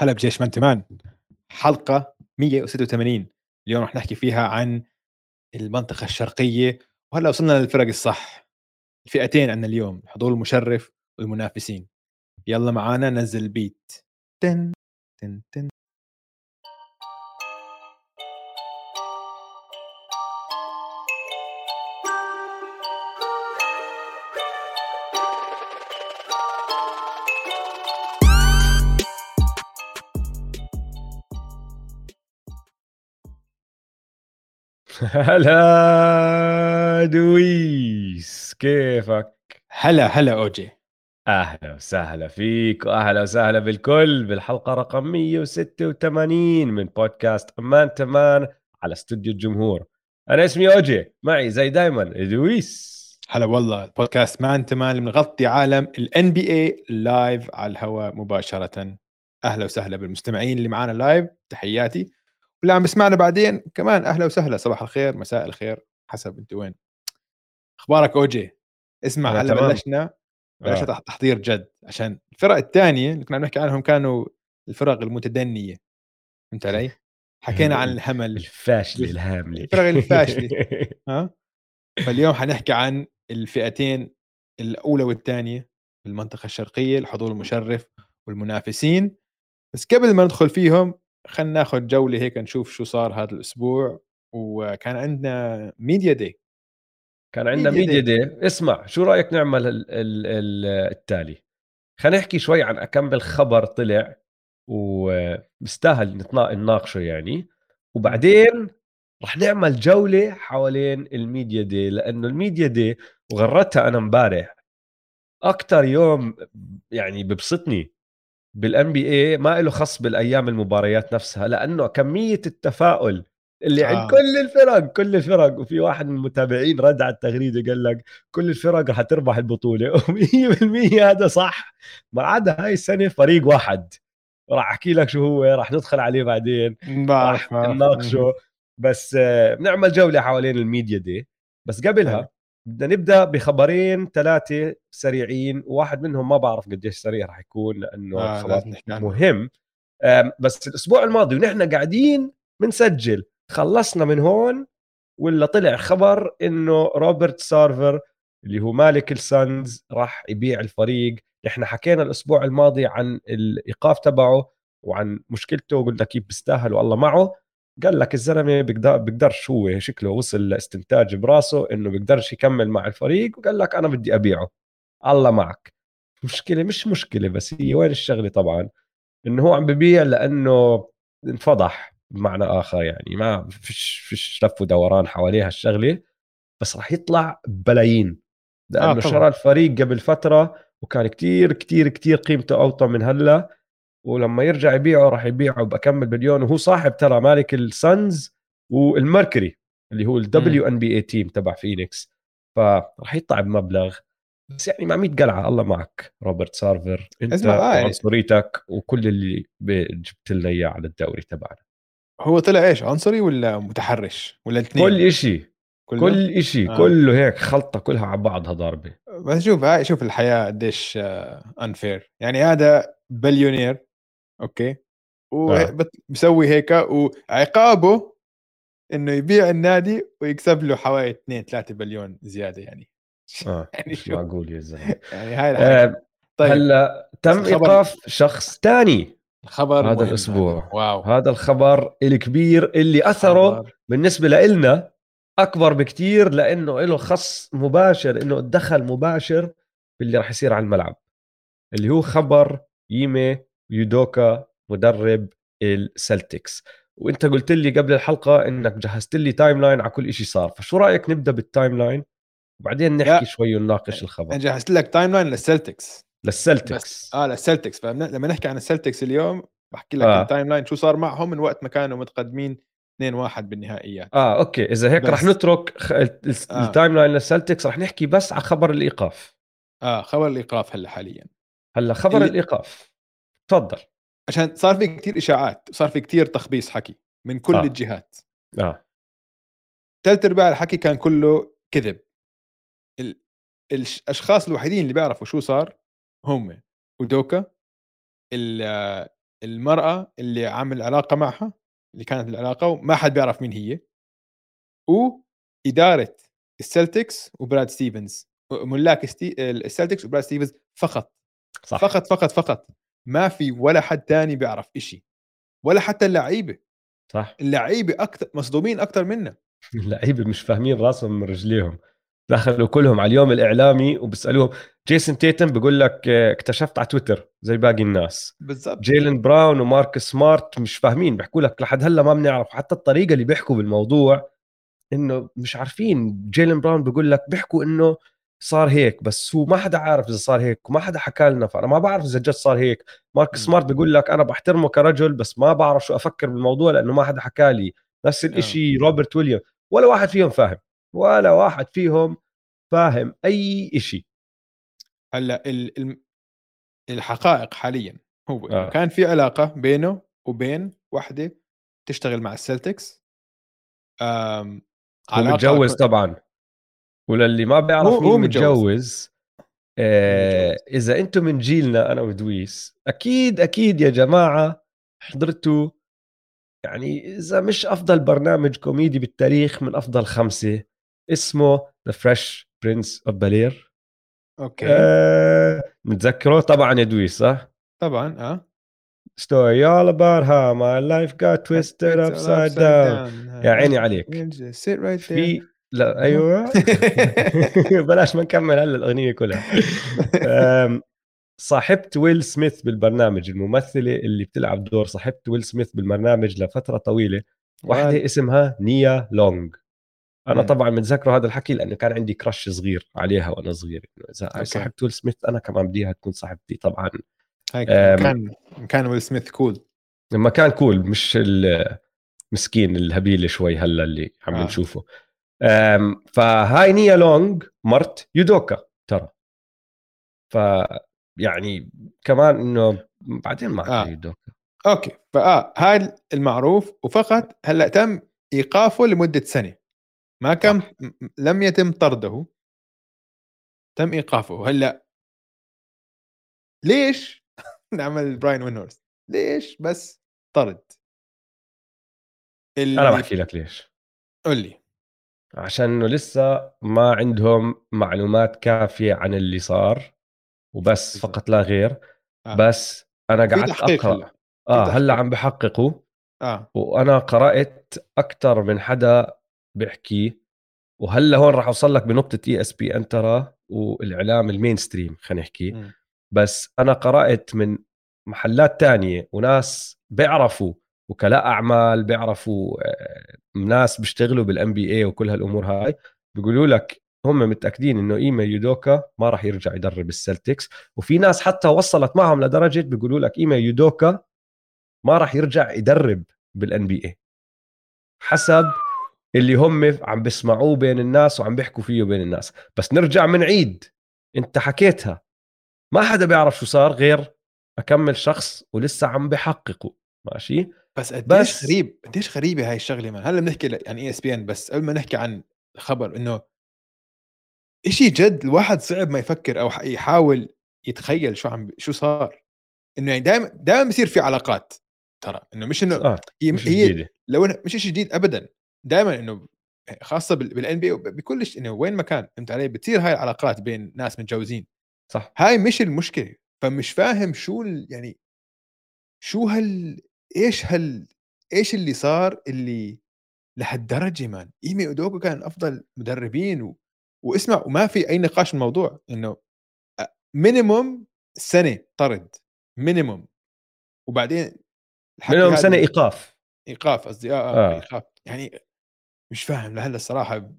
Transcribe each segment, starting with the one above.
هلا بجيش مان. تمان حلقة 186 اليوم رح نحكي فيها عن المنطقة الشرقية وهلا وصلنا للفرق الصح. الفئتين عندنا اليوم الحضور المشرف والمنافسين. يلا معانا نزل البيت تن تن تن هلا دويس كيفك؟ هلا هلا أوجي. أهلا وسهلا فيك وأهلا وسهلا بالكل بالحلقة رقم 186 من بودكاست أمان تمان على استوديو الجمهور. أنا اسمي أوجي معي زي دايما دويس. هلا والله البودكاست مان تمان اللي بنغطي عالم ال NBA لايف على الهواء مباشرة. أهلا وسهلا بالمستمعين اللي معنا live تحياتي. واللي عم بسمعنا بعدين. كمان أهلا وسهلا. صباح الخير مساء الخير. حسب أنت وين. أخبارك اوجي اسمع هلأ بلشنا بلشنا آه. تحضير جد. عشان الفرق الثانية اللي كنا عم نحكي عنهم كانوا الفرق المتدنية. فهمت علي؟ حكينا عن الهمل. الفاشلة الهاملة. الفرق الفاشلة. ها فاليوم حنحكي عن الفئتين الأولى والثانيه بالمنطقة الشرقية الحضور المشرف والمنافسين. بس قبل ما ندخل فيهم خلينا ناخذ جولة هيك نشوف شو صار هذا الأسبوع. وكان عندنا media day كان عندنا media day. day اسمع شو رأيك نعمل ال ال ال التالي؟ خلينا نحكي شوي عن كم بالخبر طلع. وبستاهل نناقشه يعني. وبعدين رح نعمل جولة حوالين ال media day لأنه ال media day وغردتها أنا امبارح أكتر يوم يعني ببسطني. بالان بي اي ما له خص بالأيام المباريات نفسها لأنه كمية التفاؤل اللي آه. عند كل الفرق كل الفرق وفي واحد من المتابعين رد على التغريدة قال لك كل الفرق رح تربح البطولة. و100% هذا صح. ما عدا هاي السنة فريق واحد. راح أحكي لك شو هو راح ندخل عليه بعدين. بعرف نناقشه. بس بنعمل آه، جولة حوالين الميديا دي بس قبلها بدنا نبدأ بخبرين ثلاثة سريعين واحد منهم ما بعرف قديش سريع راح يكون لأنه آه خبر مهم. بس الأسبوع الماضي ونحن قاعدين بنسجل خلصنا من هون ولا طلع خبر إنه روبرت سارفر اللي هو مالك السانز راح يبيع الفريق. نحن حكينا الأسبوع الماضي عن الإيقاف تبعه وعن مشكلته قلنا كيف بيستاهل والله معه. قال لك الزلمة بيقدر بيقدرش هو شكله وصل لاستنتاج براسه إنه بيقدرش يكمل مع الفريق وقال لك أنا بدي أبيعه. الله معك. مشكلة مش مشكلة بس هي وين الشغلة طبعا؟ إنه هو عم ببيع لأنه انفضح بمعنى آخر يعني ما فيش فيش لف ودوران حواليها الشغله بس راح يطلع بلايين. لأنه آه شرى الفريق قبل فترة وكان كتير كتير كتير قيمته أوطى من هلأ. ولما يرجع يبيعه راح يبيعه بكمل مليون وهو صاحب ترى مالك السانز والمركري اللي هو ال WNBA team تبع فينيكس. فراح يطلع بمبلغ. بس يعني مع 100 قلعة. الله معك روبرت سارفر. انت آه، يعني عنصريتك وكل اللي جبت لنا إياه على الدوري تبعنا. هو طلع إيش؟ عنصري ولا متحرش؟ ولا الاثنين؟ كل شيء كل شيء آه. كله هيك. خلطة كلها على بعضها ضاربه بس شوف هاي شوف الحياة قديش unfair آه، يعني هذا بليونير أوكي. وبسوي آه. هيك وعقابه إنه يبيع النادي ويكسب له حوالي 2 3 بليون زيادة يعني. آه يعني شو؟ معقول يا زلمة. يعني هاي آه طيب. هلأ تم إيقاف شخص ثاني الخبر هذا الأسبوع. واو. هذا الخبر الكبير اللي أثره خبر. بالنسبة لنا أكبر بكتير لأنه له خص مباشر إنه دخل مباشر باللي راح يصير على الملعب. اللي هو خبر ييمي يودوكا مدرب السلتكس. وأنت قلت لي قبل الحلقة إنك جهزت لي timeline على كل شيء صار. فشو رأيك نبدأ بال timeline وبعدين نحكي لا. شوي ونناقش الخبر. أنا جهزت لك timeline للسلتكس. للسلتكس آه للسلتكس. فلما نحكي عن السلتكس اليوم بحكي لك آه. ال timeline شو صار معهم من وقت ما كانوا متقدمين 2-1 بالنهائيات. آه أوكي. إذا هيك رح نترك خ... آه. ال timeline للسلتكس. رح نحكي بس على خبر الإيقاف. آه خبر الإيقاف هلأ حاليا. هلأ خبر اللي... الإيقاف. تفضل. عشان صار في كثير إشاعات صار في كثير تخبيص حكي من كل آه. الجهات. آه. ثلاث ارباع الحكي كان كله كذب. ال... الأشخاص الوحيدين اللي بيعرفوا شو صار هم يودوكا المرأة اللي عامل علاقه معها اللي كانت بالعلاقه وما حد بيعرف مين هي واداره السلتكس وبراد ستيفنز. ملاك السلتكس وبراد ستيفنز فقط. صح. فقط فقط فقط. ما في ولا حد تاني بيعرف إشي ولا حتى اللعيبة. صح. اللعيبة أكثر مصدومين أكثر منا. اللعيبة مش فاهمين راسهم من رجليهم. دخلوا كلهم على اليوم الإعلامي وبيسالوهم جيسون تيتم بيقول لك آه، اكتشفت على تويتر زي باقي الناس. بالضبط. جيلن براون ومارك سمارت مش فاهمين بيحكوا لك لحد هلأ ما بنعرف. حتى الطريقة اللي بيحكوا بالموضوع إنه مش عارفين. جيلن براون بيقول لك بيحكوا إنه صار هيك بس هو ما حدا عارف إذا صار هيك وما حدا حكى لنا فأنا ما بعرف إذا جد صار هيك. مارك سمارت بيقول لك أنا بحترمه كرجل بس ما بعرف شو أفكر بالموضوع لأنه ما حدا حكى لي. نفس الشيء روبرت ويليام ولا واحد فيهم فاهم ولا واحد فيهم فاهم أي شيء هلأ الحقائق حاليا هو آه. كان في علاقة بينه وبين وحدة تشتغل مع السلتكس هو متجوز طبعا. وللي ما بيعرف هو مين متجوز. آه إذا أنتم من جيلنا أنا ودويس أكيد أكيد يا جماعة حضرتوا يعني إذا مش أفضل برنامج كوميدي بالتاريخ من أفضل خمسة اسمه The Fresh Prince of Bel-Air okay. آه متذكره؟ طبعا يا دويس صح؟ طبعا آه. Story all about how my life got twisted upside down. يا عيني عليك. Sit right في لا أيوه. بلاش ما نكمل هلا الأغنية كلها. صاحبت ويل سميث بالبرنامج الممثلة اللي بتلعب دور صاحبه ويل سميث بالبرنامج لفترة طويلة. واحدة اسمها نيا لونج أنا طبعا متذكره هذا الحكي لأنه كان عندي crush صغير عليها وأنا صغير. إذا صاحبت ويل سميث أنا كمان بديها تكون صاحبتي طبعا. كان كان ويل سميث cool لما كان cool مش المسكين الهبيله شوي هلا اللي عم آه. نشوفه. فهاي نيا لونج مرت يودوكا ترى. ف يعني كمان إنه بعدين ما آه. يودوكا. okay. فآه هاي المعروف وفقط هلأ تم إيقافه لمدة سنة. ما كان لم يتم طرده. تم إيقافه. هلأ ليش نعمل براين ويندهورست ليش بس طرد؟ اللي... أنا بحكي لك ليش. قول لي. عشان إنه لسه ما عندهم معلومات كافية عن اللي صار وبس فقط لا غير. آه. بس أنا قعدت أقرأ. هلأ. آه هلأ عم بحققوا آه. وأنا قرأت أكثر من حدا بيحكي. وهلأ هون راح أوصل لك بنقطة ESPN ترى والإعلام ال mainstream خلينا نحكي. م. بس أنا قرأت من محلات تانية وناس بيعرفوا وكلاء أعمال بيعرفوا آه، ناس بيشتغلوا بال NBA وكل هالأمور هاي بيقولوا لك هم متأكدين إنه ايما يودوكا ما راح يرجع يدرب السلتكس وفي ناس حتى وصلت معهم لدرجة بيقولوا لك ايما يودوكا ما راح يرجع يدرب بالان بي اي حسب اللي هم عم بيسمعوه بين الناس وعم بيحكوا فيه بين الناس. بس نرجع من عيد أنت حكيتها. ما حدا بيعرف شو صار غير أكمل شخص ولسه عم بحققوا ماشي؟ بس قديش بس. غريب قديش غريبة هاي الشغلة من هلأ بنحكي عن ESPN بس قبل ما نحكي عن خبر إنه شيء جد الواحد صعب ما يفكر أو يحاول يتخيل شو عم شو صار. إنه يعني دائما دائما بصير في علاقات ترى إنه مش إنه آه. هي مش هي لو مش شيء جديد ابدا. دائما إنه خاصة بال NBA بكل إنه وين ما كان فهمت علي؟ بتصير هاي العلاقات بين ناس متجوزين. صح. هاي مش المشكلة. فمش فاهم شو يعني شو هال إيش هال إيش اللي صار اللي لهالدرجة man إيمي يودوكا كان أفضل مدربين و... واسمع وما في أي نقاش الموضوع إنه minimum سنة طرد minimum وبعدين minimum سنة إيقاف. إيقاف قصدي آه, آه, آه. إيقاف. يعني مش فاهم لهلأ الصراحة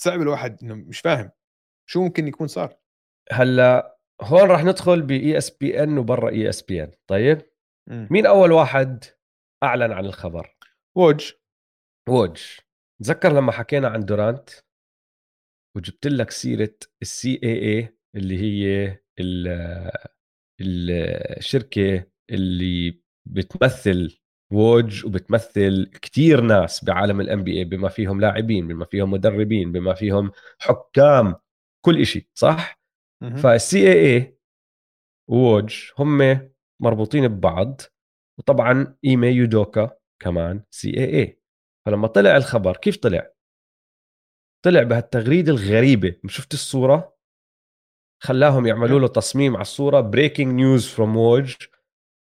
صعب الواحد إنه مش فاهم شو ممكن يكون صار. هلأ هون راح ندخل باي اس بي ان وبرا اي اس بي ان طيب؟ م. مين أول واحد أعلن عن الخبر؟ ووج ووج تذكر لما حكينا عن دورانت؟ وجبت لك سيرة ال CAA اللي هي الشركة اللي بتمثل ووج وبتمثل كتير ناس بعالم ال NBA بما فيهم لاعبين بما فيهم مدربين بما فيهم حكام كل إشي صح؟ فال CAA ووج هم مربوطين ببعض وطبعا ايمي يودوكا كمان CAA فلما طلع الخبر كيف طلع؟ طلع بهالتغريدة الغريبة. شفت الصورة خلاهم يعملوا له تصميم على الصورة breaking news from ووج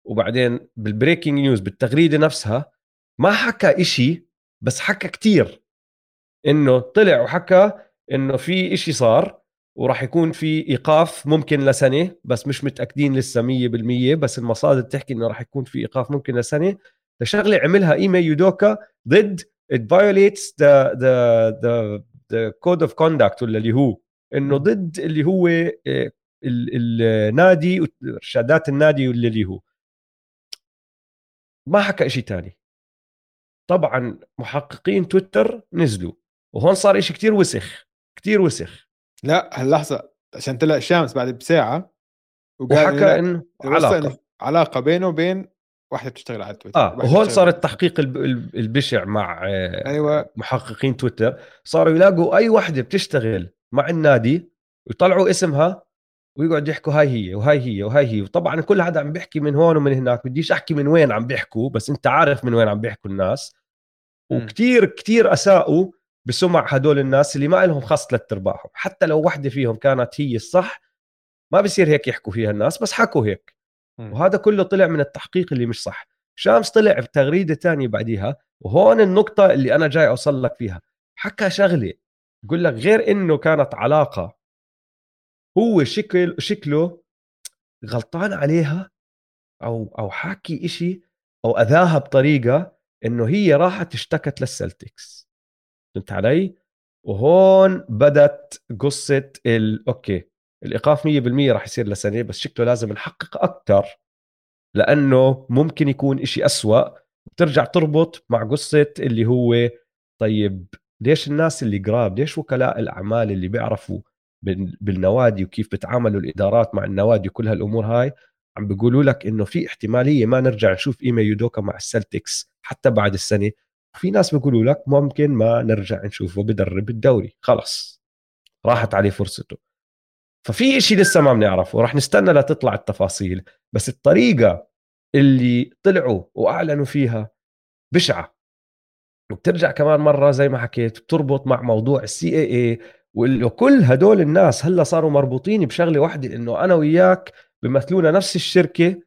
وبعدين بال breaking news بالتغريدة نفسها ما حكى إشي بس حكى كتير. إنه طلع وحكى إنه في إشي صار. وراح يكون في إيقاف ممكن لسنة بس مش متأكدين لسه 100% بس المصادر بتحكي إنه راح يكون في إيقاف ممكن لسنة. لشغله عملها ايمي يودوكا ضد it violates the the the the code of conduct ولا اللي هو إنه ضد اللي هو آه، النادي وارشادات النادي واللي هو. ما حكى شيء ثاني طبعا محققين تويتر نزلوا وهون صار شيء كتير وسخ كتير وسخ. لا هاللحظة عشان طلع شامس بعد بساعة وحكى إنه علاقة. علاقة بينه وبين واحدة بتشتغل على تويتر. آه وهون صار التحقيق البشع مع أيوه. محققين تويتر. صاروا يلاقوا أي وحده بتشتغل مع النادي ويطلعوا اسمها ويقعد يحكوا هاي هي وهاي هي وهاي هي. وطبعا كل حدا عم بيحكي من هون ومن هناك. بديش أحكي من وين عم بيحكوا بس أنت عارف من وين عم بيحكوا الناس. وكتير كتير أساءوا بسمع هدول الناس اللي ما لهم خص ثلاث أرباعهم. حتى لو وحدة فيهم كانت هي الصح ما بصير هيك يحكوا فيها الناس بس حكوا هيك. وهذا كله طلع من التحقيق اللي مش صح. شامس طلع بتغريدة تانية بعديها وهون النقطة اللي أنا جاي أوصل لك فيها. حكى شغلة بقول لك غير إنه كانت علاقة هو شكل شكله غلطان عليها أو أو حاكي إشي أو أذاها بطريقة إنه هي راحت اشتكت للسلتكس. فهمت علي؟ وهون بدت قصة ال... أوكي الإيقاف 100% راح يصير لسنه بس شكله لازم نحقق أكثر لأنه ممكن يكون إشي أسوأ بترجع تربط مع قصة اللي هو طيب ليش الناس اللي قراب ليش وكلاء الأعمال اللي بيعرفوا بالنوادي وكيف بتعاملوا الإدارات مع النوادي وكل هالأمور هاي عم بيقولوا لك إنه في احتماليه ما نرجع نشوف ايما يودوكا مع السلتكس حتى بعد السنة في ناس بيقولوا لك ممكن ما نرجع نشوفه بدرب الدوري. خلص راحت عليه فرصته. ففي شيء لسه ما بنعرفه راح نستنى لتطلع التفاصيل بس الطريقة اللي طلعوا وأعلنوا فيها بشعة. وبترجع كمان مرة زي ما حكيت بتربط مع موضوع السي اي اي وكل هدول الناس هلأ صاروا مربوطين بشغلة واحدة إنه أنا وياك بيمثلونا نفس الشركة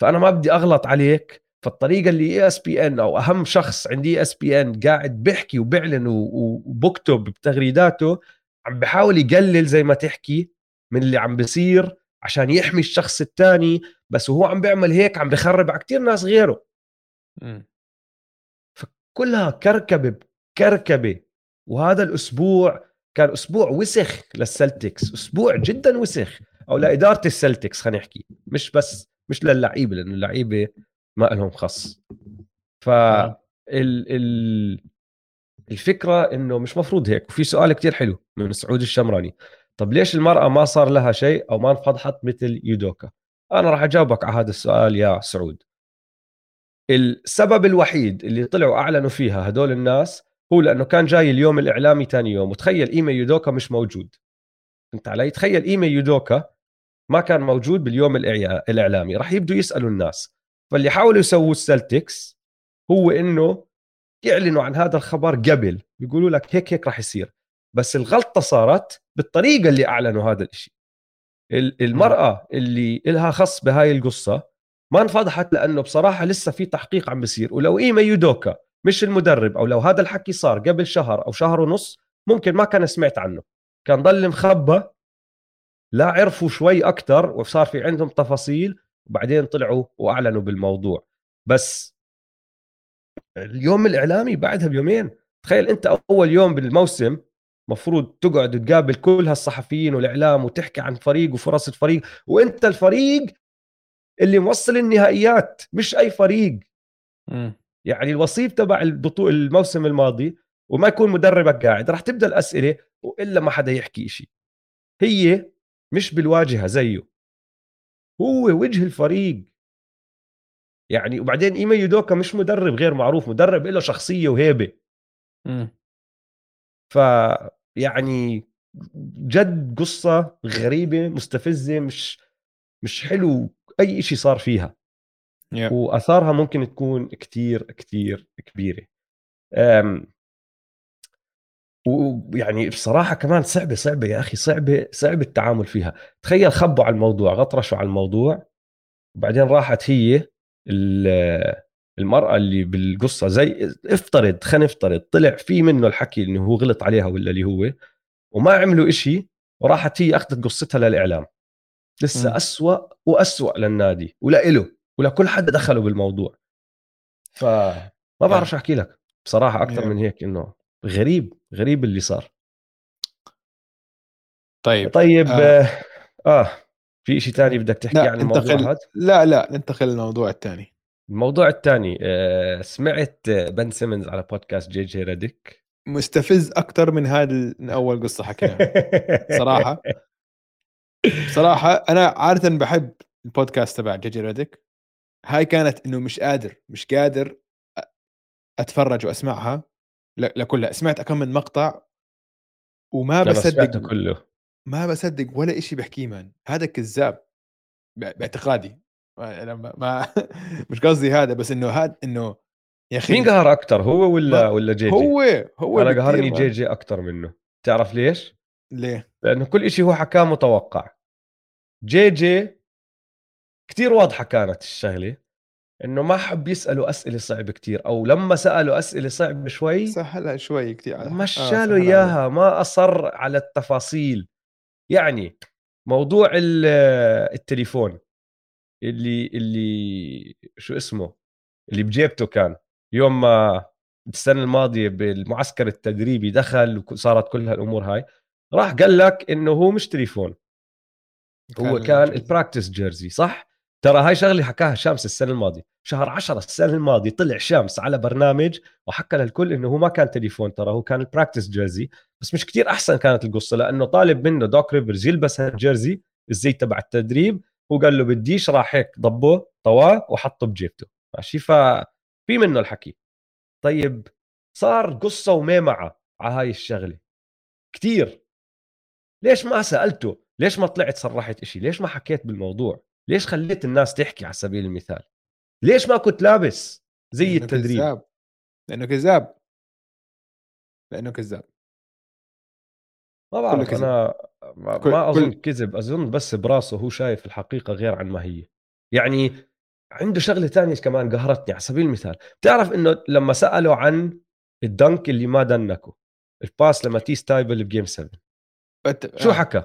فأنا ما بدي أغلط عليك فالطريقة اللي ESPN أو أهم شخص عند ESPN قاعد بيحكي وبيعلن وبكتب بتغريداته عم بحاول يقلل زي ما تحكي من اللي عم بيصير عشان يحمي الشخص الثاني بس وهو عم بيعمل هيك عم بخرب على كثير ناس غيره م. فكلها كركبة كركبه وهذا الأسبوع كان أسبوع وسخ للسلتكس أسبوع جدا وسخ أو لإدارة السلتكس خلينا نحكي مش بس مش للعيبة لأنه اللعيبة ما لهم خص ف ال ال الفكرة إنه مش مفروض هيك وفي سؤال كتير حلو من سعود الشمراني. طب ليش المرأة ما صار لها شيء أو ما انفضحت مثل يودوكا؟ أنا راح أجاوبك على هذا السؤال يا سعود. السبب الوحيد اللي طلعوا أعلنوا فيها هدول الناس هو لأنه كان جاي اليوم الإعلامي ثاني يوم وتخيل ايمي يودوكا مش موجود. فهمت علي؟ تخيل ايمي يودوكا ما كان موجود باليوم الإعلامي. راح يبدوا يسألوا الناس. فاللي حاولوا يسووا السلتكس هو إنه يعلنوا عن هذا الخبر قبل. يقولوا لك هيك هيك راح يصير. بس الغلطة صارت بالطريقة اللي أعلنوا هذا الشيء المرأة اللي إلها خص بهاي القصة ما انفضحت لأنه بصراحة لسه في تحقيق عم بيصير. ولو ايما يودوكا مش المدرب أو لو هذا الحكي صار قبل شهر أو شهر ونص ممكن ما كان سمعت عنه. كان ضل مخبى لا عرفوا شوي أكثر وصار في عندهم تفاصيل وبعدين طلعوا وأعلنوا بالموضوع. بس اليوم الإعلامي بعدها بيومين. تخيل أنت أول يوم بالموسم مفروض تقعد تقابل كل هالصحفيين والإعلام وتحكي عن فريق وفرص الفريق وأنت الفريق اللي موصل النهائيات مش أي فريق. م. يعني الوصيف تبع البطوله الموسم الماضي وما يكون مدربك قاعد راح تبدأ الأسئلة وإلا ما حدا يحكي شيء هي مش بالواجهة زيه. هو وجه الفريق. يعني وبعدين ايما يودوكا مش مدرب غير معروف مدرب له شخصية وهيبة. ف يعني جد قصة غريبة مستفزة مش مش حلو أي شيء صار فيها. Yeah. وآثارها ممكن تكون كتير كتير كبيرة. ويعني بصراحة كمان صعبة صعبة يا أخي صعبة صعب التعامل فيها. تخيل خبوا على الموضوع غطرشوا على الموضوع وبعدين راحت هي المرأة اللي بالقصة زي افترض خلينا نفترض طلع في منه الحكي إنه هو غلط عليها ولا اللي هو وما عملوا إشي وراحت هي أخذت قصتها للإعلام. لسه م. أسوأ وأسوأ للنادي ولإله ولكل حد دخله بالموضوع. فما بعرف شو أحكي لك بصراحة أكثر من هيك إنه غريب غريب اللي صار. طيب طيب آه, آه في شيء ثاني بدك تحكي عن الموضوع هذا؟ لا لا ننتقل للموضوع الثاني الموضوع الثاني آه سمعت بن سيمونز على بودكاست جي جي ريديك مستفز أكثر من هذا من أول قصة حكيناها. صراحة. صراحة أنا عادة بحب البودكاست تبع جي جي ريديك هاي كانت إنه مش قادر مش قادر أتفرج وأسمعها. لكلها سمعت كم من مقطع وما بصدق كله. ما بصدق ولا شيء بحكيه man. هذا كذاب باعتقادي. أنا ما مش قصدي هذا بس إنه هذا إنه يا أخي مين قهر أكثر هو ولا ولا جي جي؟ هو هو أنا قهرني جي جي أكثر منه. تعرف ليش؟ ليه؟ لأنه كل شيء هو حكاه متوقع. جي جي كثير واضحة كانت الشغلة. إنه ما حب يسالوا أسئلة صعبة كتير أو لما سالوا أسئلة صعبة شوي سهلها شوي كثير آه، مشاله آه إياها ما أصر على التفاصيل. يعني موضوع التليفون اللي اللي شو اسمه؟ اللي بجيبته كان. يوم ما السنة الماضية بالمعسكر التدريبي دخل وصارت كل هالأمور هاي راح قال لك إنه هو مش تليفون. هو كان ال practice jersey صح؟ ترى هاي شغلة حكاها شامس السنة الماضية. شهر 10 السنة الماضية طلع شامس على برنامج وحكى للكل إنه هو ما كان تليفون ترى هو كان ال practice jersey بس مش كتير أحسن كانت القصة لأنه طالب منه دوك ريفرز يلبس هال jersey الزي تبع التدريب. هو قال له بديش راح هيك ضبه طواه وحطه بجيبته. ماشي؟ ففي منه الحكي. طيب صار قصة وميمعه على هاي الشغلة. كتير. ليش ما سألته؟ ليش ما طلعت صرحت إشي؟ ليش ما حكيت بالموضوع؟ ليش خليت الناس تحكي على سبيل المثال؟ ليش ما كنت لابس زي التدريب؟ كذاب. لأنه كذاب. لأنه كذاب. ما بعرف أنا ما, كل... ما أظن كذب أظن بس براسه هو شايف الحقيقة غير عن ما هي. يعني عنده شغلة ثانية كمان قهرتني على سبيل المثال. بتعرف إنه لما سألوا عن ال dunk اللي ما دنكه ال pass لماتيس تايبل ب game 7 بت... شو آه. حكى؟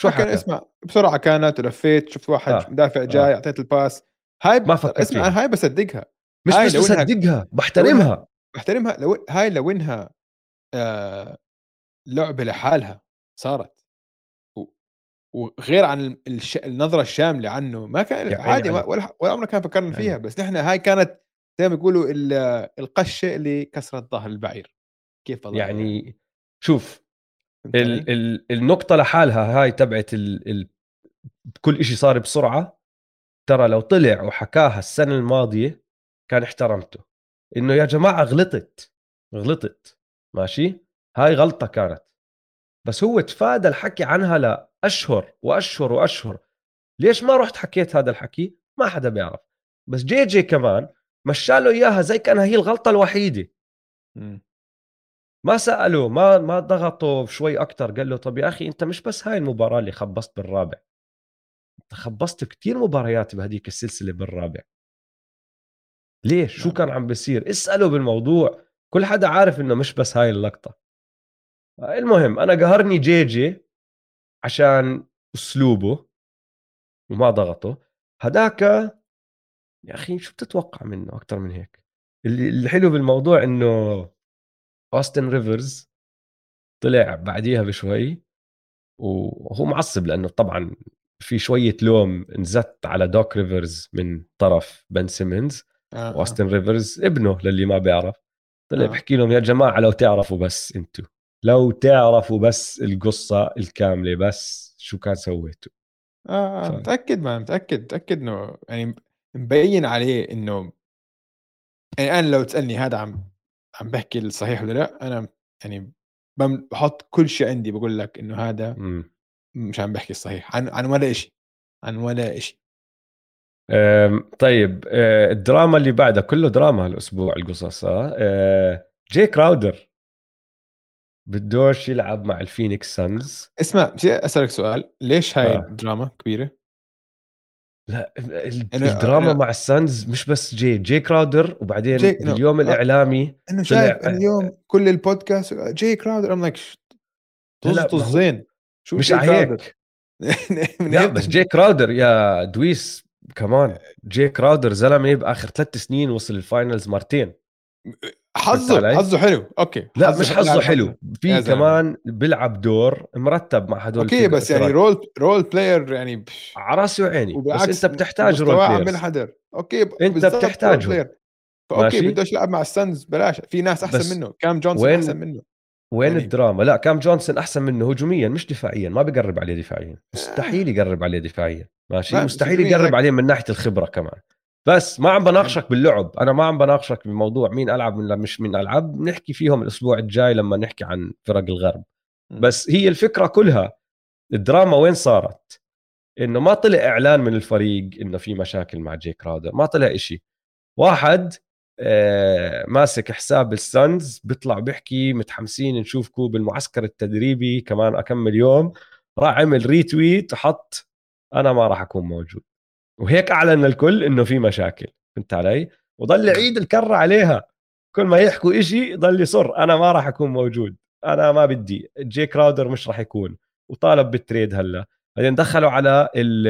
شو حكى؟ اسمع بسرعة كانت ولفيت شفت واحد آه. مدافع جاي آه. أعطيت ال pass. هاي ما فكرت اسمع هاي بصدقها. مش بس بصدقها بحترمها. بحترمها لو هاي لو إنها آه لعبة لحالها صارت. وغير عن الش... النظرة الشاملة عنه ما كان عادي ما ولا ولا عمرنا كان فكرنا فيها بس نحن هاي كانت زي ما بيقولوا القشة اللي كسرت ظهر البعير. كيف يعني, يعني شوف ال ال النقطة لحالها هاي تبعت ال ال كل شيء صار بسرعة. ترى لو طلع وحكاها السنة الماضية كان احترمته. إنه يا جماعة غلطت غلطت ماشي؟ هاي غلطة كانت. بس هو تفادى الحكي عنها لأشهر وأشهر وأشهر. ليش ما رحت حكيت هذا الحكي؟ ما حدا بيعرف. بس جي جي كمان مشاله إياها زي كأنها هي الغلطة الوحيدة. ما سالوا ما ما ضغطوا شوي أكثر قال له طب يا أخي أنت مش بس هاي المباراة اللي خبصت بالرابع أنت خبصت كثير مباريات بهديك السلسلة بالرابع. ليش شو نعم. كان عم بيصير؟ اسأله بالموضوع كل حدا عارف إنه مش بس هاي اللقطة. المهم أنا قهرني جي جي عشان أسلوبه وما ضغطه. هداك يا أخي شو بتتوقع منه أكثر من هيك؟ الحلو بالموضوع إنه اوستن ريفرز طلع بعديها بشوي وهو معصب لأنه طبعا في شوية لوم انزت على دوك ريفرز من طرف بن سيمنز آه. واستن ريفرز ابنه للي ما بيعرف طلع آه. بحكي لهم يا جماعة لو تعرفوا بس أنتم لو تعرفوا بس القصة الكاملة بس شو كان سويتوا آه, آه. ف... متأكد ما متأكد متأكد إنه يعني مبين عليه إنه يعني أنا لو تسألني هذا عم عم بحكي الصحيح ولا لأ أنا يعني بحط كل شيء عندي بقول لك إنه هذا م. مش عم بحكي الصحيح عن عن ولا شيء عن ولا شيء طيب آه، الدراما اللي بعدها كله دراما هالأسبوع القصص آه؟ جي كراودر بدوش يلعب مع الفينيكس سانز. اسمع أسألك سؤال ليش هاي آه. دراما كبيرة؟ لا الدراما مع السانز مش بس جي جي كراودر وبعدين جي اليوم الإعلامي إنه شايف اليوم كل البودكاست جي كراودر I'm like طز زين. شو مش هيك لا بس جي كراودر يا دويس كمان جي كراودر زلمة باخر ثلاث سنين وصل ال finals مرتين. حظه حظه حلو. Okay. لا مش حظه حلو. في كمان بيلعب دور مرتب مع هدول okay بس يعني role role player يعني على راسي وعيني. بس أنت بتحتاج role player منحدر okay أنت بتحتاجه okay بدوش يلعب مع السنز بلاش. في ناس أحسن منه. كام جونسون وين... أحسن منه. وين يعني... الدراما؟ لا كام جونسون أحسن منه هجوميا مش دفاعيا. ما بقرب عليه دفاعيا. مستحيل يقرب عليه دفاعيا. ماشي؟ مستحيل يقرب عليه من ناحية الخبرة كمان. بس ما عم بناقشك باللعب. أنا ما عم بناقشك بموضوع مين ألعب من مش مين العب نحكي فيهم الأسبوع الجاي لما نحكي عن فرق الغرب. بس هي الفكرة كلها الدراما وين صارت؟ إنه ما طلع إعلان من الفريق إنه في مشاكل مع جي كراودر ما طلع إشي. واحد آه ماسك حساب السانز بيطلع بيحكي متحمسين نشوفكم بالمعسكر التدريبي كمان أكمل يوم. راح عمل retweet وحط أنا ما راح أكون موجود. وهيك أعلن الكل إنه في مشاكل فهمت علي؟ وضل يعيد الكرة عليها. كل ما يحكوا إشي ضل يصر أنا ما راح أكون موجود أنا ما بدي جي كراودر مش راح يكون وطالب بال trade هلا. بعدين دخلوا على ال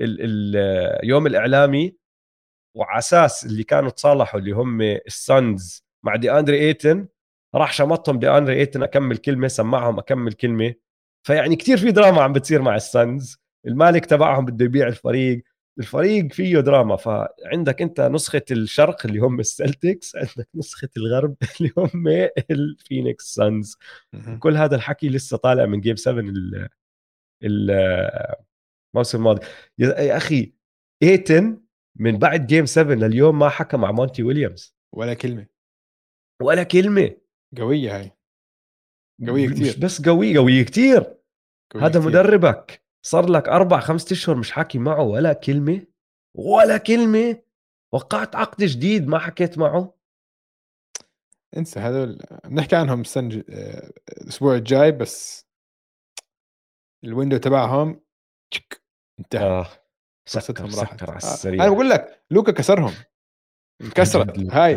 ال اليوم الإعلامي وعلى أساس اللي كانوا تصالحوا اللي هم السانز مع دي أندري إيتن راح شمطهم دي أندري إيتن أكمل كلمة سمعهم أكمل كلمة. فيعني كتير في دراما عم بتصير مع السانز المالك تبعهم بده يبيع الفريق. الفريق فيه دراما فعندك أنت نسخة الشرق اللي هم السلتكس عندك نسخة الغرب اللي هم الفينيكس سانز كل هذا الحكي لسه طالع من game 7 الموسم الماضي. يا أخي ايتن من بعد جيم 7 لليوم ما حكى مع مونتي ويليامز. ولا كلمة. ولا كلمة. قوية هاي. قوية كثير مش بس قوية قوية كثير هذا كتير. مدربك. صار لك أربع خمسة أشهر مش حاكي معه ولا كلمة ولا كلمة. وقعت عقد جديد ما حكيت معه. انسى هذول بنحكي عنهم السنة آه، الأسبوع الجاي بس ال window تبعهم انتهى. آه. سكر سكر على آه. السريع. أنا بقول لك لوكا كسرهم. انكسرت هاي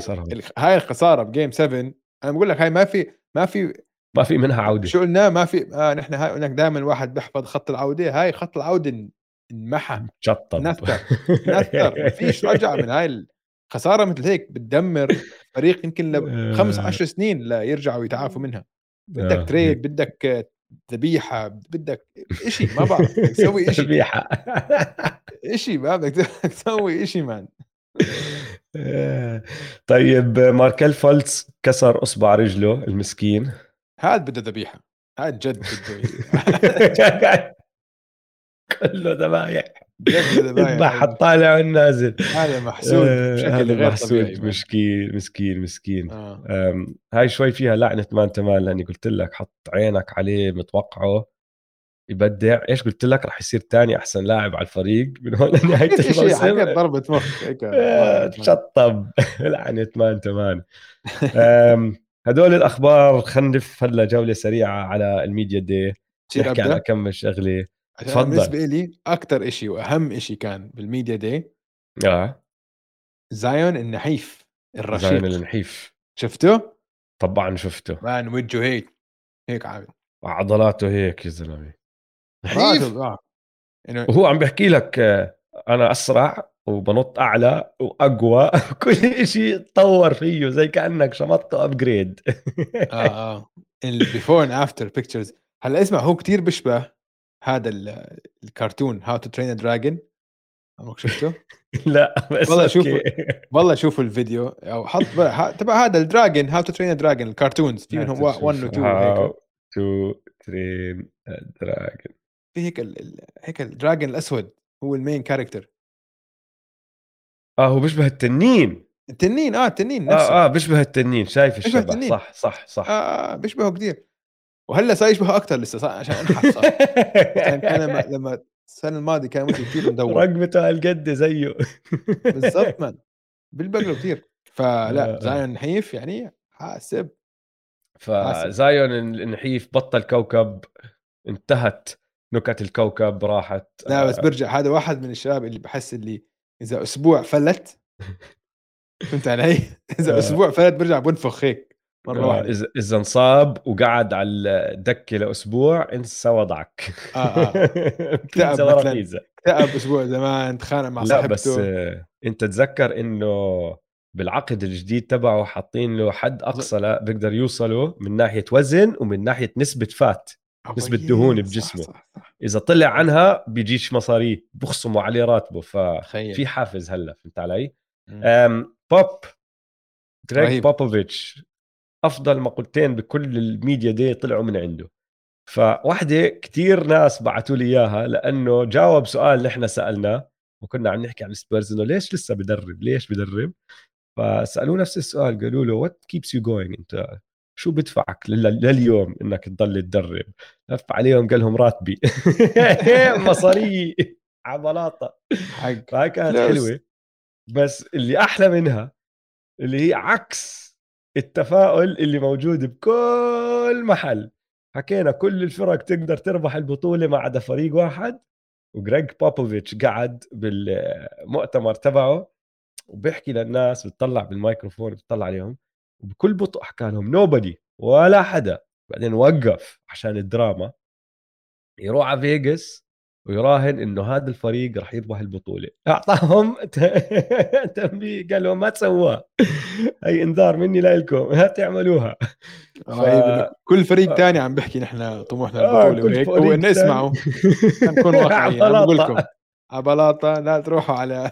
هاي الخسارة ب game 7 أنا بقول لك هاي ما في ما في ما في منها عودة. شو قلنا؟ ما في آه نحن هاي هناك دائما الواحد بيحفظ خط العودة. هاي خط العودة انمحى. شطب نثر. نثر. ما فيش رجعه من هاي الخساره مثل هيك. بتدمر فريق يمكن لخمس آه. عشر سنين ليرجعوا يتعافوا منها. بدك آه. trade بدك ذبيحة بدك شيء ما بعرف. تسوي شيء ذبيحة. شيء ما بدك تسوي شيء man طيب ماركل فولتس كسر أصبع رجله المسكين. هذا بده ذبيحة هذا جد بده كله ذبايح. يذبح الطالع والنازل. هذا محسود آه، بشكل غير محسود طبيعي مسكين مسكين مسكين. آه. هاي شوي فيها لعنة مان تمام لأني قلت لك حط عينك عليه متوقعه يبدع. إيش قلت لك؟ راح يصير ثاني أحسن لاعب على الفريق من هون لنهاية الموسم. ضربة مخ هيك. آه، تشطب. لعنة مان تمام هدول الأخبار خلينا نلف هلأ جولة سريعة على الميديا دي نحكي عن كم شغلة. تفضل. بالنسبة لي أكثر شيء وأهم شيء كان بال media day آه. زايون النحيف الرشيق. زايون النحيف. شفته؟ طبعا شفته. man وجهه هيك هيك عامل. عضلاته هيك يا زلمة. نحيف؟ آه. وهو عم بيحكي لك آه، أنا أسرع وبنط أعلى وأقوى كل شيء تطور فيه زي كأنك شمطته upgrade آه آه. ال before and after pictures هلأ اسمع هو كتير بيشبه هذا الكرتون how to train dragon عمرك شفته؟ لا بس والله شوف والله شوفوا الفيديو. أو حط تبع هذا ال dragon how to train dragon ال cartoons. في منهم 1 و 2 how to train dragon في هيك ال... هيك ال dragon الأسود هو ال main character آه هو بيشبه التنين. التنين آه التنين نفسه. آه آه بيشبه التنين شايف الشبه. صح صح صح. آه, آه بيشبهه كثير وهلأ صار يشبهه أكثر لسه صار عشان انحف يعني كان لما لما السنة الماضية كان وجهه كثير مدور. رقبته هالقد زيه. بالضبط مان بالبقلو كثير فلأ آه، آه. زايون نحيف يعني حاسب. فزايون النحيف بطل كوكب. انتهت نكت الكوكب راحت لا بس آه. برجع هذا واحد من الشباب اللي بحس اللي إذا أسبوع فلت فهمت علي؟ إذا أسبوع فلت برجع بنفخ هيك مرة واحدة. إذا إذا انصاب وقعد على الدكة لأسبوع انسى وضعك. آه آه. اكتئب مثلا. اكتئب أسبوع زمان تخانق مع صاحبته لا بس آه أنت تذكر إنه بالعقد الجديد تبعه حاطين له حد أقصى لا بيقدر يوصله من ناحية وزن ومن ناحية نسبة فات نسبة دهون بجسمه صح صح صح. إذا طلع عنها بيجيش مصاري بخصموا عليه راتبه. ففي حافز هلأ فهمت علي؟ بوب جريج بوبوفيتش أفضل مقولتين بكل ال media day طلعوا من عنده. فواحدة كتير ناس بعثوا لي إياها لأنه جاوب سؤال نحن سألناه وكنا عم نحكي عن سبيرز إنه ليش لسه بدرب؟ ليش بدرب؟ فسألوه نفس السؤال قالوا له what keeps you going أنت؟ شو بدفعك لليوم إنك تضل تدرب؟ لف عليهم قال لهم راتبي. مصاري. عبلاطة. حق. فهي كانت حلوة. بس اللي أحلى منها اللي هي عكس التفاؤل اللي موجود بكل محل. حكينا كل الفرق تقدر تربح البطولة ما عدا فريق واحد وجريج بوبوفيتش قعد بالمؤتمر تبعه وبيحكي للناس بتطلع بالميكروفون بتطلع عليهم وبكل بطء حكى لهم نوبدي ولا حدا. بعدين وقف عشان الدراما. يروح على فيغاس ويراهن إنه هذا الفريق راح يربح البطولة. أعطاهم تنبيه قال لهم ما تسووها هي إنذار مني لكم لا تعملوها. ف... كل فريق ثاني عم بيحكي نحن طموحنا آه البطوله وهيك. وانه اسمعوا نكون واقعيين بقول لكم. عبلاطة لا تروحوا على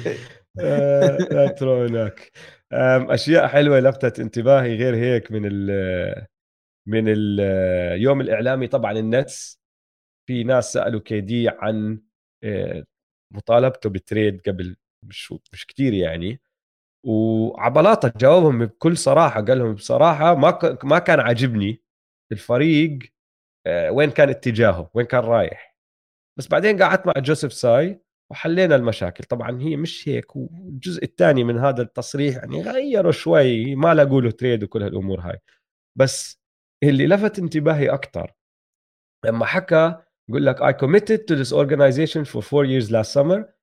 آه، لا تروحوا هناك. أشياء حلوة لفتت انتباهي غير هيك من ال من اليوم الإعلامي طبعا النتس. في ناس سألوا كيدي عن آه، مطالبته بتريد قبل مش مش كثير يعني. وعبلاطة جاوبهم بكل صراحة قال لهم بصراحة ما ما كان عاجبني الفريق آه، وين كان اتجاهه وين كان رايح. بس بعدين قعدت مع جوزيف ساي. وحلينا المشاكل. طبعا هي مش هيك والجزء الثاني من هذا التصريح يعني غيروا شوي ما لاقوا له تريد وكل هالأمور هاي. بس اللي لفت انتباهي أكثر لما حكى يقول لك I committed to this organization for four years last summer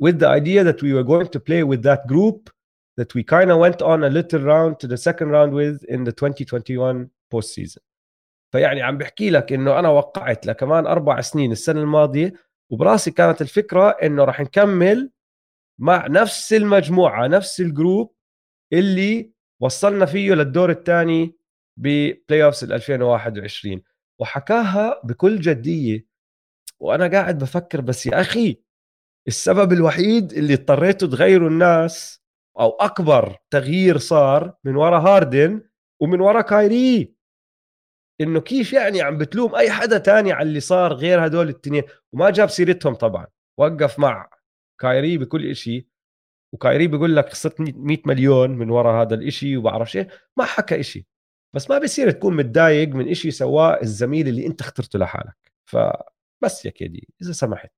with the idea that we were going to play with that group that we kind of went on a little round to the second round with in the 2021 post season فيعني عم بحكي لك إنه أنا وقعت لكمان أربع سنين السنة الماضية وبراسي كانت الفكرة إنه راح نكمل مع نفس المجموعة نفس الجروب اللي وصلنا فيه للدور الثاني ب playoffs 2021 وحكاها بكل جدية. وأنا قاعد بفكر بس يا أخي السبب الوحيد اللي اضطريتوا تغيروا الناس أو أكبر تغيير صار من ورا هاردن ومن ورا كايري. إنه كيف يعني عم بتلوم أي حدا تاني على اللي صار غير هدول الاثنين وما جاب سيرتهم طبعا. وقف مع كايري بكل شيء وكايري بيقول لك خسرت 100 مليون من وراء هذا الإشي وبعرف إيه. ما حكى إشي. بس ما بصير تكون متضايق من إشي سواه الزميل اللي أنت اخترته لحالك. فبس يا كيدي إذا سمحت.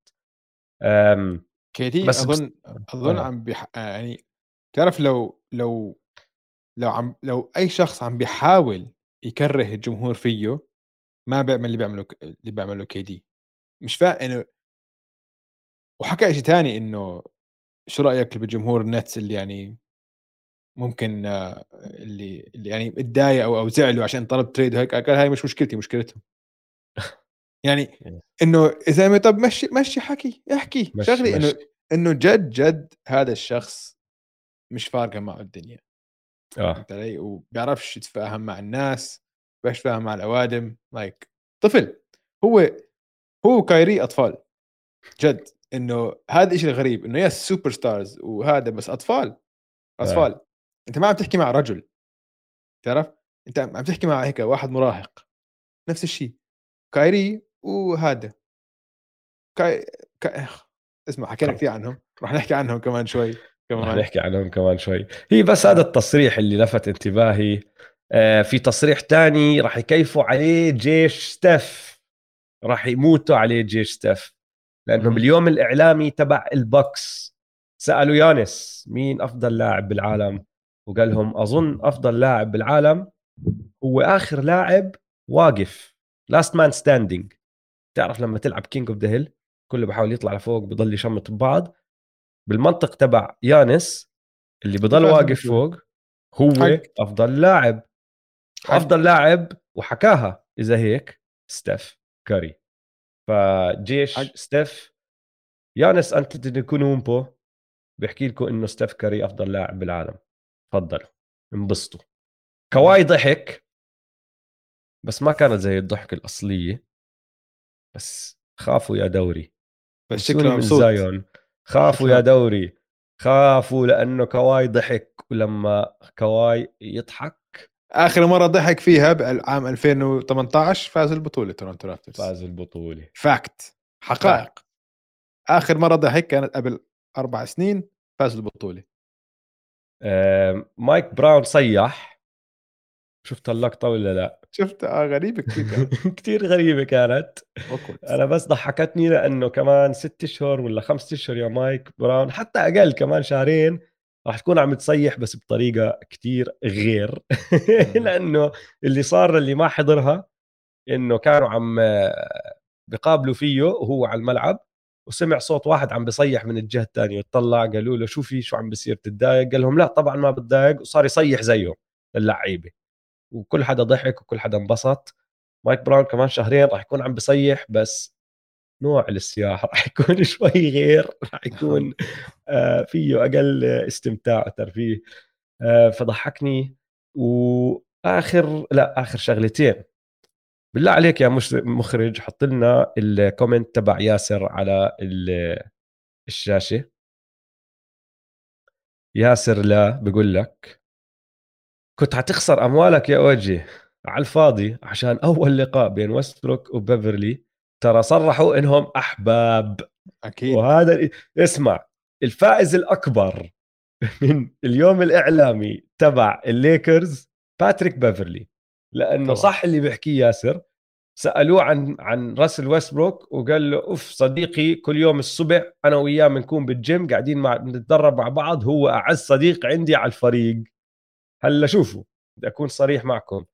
كيدي بس أظن بس... أظن آه. عم بيح... يعني تعرف لو لو لو عم لو أي شخص عم بيحاول يكره الجمهور فيه ما بيعمل اللي بيعمله اللي بيعمله كي دي. مش فاهم إنه وحكى شيء ثاني إنه شو رأيك بالجمهور النتس اللي يعني ممكن اللي, اللي يعني اتضايق أو أو زعلوا عشان طلب تريد وهيك قال هاي مش مشكلتي مشكلتهم. يعني إنه إذا طب مشي مشي حكي احكي. شغلي إنه إنه جد جد هذا الشخص مش فارقة معه الدنيا. آه. فهمت علي وبيعرفش يتفاهم مع الناس بيعرفش يتفاهم مع الأوادم like like. طفل. هو هو كايري أطفال جد. إنه هذا الشيء الغريب إنه yes superstars وهذا بس أطفال أطفال. آه. أنت ما عم تحكي مع رجل. تعرف؟ أنت عم تحكي مع هيك واحد مراهق. نفس الشيء كايري وهذا. كاي... كاي... اسمع حكينا كثير عنهم. رح نحكي عنهم كمان شوي. كمان. رح نحكي عنهم كمان شوي. هي بس هذا التصريح اللي لفت انتباهي. آه في تصريح تاني راح يكيفوا عليه جيش ستيف. راح يموتوا عليه جيش ستيف. لأنه. باليوم الإعلامي تبع البوكس سألوا يانس مين أفضل لاعب بالعالم؟ وقال لهم أظن أفضل لاعب بالعالم هو آخر لاعب واقف. last man standing تعرف لما تلعب king of the hill كله بحاول يطلع لفوق بضل يشمط ببعض. بالمنطق تبع يانس اللي بضل واقف. فوق هو حق. أفضل لاعب. حق. أفضل لاعب وحكاها إذا هيك ستيف كاري. فجيش حق. ستيف. يانس أنتيتوكونمبو بيحكي لكم إنه ستيف كاري أفضل لاعب بالعالم. تفضلوا. انبسطوا. كواي ضحك. بس ما كانت زي الضحك الأصلية. بس خافوا يا دوري. بس شكله من مبسوط زايون؟ خافوا يا دوري. خافوا لأنه كواي ضحك ولما كواي يضحك آخر مرة ضحك فيها بعام 2018 فاز البطولة تورنتو رابترز فاز البطولة. fact حقائق. آخر مرة ضحك كانت قبل أربع سنين فاز البطولة. آم، مايك براون صيح شفت اللقطة ولا لا؟ شفت آه غريبة كثير كتير غريبة كانت. أنا بس ضحكتني لأنه كمان ست أشهر ولا خمسة أشهر يا مايك براون حتى أقل كمان شهرين راح تكون عم تصيح بس بطريقة كتير غير. لأنه اللي صار اللي ما حضرها إنه كانوا عم آه، بيقابلوا فيه وهو على الملعب وسمع صوت واحد عم بيصيح من الجهة الثانية وطلع قالوا له شو في؟ شو عم بيصير؟ تتضايق؟ قال لهم لا طبعا ما بتضايق وصار يصيح زيه اللعيبه وكل حدا ضحك وكل حدا انبسط. مايك براون كمان شهرين راح يكون عم بيصيح بس نوع الصياح راح يكون شوي غير راح يكون آه، فيه أقل استمتاع وترفيه آه، فضحكني. وآخر لا آخر شغلتين. بالله عليك يا مش مخرج حط لنا ال comment تبع ياسر على ال- الشاشة. ياسر لا بقول لك كنت حتخسر أموالك يا اوجي على الفاضي عشان أول لقاء بين ويستبروك وبيفرلي ترى صرحوا إنهم أحباب. أكيد. وهذا اسمع الفائز الأكبر من اليوم الإعلامي تبع الليكرز باتريك بيفرلي. لأنه طبعاً. صح اللي بيحكيه ياسر سألوه عن عن راسل ويستبروك وقال له أوف صديقي كل يوم الصبح أنا وياه بنكون بالجيم قاعدين مع بنتدرب مع بعض هو أعز صديق عندي على الفريق. هلا شوفوا بدي أكون صريح معكم.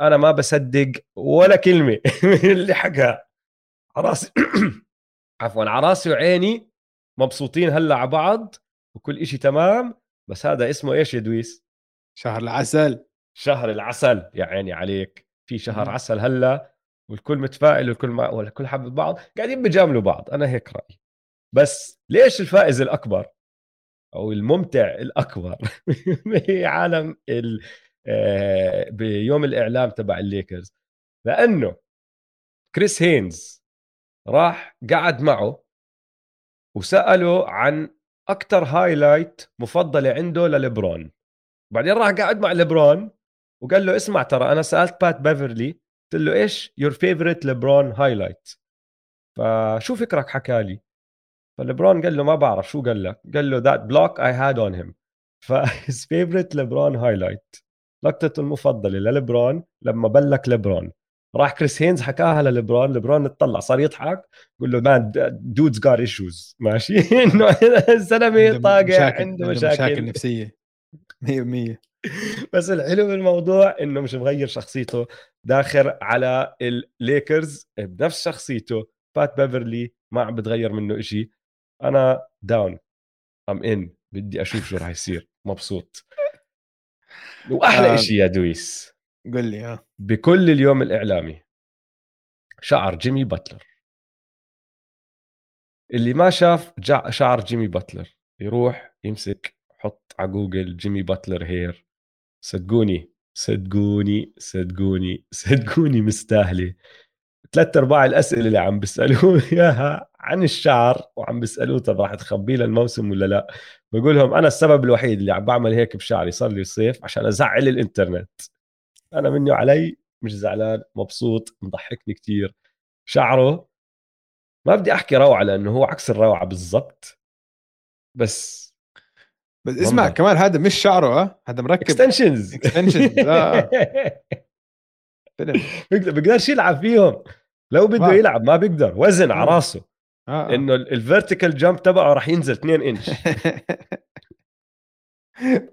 أنا ما بصدق ولا كلمة من اللي حكاها على راسي عفوا على راسي وعيني مبسوطين هلا على بعض وكل إشي تمام بس هذا اسمه إيش يا دويس؟ شهر العسل. شهر العسل يا عيني عليك. في شهر. عسل هلا والكل متفائل والكل ما والكل حابب بعض قاعدين بجاملوا بعض أنا هيك رأيي. بس ليش الفائز الأكبر؟ أو الممتع الأكبر. بعالم ال... آه، بيوم الإعلام تبع الليكرز. لأنه كريس هينز راح قعد معه وسأله عن أكثر highlight مفضلة عنده لليبرون. بعدين راح قعد مع ليبرون وقال له اسمع ترى أنا سألت بات بيفرلي قلت له إيش؟ your favorite LeBron highlight فشو فكرك حكى لي؟ فليبرون قال له ما بعرف شو قال لك قال له that block I had on him ف his favorite LeBron highlight لقطته المفضلة لليبرون لما بلّك ليبرون. راح كريس هينز حكاها لليبرون ليبرون اطلع صار يضحك يقول له man dude's got issues ماشي؟ إنه الزلمه طاقع عنده مشاكل, مشاكل. نفسية. 100% بس الحلو بالموضوع إنه مش مغير شخصيته داخل على الليكرز بنفس شخصيته. بات بيفرلي ما عم بتغير منه إشي. أنا down I'm in بدي أشوف شو راح يصير. مبسوط. وأحلى آه. إشي يا دويس. قل لي ها بكل اليوم الإعلامي شعر جيمي باتلر. اللي ما شاف جع- شعر جيمي باتلر يروح يمسك حط على جوجل جيمي باتلر hair. صدقوني صدقوني صدقوني صدقوني مستاهلة. ثلاث أرباع الأسئلة اللي عم بيسألوه. اياها عن الشعر وعم بيسألوه طب راح تخبيه للموسم ولا لا؟ بقول لهم أنا السبب الوحيد اللي عم بعمل هيك بشعري صار لي صيف عشان أزعل الإنترنت. أنا منه علي مش زعلان مبسوط مضحكني كتير. شعره ما بدي أحكي روعة لأنه هو عكس الروعة بالضبط. بس بس اسمع منظر. كمان هذا مش شعره هذا مركب. extensions extensions. آه. فيلم. بيقدرش يلعب فيهم. لو بده يلعب ما بيقدر وزن على. راسه. آه. آه. إنه ال vertical jump تبعه راح ينزل 2 انش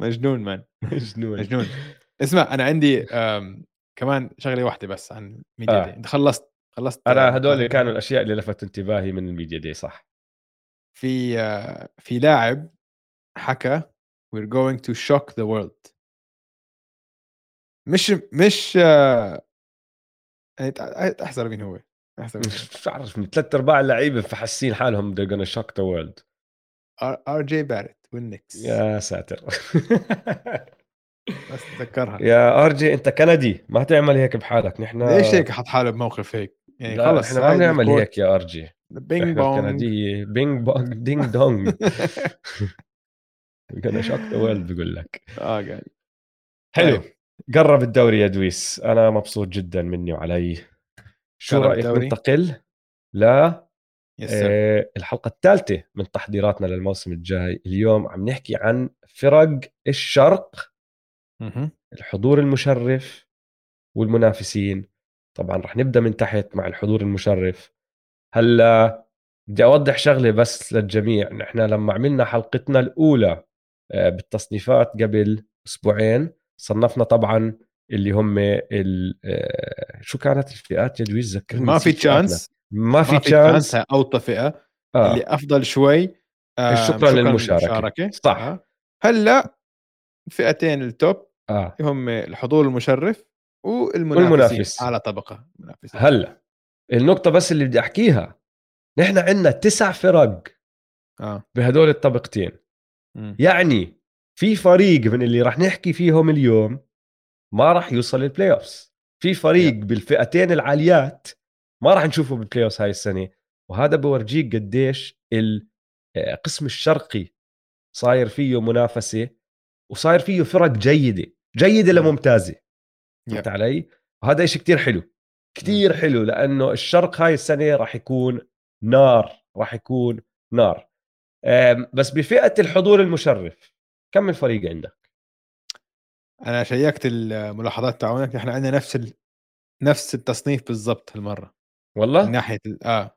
مجنون man مجنون. مجنون. اسمع أنا عندي كمان شغلة واحدة بس عن ميديا آه. دي خلصت خلصت أنا هدول كانوا الأشياء اللي لفتوا انتباهي من الميديا دي صح. في آه، في لاعب حكى we're going to shock the world. مش مش آه، يعني احزر مين هو. مين مش بعرف من ثلاث أرباع اللعيبة فحاسين حالهم they're gonna shock the world. آر جي باريت والنكس. يا ساتر. بس تذكرها. يا آر جي أنت كندي ما تعمل هيك بحالك. نحن ليش هيك حط حاله بموقف هيك؟ يعني لا خلص إحنا ما بنعمل هيك يا آر جي. بينج بونج. كندية بينج بونج دينج دونج. Gonna shock the world بقول لك. آه قاعد. حلو. طيب. قرب الدوري يا دويس. أنا مبسوط جدا مني وعلي. شو رأيك؟ ننتقل ل. آه، الحلقة الثالثة من تحضيراتنا للموسم الجاي اليوم عم نحكي عن فرق الشرق مهم. الحضور المشرف والمنافسين طبعا رح نبدأ من تحت مع الحضور المشرف هلأ بدي أوضح شغلة بس للجميع نحن لما عملنا حلقتنا الأولى آه، بالتصنيفات قبل أسبوعين صنفنا طبعا اللي هم ال- آه، شو كانت الفئات يا دويس ذكرني ما في. تشانس ما في تشانس أوطى فئة آه. اللي أفضل شوي آه شكراً للمشاركة. صح. آه. هلأ فئتين ال top آه هم الحضور المشرف والمنافسين والمنافس. على طبقة منافسين هلأ النقطة بس اللي بدي أحكيها نحن عندنا تسع فرق آه بهدول الطبقتين مم. يعني في فريق من اللي راح نحكي فيهم اليوم ما راح يوصل ال playoffs في فريق بالفئتين العاليات ما راح نشوفه بال playoffs هاي السنة وهذا بورجيك قديش القسم الشرقي صاير فيه منافسة وصاير فيه فرق جيدة جيدة لممتازة. فهمت علي؟ وهذا شيء كتير حلو كتير حلو لأنه الشرق هاي السنة راح يكون نار راح يكون نار. بس بفئة الحضور المشرف كم الفريق عندك؟ أنا شيكت الملاحظات تاعونك إحنا عندنا نفس ال... نفس التصنيف بالضبط هالمره من والله ناحية ال... آه.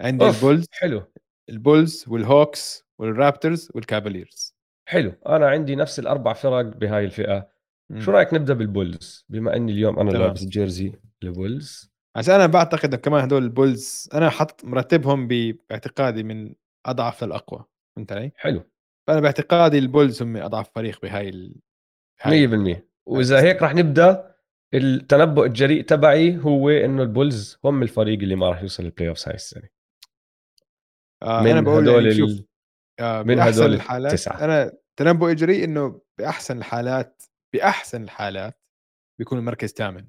عندي أوف، البولز حلو. البولز والهوكس والرابترز والكافاليرز حلو. أنا عندي نفس الأربع فرق بهاي الفئة. مم. شو رأيك نبدأ بال Bulls؟ بما إني اليوم أنا تمام. لابس jersey ال Bulls عشان أنا بعتقد كمان هدول ال Bulls أنا حط مرتبهم باعتقادي من أضعف للاقوى فهمت علي؟ حلو. فأنا باعتقادي ال Bulls هم أضعف فريق. بهاي 100% وإذا هيك راح نبدأ التنبؤ الجريء تبعي هو إنه ال Bulls هم الفريق اللي ما راح يوصل ال playoffs هاي السنة. آه من أنا بقول هدول يعني ال- شوف آه من هدول الحالات التسعة. أنا تنبؤي الجريء إنه بأحسن الحالات بأحسن الحالات بيكون المركز ثامن.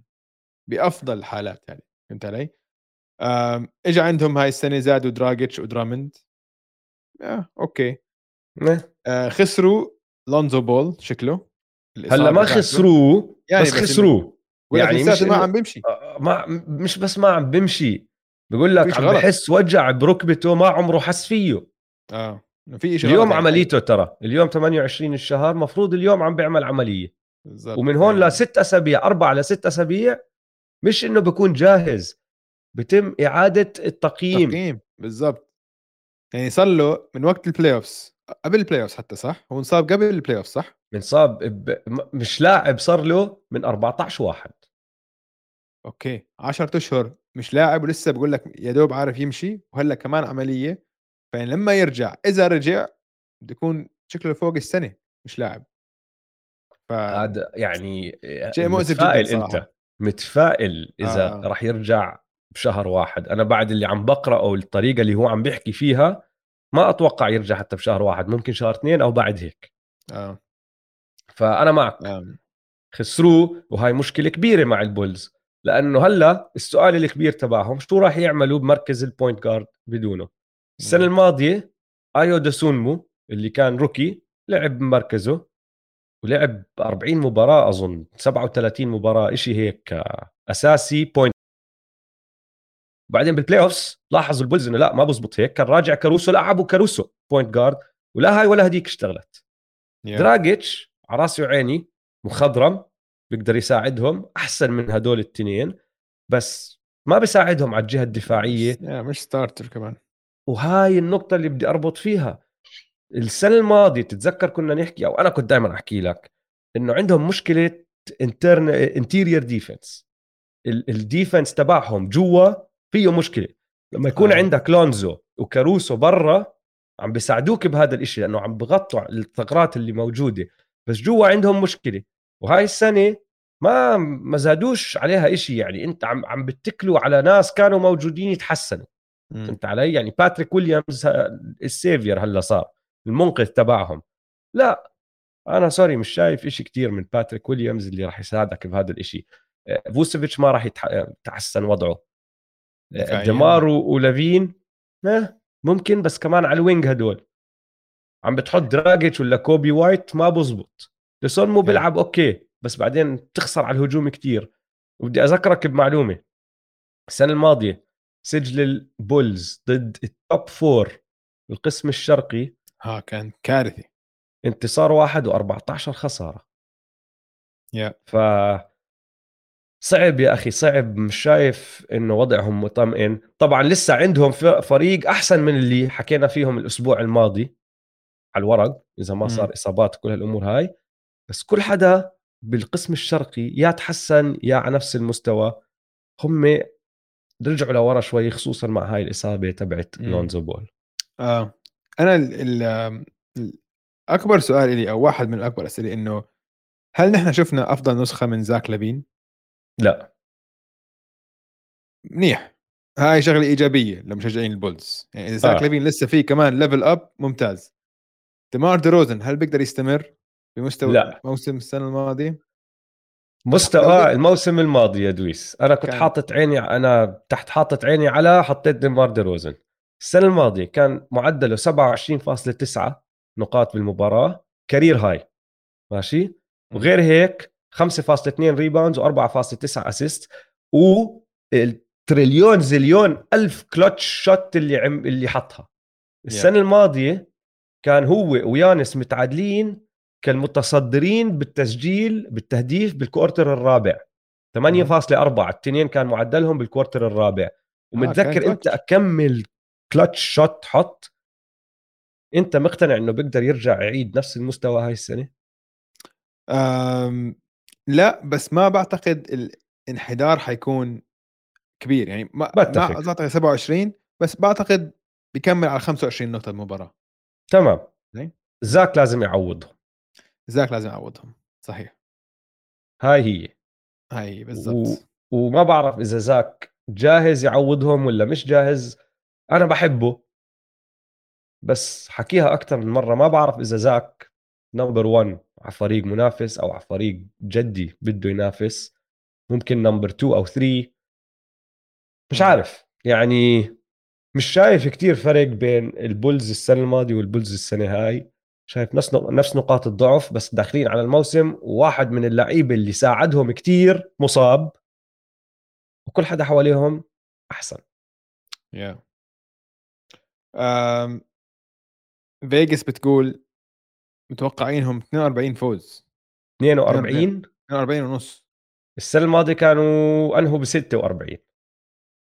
بأفضل الحالات يعني فهمت علي؟ اجى عندهم هاي السنة زادوا دراجيتش ودرامند آه أوكي. آه خسروا لونزو بول شكله. هلأ ما. خسروه؟ يعني بس خسروه. يعني يعني مش ما عم بيمشي. آه، ما مش بس ما عم بمشي بقول لك عم. بحس وجع بركبته ما عمره حس فيه. آه في شيء اليوم عمليته ترى. اليوم 28 الشهر مفروض اليوم عم بيعمل عملية. بالضبط. ومن هون يعني لست أسابيع أربع لست أسابيع مش إنه بكون جاهز. بتم إعادة التقييم. تقييم بالضبط. يعني صار له من وقت ال playoffs قبل ال playoffs حتى صح؟ هو انصاب قبل ال playoffs صح؟ منصاب ب... مش لاعب صار له من 14 واحد أوكي 10 أشهر مش لاعب ولسه بقول لك يا دوب عارف يمشي وهلا كمان عملية فلما يرجع إذا رجع بده يكون شكله فوق السنة مش لاعب ف هذا يعني شيء مؤسف جداً متفائل صراحة. أنت متفائل إذا آه. آه. راح يرجع بشهر واحد أنا بعد اللي عم بقرأه الطريقة اللي هو عم بيحكي فيها ما أتوقع يرجع حتى بشهر واحد ممكن شهر اثنين أو بعد هيك آه. فأنا معك آه. خسروه وهاي مشكلة كبيرة مع ال Bulls لأنه هلأ السؤال الكبير تبعهم شو راح يعملوا بمركز ال point guard بدونه السنة. الماضية آيو دسونمو اللي كان rookie لعب بمركزه ولعب 40 مباراة أظن 37 مباراة إشي هيك آه، أساسي point بعدين بال playoffs لاحظوا ال Bulls إنه لا ما بزبط هيك. كان راجع كاروسو لعبوا كاروسو point guard ولا هاي ولا هديك اشتغلت. yeah. دراجيتش على راسي وعيني مخضرم بيقدر يساعدهم أحسن من هدول التنين بس ما بيساعدهم على الجهة الدفاعية. yeah مش starter كمان. وهاي النقطة اللي بدي أربط فيها. السنة الماضية تتذكر كنا نحكي أو أنا كنت دائما أحكي لك إنه عندهم مشكلة intern interior defense ال defense تبعهم جوا فيه مشكلة. لما يكون آه. عندك لونزو وكاروسو برا عم بيساعدوك بهذا الإشي لأنه عم بغطوا الثغرات اللي موجودة. بس جوا عندهم مشكلة. وهاي السنة ما ما زادوش عليها إشي يعني. أنت عم عم بتكلوا على ناس كانوا موجودين يتحسنوا. فهمت علي؟ يعني باتريك ويليامز ال savior هلأ صار المنقذ تبعهم. لا أنا sorry مش شايف إشي كتير من باتريك ويليامز اللي راح يساعدك بهذا الإشي. آه، فوسيفيتش ما راح يتحسن وضعه. دمار ولافين. ممكن بس كمان على ال wing هدول. عم بتحط دراجيتش ولا كوبي وايت ما بزبط. دسونمو بيلعب أوكي بس بعدين بتخسر على الهجوم كتير. وبدي أذكرك بمعلومة. السنة الماضية سجل ال Bulls ضد ال top four القسم الشرقي. ها كان كارثي. انتصار واحد و14 خسارة. يا. ف صعب يا أخي صعب مش شايف إنه وضعهم مطمئن. طبعا لسه عندهم فريق أحسن من اللي حكينا فيهم الأسبوع الماضي على الورق إذا ما صار إصابات كل هالأمور هاي. بس كل حدا بالقسم الشرقي يا تحسن يا على نفس المستوى هم رجعوا لورا شوي خصوصا مع هاي الإصابة تبعت لونزو بول. آه. أنا ال ال أكبر سؤال لي أو واحد من الأكبر أسئلة إنه هل نحن شفنا أفضل نسخة من زاك لافين؟ لا. منيح. هاي شغلة إيجابية لمشجعين ال Bulls. يعني إذا زاك آه. لافين لسه في كمان level up ممتاز. ديمار دي روزن هل بيقدر يستمر بمستوى لا. موسم السنة الماضية؟ مستوى الموسم الماضي يا دويس. أنا كنت كان... حاطط عيني أنا تحت حاطط عيني على حطيت ديمار دي روزن السنة الماضية كان معدله 27.9 نقاط بالمباراة career high ماشي؟ وغير هيك 5.2 rebounds و4.9 assist و التريليون zillion ألف clutch shot اللي عم اللي حطها. السنة yeah. الماضية كان هو ويانس متعادلين كالمتصدرين بالتسجيل بالتهديف بالكوارتر الرابع. 8.4 التنين كان معدلهم بالكوارتر الرابع. ومتذكر آه أنت اكمل كلتش شوت حط؟ أنت مقتنع إنه بيقدر يرجع يعيد نفس المستوى هاي السنة؟ أم لا بس ما بعتقد الانحدار حيكون كبير. يعني ما بتفق. ما اعتقد 27 بس بعتقد بيكمل على 25 نقطة المباراة. تمام. زاك لازم يعوضهم. زاك لازم يعوضهم. صحيح. هاي هي. هاي بالضبط و... وما بعرف إذا زاك جاهز يعوضهم ولا مش جاهز. أنا بحبه. بس حكيها أكثر من مرة ما بعرف إذا زاك number 1 على فريق منافس أو على فريق جدي بده ينافس ممكن number 2 أو 3 مش عارف يعني مش شايف كتير فرق بين البولز السنة الماضية والبولز السنة هاي. شايف نفس نفس نقاط الضعف بس داخلين على الموسم وواحد من اللعيبة اللي ساعدهم كتير مصاب. وكل حدا حواليهم أحسن. يا yeah. um, فيجاس بتقول متوقعينهم 42 فوز. 42 42 ونص. السنة الماضية كانوا أنهوا ب 46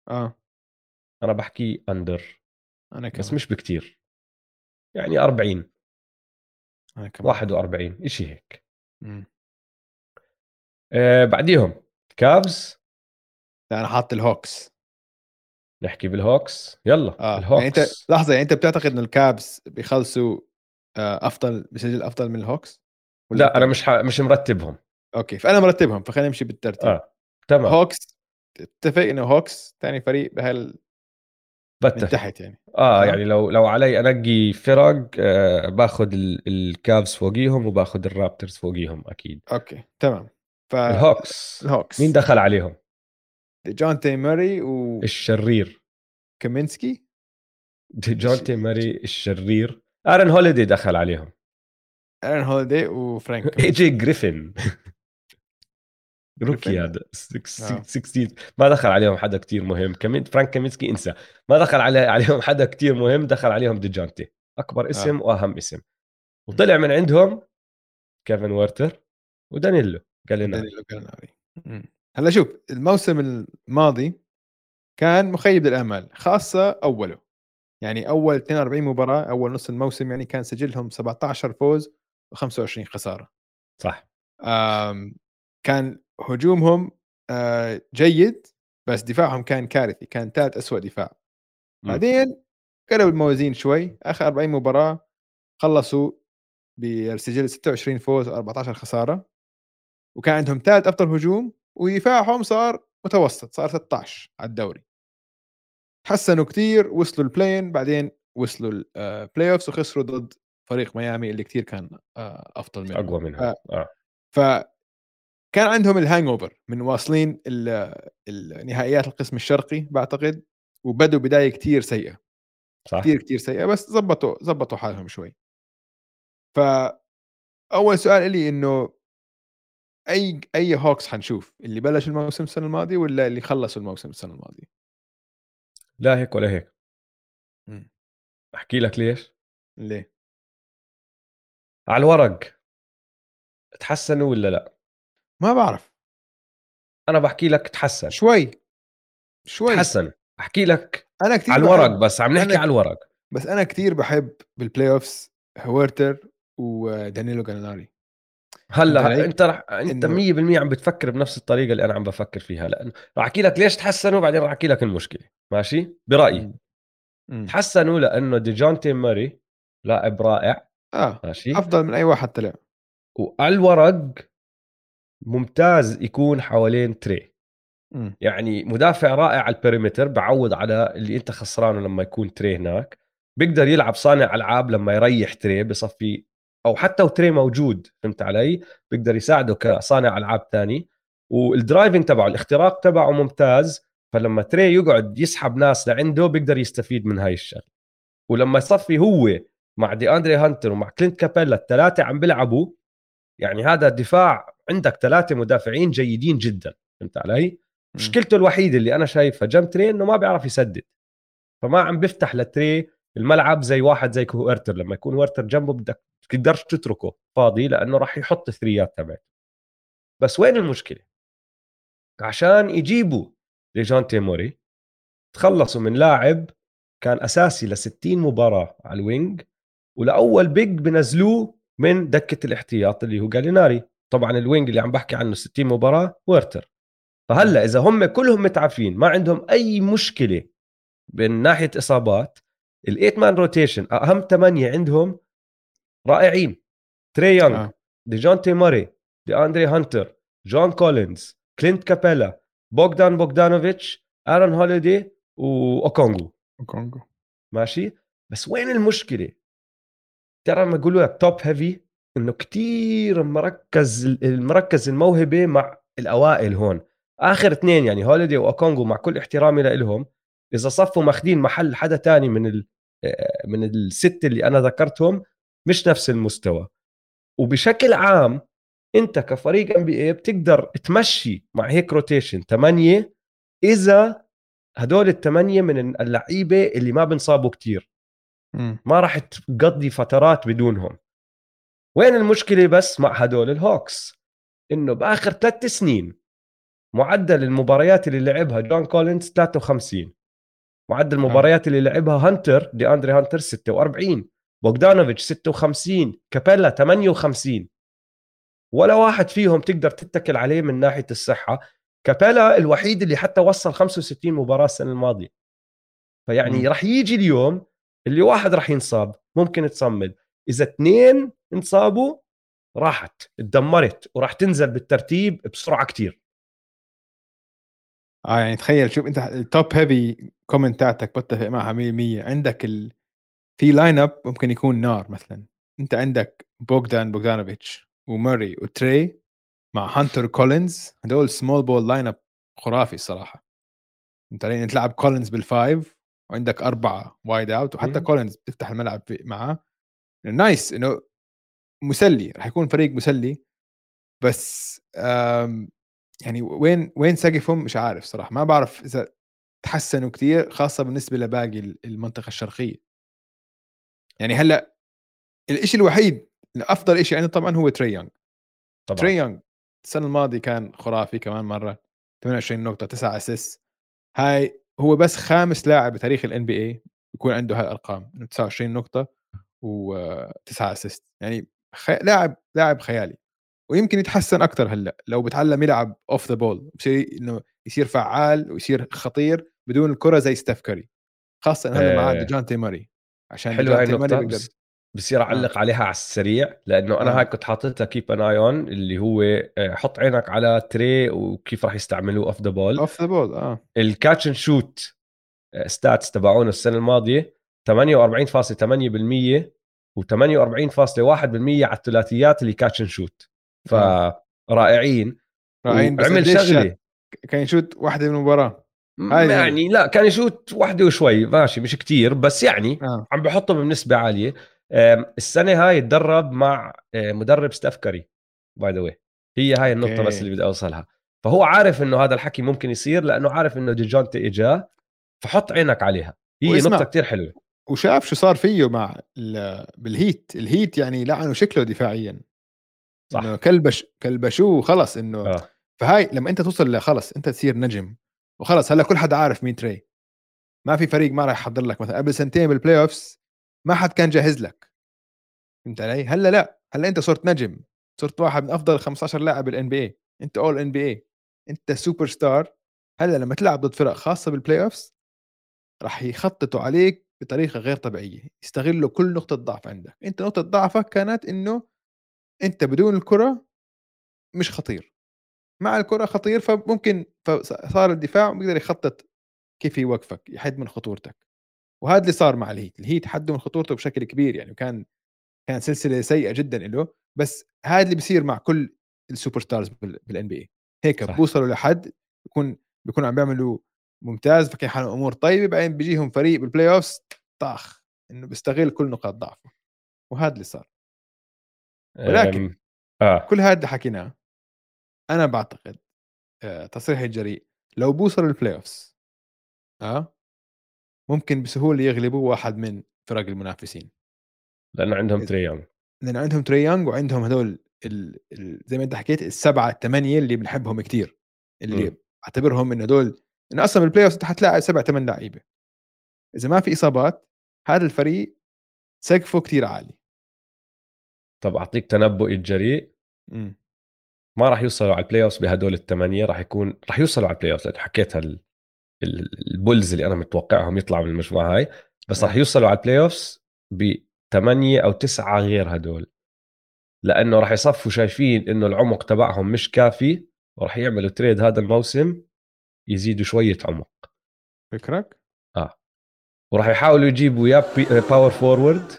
آه. أنا بحكي under أنا كمان. بس مش بكتير. يعني 40 أنا كمان. 41 شيء هيك. آه بعديهم كابز لا أنا حاط الهوكس نحكي بالهوكس يلا آه. الهوكس يعني أنت لحظة يعني أنت بتعتقد انه الكابز بيخلصوا أفضل بسجل أفضل من الهوكس لا أنا مش ح... مش مرتبهم. أوكي فأنا مرتبهم فخلينا نمشي بالترتيب. آه تمام. هوكس اتفق إنه هوكس ثاني فريق بهال بتفق. من تحت يعني. آه يعني لو لو علي انقي فرق آه باخذ الكابز فوقيهم وباخذ الرابترز فوقيهم أكيد. أوكي تمام. ف الهوكس. الهوكس. مين دخل عليهم؟ ديجونتي موراي و الشرير. كامينسكي جون تي ماري الشرير. ارن هوليدي دخل عليهم. ارن هوليدي وفرانك اي جي جريفن روكي هذا. 16 ما دخل عليهم حدا كتير مهم. كمان فرانك كامينسكي انسى. ما دخل علي عليهم حدا كتير مهم. دخل عليهم ديجانتي أكبر آه. اسم آه. وأهم اسم. وطلع من عندهم كيفن وورتر ودانيلو جاليناري. هلا شوف الموسم الماضي كان مخيب للامال خاصة أوله. يعني أول 42 مباراة أول نص الموسم يعني كان سجلهم 17 فوز و25 خسارة. صح. كان هجومهم جيد بس دفاعهم كان كارثي كان ثالث أسوأ دفاع. بعدين قلب الموازين شوي آخر 40 مباراة خلصوا بسجل 26 فوز و14 خسارة. وكان عندهم ثالث أفضل هجوم ودفاعهم صار متوسط صار 16 على الدوري. تحسنوا كثير وصلوا ال play-in بعدين وصلوا ال playoffs وخسروا ضد فريق ميامي اللي كثير كان آه، أفضل منهم. أقوى منهم ف... آه. ف كان عندهم ال hangover من واصلين النهائيات القسم الشرقي بعتقد وبدوا بداية كثير سيئة. صح. كثير كثير سيئة بس زبطوا زبطوا حالهم شوي. ف أول سؤال لي إنه أي أي هوكس حنشوف؟ اللي بلش الموسم السنة الماضية ولا اللي خلصوا الموسم السنة الماضية؟ لا هيك ولا هيك. أحكي لك ليش؟ ليه؟ على الورق تحسنوا ولا لا؟ ما بعرف. أنا بحكي لك تحسن. شوي. شوي. تحسن. أحكي لك أنا كثير على الورق بس عم نحكي على الورق بس أنا كثير بحب بال playoffs هويرتر ودانيلو جاليناري هلأ انت رح انت 100% عم بتفكر بنفس الطريقة اللي أنا عم بفكر فيها. لأنه رح أحكي لك ليش تحسنوا بعدين رح أحكي لك المشكلة. ماشي؟ برأيي. مم. تحسنوا لأنه ديجونتي موراي لاعب رائع. آه. ماشي؟ أفضل من أي واحد طلع. وعلى الورق ممتاز يكون حوالين تري. م. يعني مدافع رائع على ال perimeter بعوض على اللي أنت خسرانه لما يكون تري هناك. بيقدر يلعب صانع ألعاب لما يريح تري بصفي أو حتى وتري موجود فهمت علي؟ بيقدر يساعده كصانع ألعاب ثاني وال driving تبعه الاختراق تبعه ممتاز. فلما تري يقعد يسحب ناس لعنده بيقدر يستفيد من هاي الشغله ولما يصفي هو مع دي أندري هانتر ومع كلينت كابيلا الثلاثه عم بيلعبوا يعني هذا الدفاع عندك ثلاثة مدافعين جيدين جدا فهمت علي؟ مشكلته الوحيدة اللي أنا شايفها جنب تري إنه ما بيعرف يسدد. فما عم بيفتح لتري الملعب زي واحد زي هويرتر لما يكون هويرتر جنبه بدك تقدرش تتركه فاضي لأنه راح يحط ثريات تبعته. بس وين المشكلة؟ عشان يجيبوا لديجونتي موراي تخلصوا من لاعب كان أساسي ل 60 مباراة على ال wing ولأول big بنزلوه من دكة الاحتياط اللي هو جاليناري. طبعا ال wing اللي عم بحكي عنه 60 مباراة هويرتر فهلأ إذا هم كلهم متعافين ما عندهم أي مشكلة من ناحية إصابات ال eight man rotation أهم ثمانيه عندهم رائعين. تري يونغ آه. ديجونتي موراي دي اندري هانتر جون كولينز كلينت كابيلا بوغدان بوغدانوفيتش آرون هوليدي واوكونجو اوكونجو ماشي؟ بس وين المشكلة؟ زي ما يقولوا لك top heavy إنه كتير مركز المركز الموهبة مع الأوائل هون. آخر اثنين يعني هوليدي واوكونجو مع كل احترامي لهم إذا صفوا ماخذين محل حدا تاني من ال من الست اللي أنا ذكرتهم مش نفس المستوى. وبشكل عام أنت كفريق NBA بتقدر تمشي مع هيك rotation ثمانيه إذا هدول الثمانيه من اللعيبة اللي ما بنصابوا كتير. ما راح تقضي فترات بدونهم. وين المشكلة بس مع هدول الهوكس إنه بآخر ثلاث سنين معدل المباريات اللي لعبها جون كولينز 53 معدل المباريات اللي لعبها هانتر دي اندري هانتر 46 بوغدانوفيتش 56 كابيلا 58 ولا واحد فيهم تقدر تتكل عليه من ناحية الصحة. كابيلا الوحيد اللي حتى وصل 65 مباراة السنة الماضية. فيعني راح يجي اليوم اللي واحد راح ينصاب ممكن تصمد. إذا اثنين انصابوا راحت تدمرت وراح تنزل بالترتيب بسرعة كتير. آه يعني تخيل شوف أنت ال top heavy comment بتفق معها 100% عندك ال... في lineup ممكن يكون نار مثلا. أنت عندك بوغدان بوغدانوفيتش وموراي وتري مع هانتر كولينز. هدول small ball lineup خرافي الصراحة. أنت لين تلعب كولينز بال five وعندك أربعة wide out وحتى كولينز بتفتح الملعب معاه. nice إنه مسلي راح يكون فريق مسلي. بس يعني وين وين سقفهم مش عارف صراحة ما بعرف إذا تحسنوا كثير خاصة بالنسبة لباقي المنطقة الشرقية. يعني هلأ الشيء الوحيد افضل شيء عنده طبعا هو تري يونغ طبعا. تري يونغ السنة الماضية كان خرافي كمان مرة 28 نقطة 9 اسيس هاي هو بس خامس لاعب بتاريخ ال NBA يكون عنده هاي الارقام 29 نقطة و9 assist. يعني خي... لاعب لاعب خيالي. ويمكن يتحسن أكثر هلأ لو بتعلم يلعب off the ball بصير إنه يصير فعال ويصير خطير بدون الكرة زي ستيف كاري خاصه هلأ معاه آه. ديجونتي موري عشان حلو هاي بس بصير أعلق آه. عليها على السريع لأنه أنا آه. هاي كنت حاططها keep an eye on اللي هو آه، حط عينك على تري وكيف راح يستعملوه off the ball off the ball آه ال catch and shoot stats تبعونه السنة الماضية 48.8% و48.1% على الثلاثيات اللي catch and shoot فرائعين. رائعين بس عمل شغله كان يشوت واحدة من المباراة؟ يعني لا كان يشوت واحدة وشوي ماشي مش كتير بس يعني آه. عم بحطه بنسبة عالية. السنة هاي تدرب مع آه، مدرب ستيف كاري by the way هاي النقطة okay. بس اللي بدي أوصلها. فهو عارف إنه هذا الحكي ممكن يصير لأنه عارف إنه ديجونتي اجاه فحط عينك عليها. هي واسمع. نقطة كتير حلوة. وشاف شو صار فيه مع بال Heat. ال Heat يعني لعنه شكله دفاعيا. صح. إنه كلبش كلبشوه خلص إنه آه. فهاي لما أنت توصل لخلص أنت تصير نجم وخلص. هلأ كل حدا عارف مين تري. ما في فريق ما راح يحضر لك مثلا. قبل سنتين بال playoffs ما حد كان جاهز لك. فهمت علي؟ هلأ لا. هلأ أنت صرت نجم. صرت واحد من أفضل 15 لاعب بالان بي اي أنت اول ان بي اي أنت سوبر ستار هلأ لما تلعب ضد فرق خاصة بال playoffs راح يخططوا عليك بطريقة غير طبيعية. يستغلوا كل نقطة ضعف عندك. أنت نقطة ضعفك كانت إنه أنت بدون الكرة مش خطير. مع الكرة خطير فممكن صار الدفاع بيقدر يخطط كيف يوقفك يحد من خطورتك. وهذا اللي صار مع ال Heat ال Heat حدوا من خطورته بشكل كبير يعني وكان كان سلسلة سيئة جدا له. بس هذا اللي بيصير مع كل ال superstars بال NBA هيك صح. بوصلوا لحد بيكون بيكونوا عم بيعملوا ممتاز فكان حالهم أمور طيبة بعدين بيجيهم فريق بال playoffs طاخ إنه بيستغل كل نقاط ضعفه. وهذا اللي صار. ولكن آه. كل هذا اللي حكيناه أنا بعتقد آه تصريح الجريء لو بوصلوا ال playoffs آه ممكن بسهولة يغلبوا واحد من فرق المنافسين لأنه عندهم تري يونغ لأن عندهم تري يونغ وعندهم هذول ال... ال... زي ما أنت حكيت السبعة الثمانية اللي بنحبهم كثير اللي م. اعتبرهم انه هذول انه أصلا بال playoff أنت حتلاعب سبع ثمان لعيبة إذا ما في إصابات هذا الفريق سقفه كثير عالي طب أعطيك تنبؤ الجريء. م. ما راح يوصلوا على ال playoff بهدول الثمانيه راح يكون راح يوصلوا على ال playoff حكيت هال ال Bulls اللي أنا متوقعهم يطلعوا من المجموعة هاي بس راح يوصلوا على ال playoff بثمانيه أو تسعة غير هدول. لأنه راح يصفوا شايفين إنه العمق تبعهم مش كافي وراح يعملوا trade هذا الموسم يزيدوا شوية عمق. فكرك؟ آه. وراح يحاولوا يجيبوا يا power forward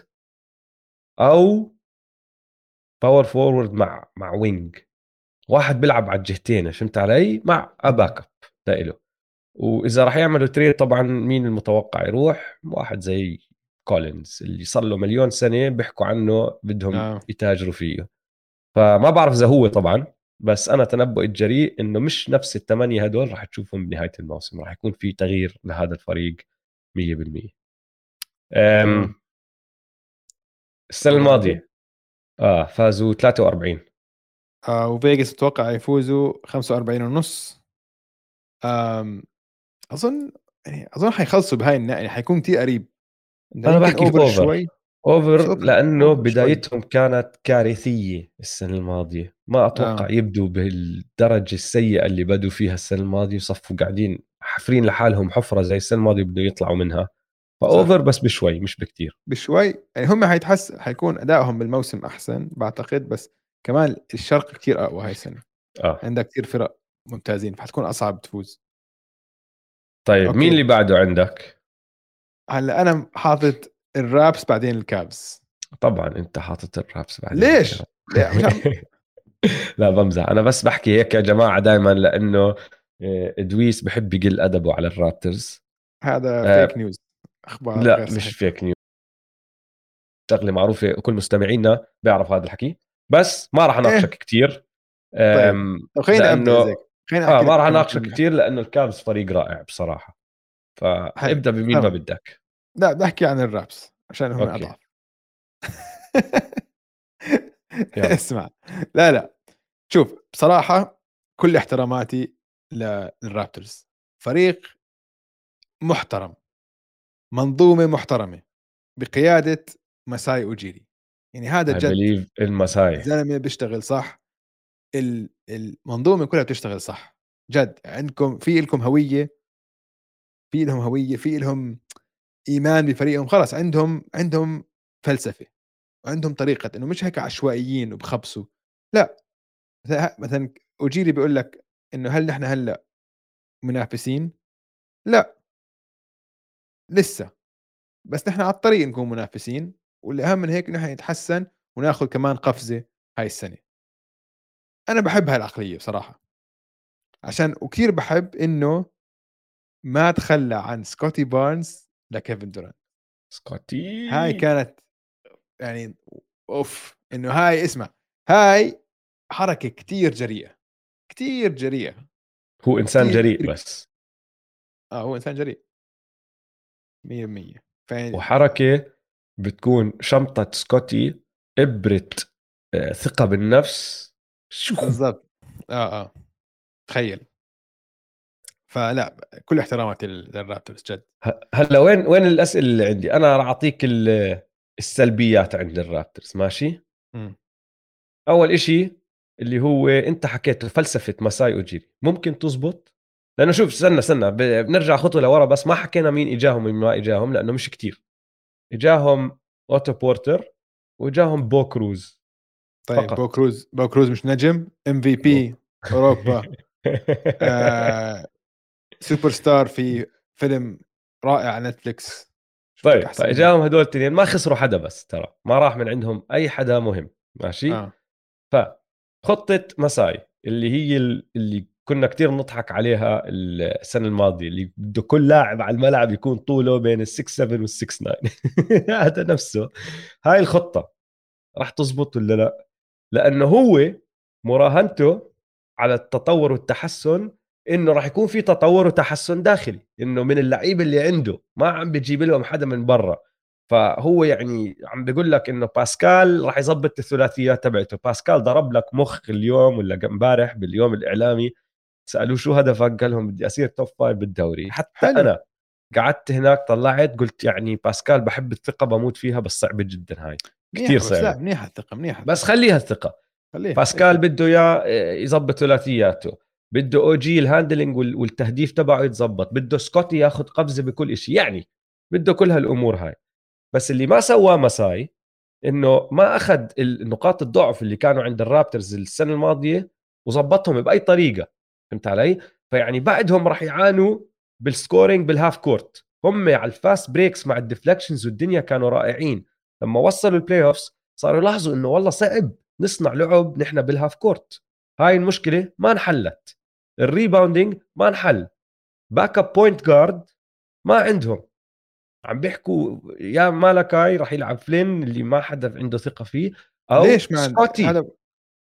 أو power forward مع مع wing واحد بيلعب على الجهتين فهمت علي؟ مع backup لإله وإذا راح يعملوا trade طبعا مين المتوقع يروح؟ واحد زي كولينز اللي صار له مليون سنة بيحكوا عنه بدهم آه. يتاجروا فيه. فما بعرف إذا هو طبعا بس أنا تنبؤ الجريء إنه مش نفس الثمانية هدول راح تشوفهم بنهاية الموسم. راح يكون في تغيير لهذا الفريق 100% أم السنة الماضية. آه فازوا 43 آه وفيجاس أتوقع يفوزوا 45 ونص. أظن يعني أظن حيخلصوا بهاي النواحي يعني حيكون كثير قريب. أنا بحكي over شوي. over لأنه over بدايتهم شوي. كانت كارثية السنة الماضية. ما أتوقع آه. يبدوا بالدرجة السيئة اللي بدوا فيها السنة الماضية وصفوا قاعدين حفرين لحالهم حفرة زي السنة الماضية بده يطلعوا منها. ف over بس بشوي مش بكتير. بشوي؟ يعني هم حيتحس حيكون أدائهم بالموسم أحسن بعتقد بس كمان الشرق كثير أقوى هاي السنة. آه. عندك كثير فرق ممتازين فحتكون أصعب تفوز. طيب okay. مين اللي بعده عندك؟ هلأ أنا حاطط ال Raps بعدين ال Cavs طبعا أنت حاطط ال Raps بعدين ليش؟ لا بمزح. أنا بس بحكي هيك يا جماعة دائما لأنه آه، ادويس بحب يقل أدبه على الرابترز. هذا آه فيك نيوز أخبار لا مش فيك نيوز شغلة معروفة وكل مستمعينا بيعرف هذا الحكي. بس ما راح أناقشك إيه؟ كثير طيب خلينا لأنه خلينا آه ما راح أناقشك كثير لأنه الكابز فريق رائع بصراحة. فابدأ بمين ما بدك. لا بحكي عن الرابس عشان هم أضعف. اسمع. لا لا. شوف بصراحة كل احتراماتي للرابترز. فريق محترم. منظومة محترمة بقيادة مساي أوجيري. يعني هذا جد المساي زلمه بيشتغل صح المنظومة كلها بتشتغل صح. جد عندكم في لكم هوية في لهم هوية في لهم إيمان بفريقهم. خلاص عندهم عندهم فلسفة وعندهم طريقة إنه مش هيك عشوائيين وبخبصوا. لا. مثلا أوجيري بيقول لك إنه هل نحن هلأ منافسين؟ لا. لسه. بس نحن على الطريق نكون منافسين والأهم من هيك نحن نتحسن وناخذ كمان قفزة هاي السنة. أنا بحب هاي العقليه بصراحة. عشان وكثير بحب إنه ما تخلى عن سكوتي بارنز لكيفن دوران سكوتي! هاي كانت يعني أوف إنه هاي اسمع هاي حركة كتير جريئة كتير جريئة. هو إنسان جريء بس. آه هو إنسان جريء. 100% فين وحركة بتكون شنطة سكوتي إبرة آه، ثقة بالنفس. شو؟ بالضبط. آه آه. تخيل. فلا كل احتراماتي لل Raptors جد. هلا وين وين الأسئلة اللي عندي؟ أنا راح أعطيك السلبيات عند ال Raptors ماشي؟ م. أول إشي اللي هو أنت حكيت فلسفة مساي أوجيري. ممكن تزبط؟ لأنه شوف استنى استنى بنرجع خطوة لورا بس ما حكينا مين إجاهم ومين ما إجاهم لأنه مش كتير. إجاهم أوتو بورتر وإجاهم بو كروز طيب فقط. بو كروز بو كروز مش نجم MVP أوروبا. آه سوبر ستار في فيلم رائع على Netflix. طيب فإجاهم هدول الاثنين ما خسروا حدا بس ترى ما راح من عندهم أي حدا مهم ماشي؟ آه. فخطة مساي اللي هي اللي كنا كتير نضحك عليها السنة الماضية اللي بده كل لاعب على الملعب يكون طوله بين ال 6 7 وال 6 9 هذا نفسه. هاي الخطة. راح تزبط ولا لا؟ لأنه هو مراهنته على التطور والتحسن إنه راح يكون في تطور وتحسن داخلي. إنه من اللعيبه اللي عنده ما عم بيجيب لهم حدا من برا. فهو يعني عم بيقول لك إنه باسكال راح يظبط الثلاثيات تبعته. باسكال ضرب لك مخ اليوم ولا امبارح باليوم الإعلامي. سألوه شو هدفك قال لهم بدي أصير top five بالدوري. حتى حلو. أنا قعدت هناك طلعت قلت يعني باسكال بحب الثقة بموت فيها بس صعبة جدا هاي. كثير صعبة. منيحه الثقة منيحه بس خليها الثقة. خليها. باسكال بده إياه يظبط ثلاثياته. بده OG ال handling والتهديف تبعه يتظبط. بده سكوتي ياخذ قفزة بكل شيء يعني بده كل هالأمور هاي. بس اللي ما سواه مساي إنه ما أخذ النقاط الضعف اللي كانوا عند ال Raptors السنة الماضية وظبطهم بأي طريقة. فهمت علي؟ فيعني بعدهم راح يعانوا بال scoring بال half court هم على ال fast breaks مع ال deflections والدنيا كانوا رائعين. لما وصلوا ال playoffs صاروا يلاحظوا إنه والله صعب نصنع لعب نحن بال half court هاي المشكلة ما انحلت. ال rebounding ما انحل. backup point guard ما عندهم. عم بيحكوا يا مالكاي راح يلعب فلين اللي ما حدا عنده ثقة فيه أو ليش ما عندك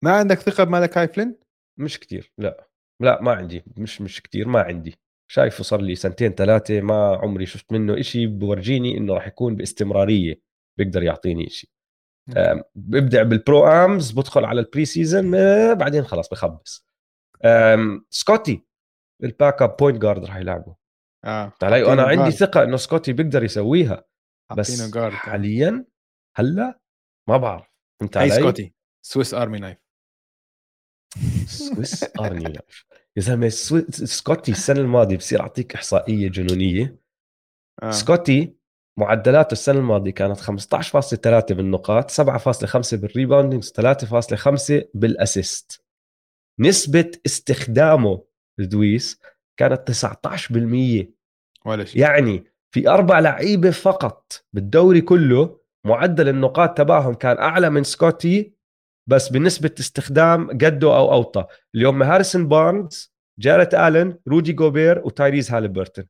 ما عندك ثقة بمالكاي فلين؟ مش كتير لا. لا ما عندي مش مش كتير ما عندي. شايفه صار لي سنتين ثلاثة ما عمري شفت منه إشي بورجيني إنه راح يكون باستمرارية بيقدر يعطيني إشي. ببدع بال pro-ams بدخل على ال preseason بعدين خلاص بخبص. سكوتي ال backup point guard راح يلعبه. آه علي وأنا عندي ثقة إنه سكوتي بيقدر يسويها بس guard. حاليا هلأ ما بعرف. فهمت علي؟ سكوتي Swiss army knife Swiss army knife يا زلمه سكوتي السنة الماضية بصير أعطيك إحصائية جنونية. آه. سكوتي معدلاته السنة الماضية كانت 15.3 بالنقاط 7.5 بال rebounding 3.5 بال assist. نسبة استخدامه دويس كانت 19% ولا شيء. يعني في أربع لعيبة فقط بالدوري كله معدل النقاط تبعهم كان أعلى من سكوتي بس بنسبة استخدام قده أو أوطى. اليوم هاريسون بارنز جاريت آلن رودي جوبير وتايريز هاليبرتون.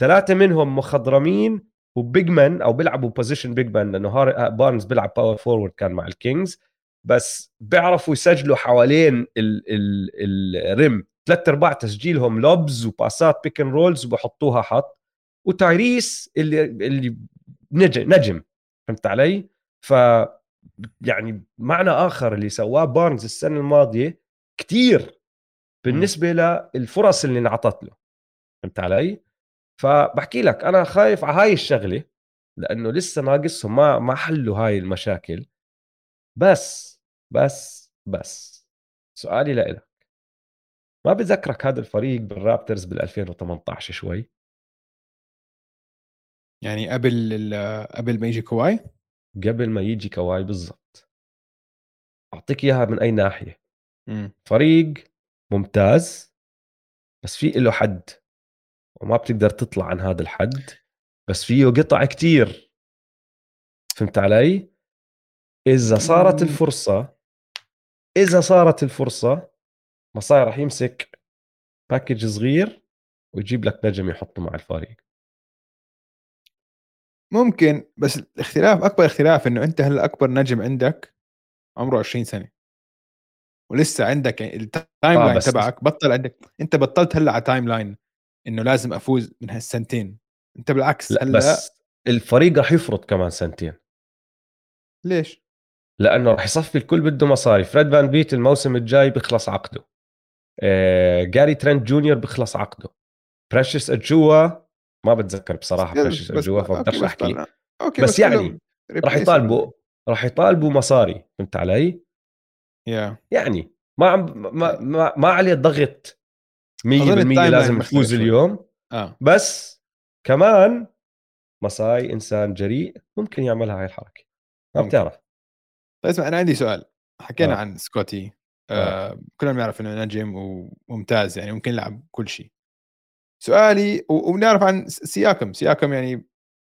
ثلاثة منهم مخضرمين و big man أو بيلعبوا position big man لأنه بارنز بيلعب power forward كان مع ال Kings. بس بيعرفوا يسجلوا حوالين ال rim. ثلاث أرباع تسجيلهم lobs وباسات pick and rolls وبحطوها حط. وتايريس اللي اللي نجم. فهمت علي؟ ف يعني معنى آخر اللي سواه بارنز السنة الماضية كتير بالنسبة للفرص اللي انعطت له. فهمت علي؟ فبحكي لك أنا خايف على هاي الشغلة لأنه لسه ناقصهم ما ما حلوا هاي المشاكل. بس بس بس سؤالي لإلك. ما بذكرك هذا الفريق بال Raptors بال 2018 شوي؟ يعني قبل قبل ما يجي كواي؟ قبل ما يجي كواي بالضبط. أعطيك إياها من أي ناحية. م. فريق ممتاز بس في له حد وما بتقدر تطلع عن هذا الحد بس فيه قطع كتير. فهمت علي؟ إذا صارت الفرصة إذا صارت الفرصة مصاي راح يمسك باكج صغير ويجيب لك نجم يحطه مع الفريق. ممكن بس الاختلاف أكبر اختلاف إنه أنت هلأ أكبر نجم عندك عمره 20 سنة. ولسه عندك ال time آه line تبعك بطل عندك. أنت بطلت هلأ على timeline إنه لازم أفوز من هالسنتين. أنت بالعكس لأ هلأ بس الفريق راح يفرط كمان سنتين. ليش؟ لأنه راح يصفي الكل بده مصاري. فريد فان بيت الموسم الجاي بيخلص عقده. آه، جاري ترنت جونيور بيخلص عقده. بريشس اتشوا ما بتذكر بصراحة بريشس اتشوا فبقدرش أحكي okay بس, بس يعني راح يطالبوا راح يطالبوا مصاري فهمت علي؟ yeah. يعني ما عم ما ما, ما عليه ضغط 100% لازم نفوز اليوم آه. بس كمان مساي إنسان جريء ممكن يعملها هاي الحركة ما بتعرف طيب اسمع أنا عندي سؤال حكينا آه. عن سكوتي آه. آه. كلنا بنعرف إنه نجم وممتاز يعني ممكن يلعب كل شيء سؤالي وبنعرف عن سياكم. سياكم يعني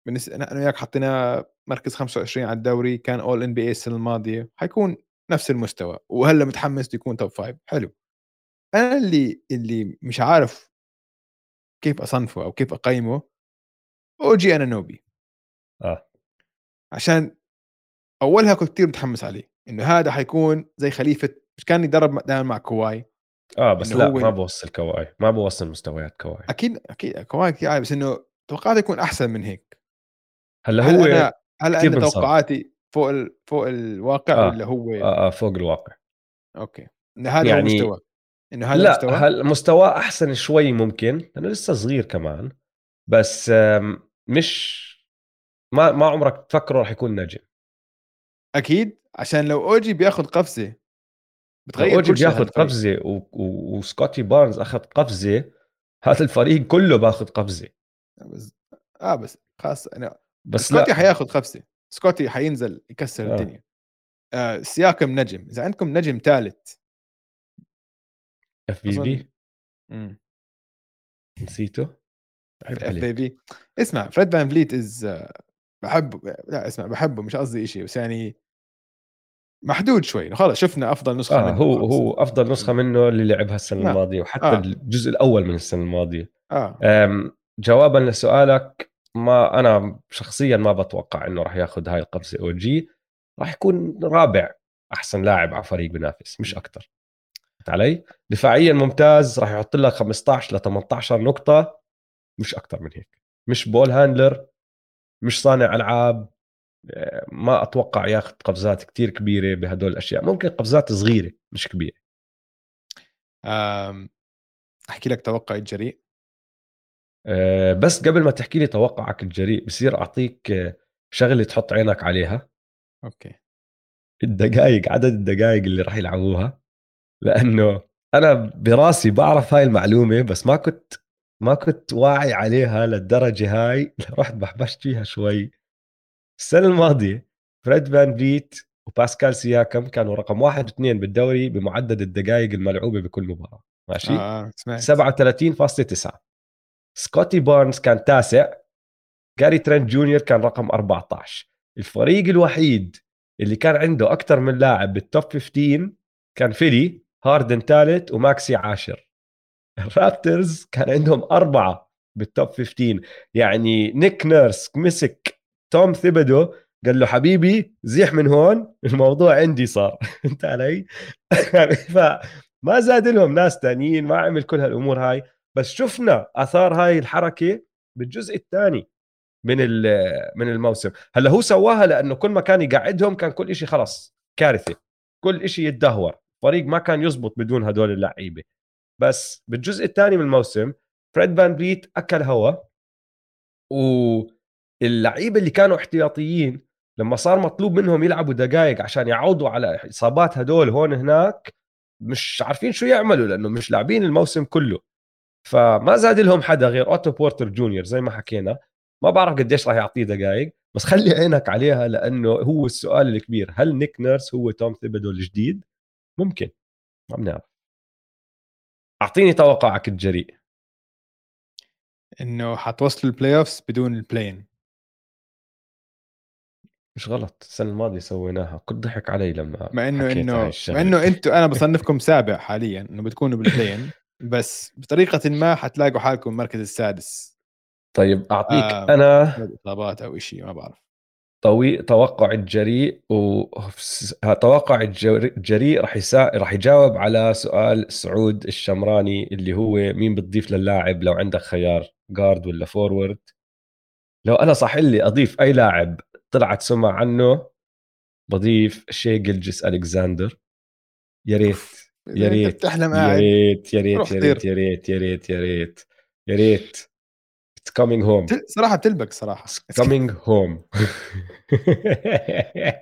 أنا وياك حطيناه مركز 25 على الدوري كان اول NBA السنة الماضية حيكون نفس المستوى وهلا متحمس يكون top five حلو. أنا اللي اللي مش عارف كيف أصنفه أو كيف أقيمه OG أنونوبي آه. عشان أولها كنت كثير متحمس عليه إنه هذا حيكون زي خليفة مش كان يدرب دائما مع كواي آه بس لا ما بوصل كواي ما بوصل مستويات كواي. أكيد أكيد كواي كثير عالي بس إنه توقعاتي يكون أحسن من هيك. هلأ هو هل أنا هل أنا توقعاتي فوق ال... فوق الواقع آه. ولا هو؟ آه آه فوق الواقع. أوكي. إنه هذا يعني... المستوى إنه هذا لا مستوى؟ هل مستواه أحسن شوي ممكن لأنه لسه صغير كمان بس مش ما ما عمرك تفكره راح يكون نجم أكيد عشان لو OG بياخذ قفزة. بتغير OG بياخذ قفزة و... و... وسكوتي بارنز أخذ قفزة هذا الفريق كله بأخذ قفزة. بس آه بس خاص أنا بس سكوتي لا. حياخذ قفزة سكوتي حينزل يكسر آه. الدنيا. آه سياكم نجم إذا عندكم نجم ثالث. FVV نسيته؟ FV V اسمع فريد فان فليت از بحبه لا اسمع بحبه مش قصدي شيء بس يعني محدود شوي. خلص شفنا أفضل نسخة آه منه. هو خلص. هو أفضل نسخة منه اللي لعبها السنة آه. الماضية وحتى آه. الجزء الأول من السنة الماضية. آه. جوابا لسؤالك ما أنا شخصيا ما بتوقع إنه راح ياخذ هاي القفزة OG. راح يكون رابع أحسن لاعب على فريق بينافس مش أكثر علي؟ دفاعيا ممتاز راح يحط لك 15 ل 18 نقطة مش أكثر من هيك. مش ball handler مش صانع ألعاب. ما أتوقع ياخذ قفزات كتير كبيرة بهدول الأشياء. ممكن قفزات صغيرة مش كبيرة. أحكي لك توقعي الجريء. أه بس قبل ما تحكي لي توقعك الجريء بصير أعطيك شغلة تحط عينك عليها. أوكي. الدقائق عدد الدقائق اللي راح يلعبوها. لأنه أنا براسي بعرف هاي المعلومة بس ما كنت ما كنت واعي عليها للدرجة هاي. رحت بحبشت فيها شوي. السنة الماضية فريد فان فليت وباسكال سياكم كانوا رقم واحد واثنين بالدوري بمعدل الدقائق الملعوبة بكل مباراة ماشي؟ آه سمعت. 37.9 سكوتي بارنز كان تاسع. جاري ترنت جونيور كان رقم 14 الفريق الوحيد اللي كان عنده أكثر من لاعب بال top 15 كان Philly هاردن ثالث وماكسي عاشر. الرابترز كان عندهم أربعة بال top 15 يعني نيك نيرس مسك توم ثيبدو قال له حبيبي زيح من هون. الموضوع عندي صار. انت علي؟ فما زاد لهم ناس تانيين ما عمل كل هالأمور هاي. بس شفنا آثار هاي الحركة بالجزء الثاني من من الموسم. هلأ هو سواها لأنه كل ما كان يقعدهم كان كل شيء خلص كارثة. كل شيء يتدهور. فريق ما كان يزبط بدون هدول اللعيبة. بس بالجزء الثاني من الموسم فريد فان فليت أكل هوا واللعيبه اللي كانوا احتياطيين لما صار مطلوب منهم يلعبوا دقائق عشان يعوضوا على إصابات هدول هون هناك مش عارفين شو يعملوا لأنه مش لاعبين الموسم كله. فما زاد لهم حدا غير أوتو بورتر جونيور زي ما حكينا. ما بعرف قديش راح يعطيه دقائق بس خلي عينك عليها لأنه هو السؤال الكبير هل نيك نيرس هو توم ثيبدو الجديد؟ ممكن. ما بنعرف. أعطيني توقعك الجريء. إنه حتوصلوا ال playoffs بدون ال play-in مش غلط السنة الماضية سويناها. كنت ضحك علي لما مع إنه إنه مع إنه أنتم أنا بصنفكم سابع حاليا إنه بتكونوا بال play-in بس بطريقة ما حتلاقوا حالكم المركز السادس. طيب أعطيك آه أنا اصابات أو شيء ما بعرف. توقع الجريء وتوقع الجريء راح يسا... راح يجاوب على سؤال سعود الشمراني اللي هو مين بتضيف للاعب لو عندك خيار guard ولا forward لو أنا صح لي أضيف أي لاعب. طلعت سمع عنه. بضيف شي غلجس الكساندر يا ريت يا ريت تحلم يا ريت يا ريت يا ريت يا ريت يا ريت يا ريت يا ريت. It's coming home. صراحة بتلبك صراحة. It's coming home.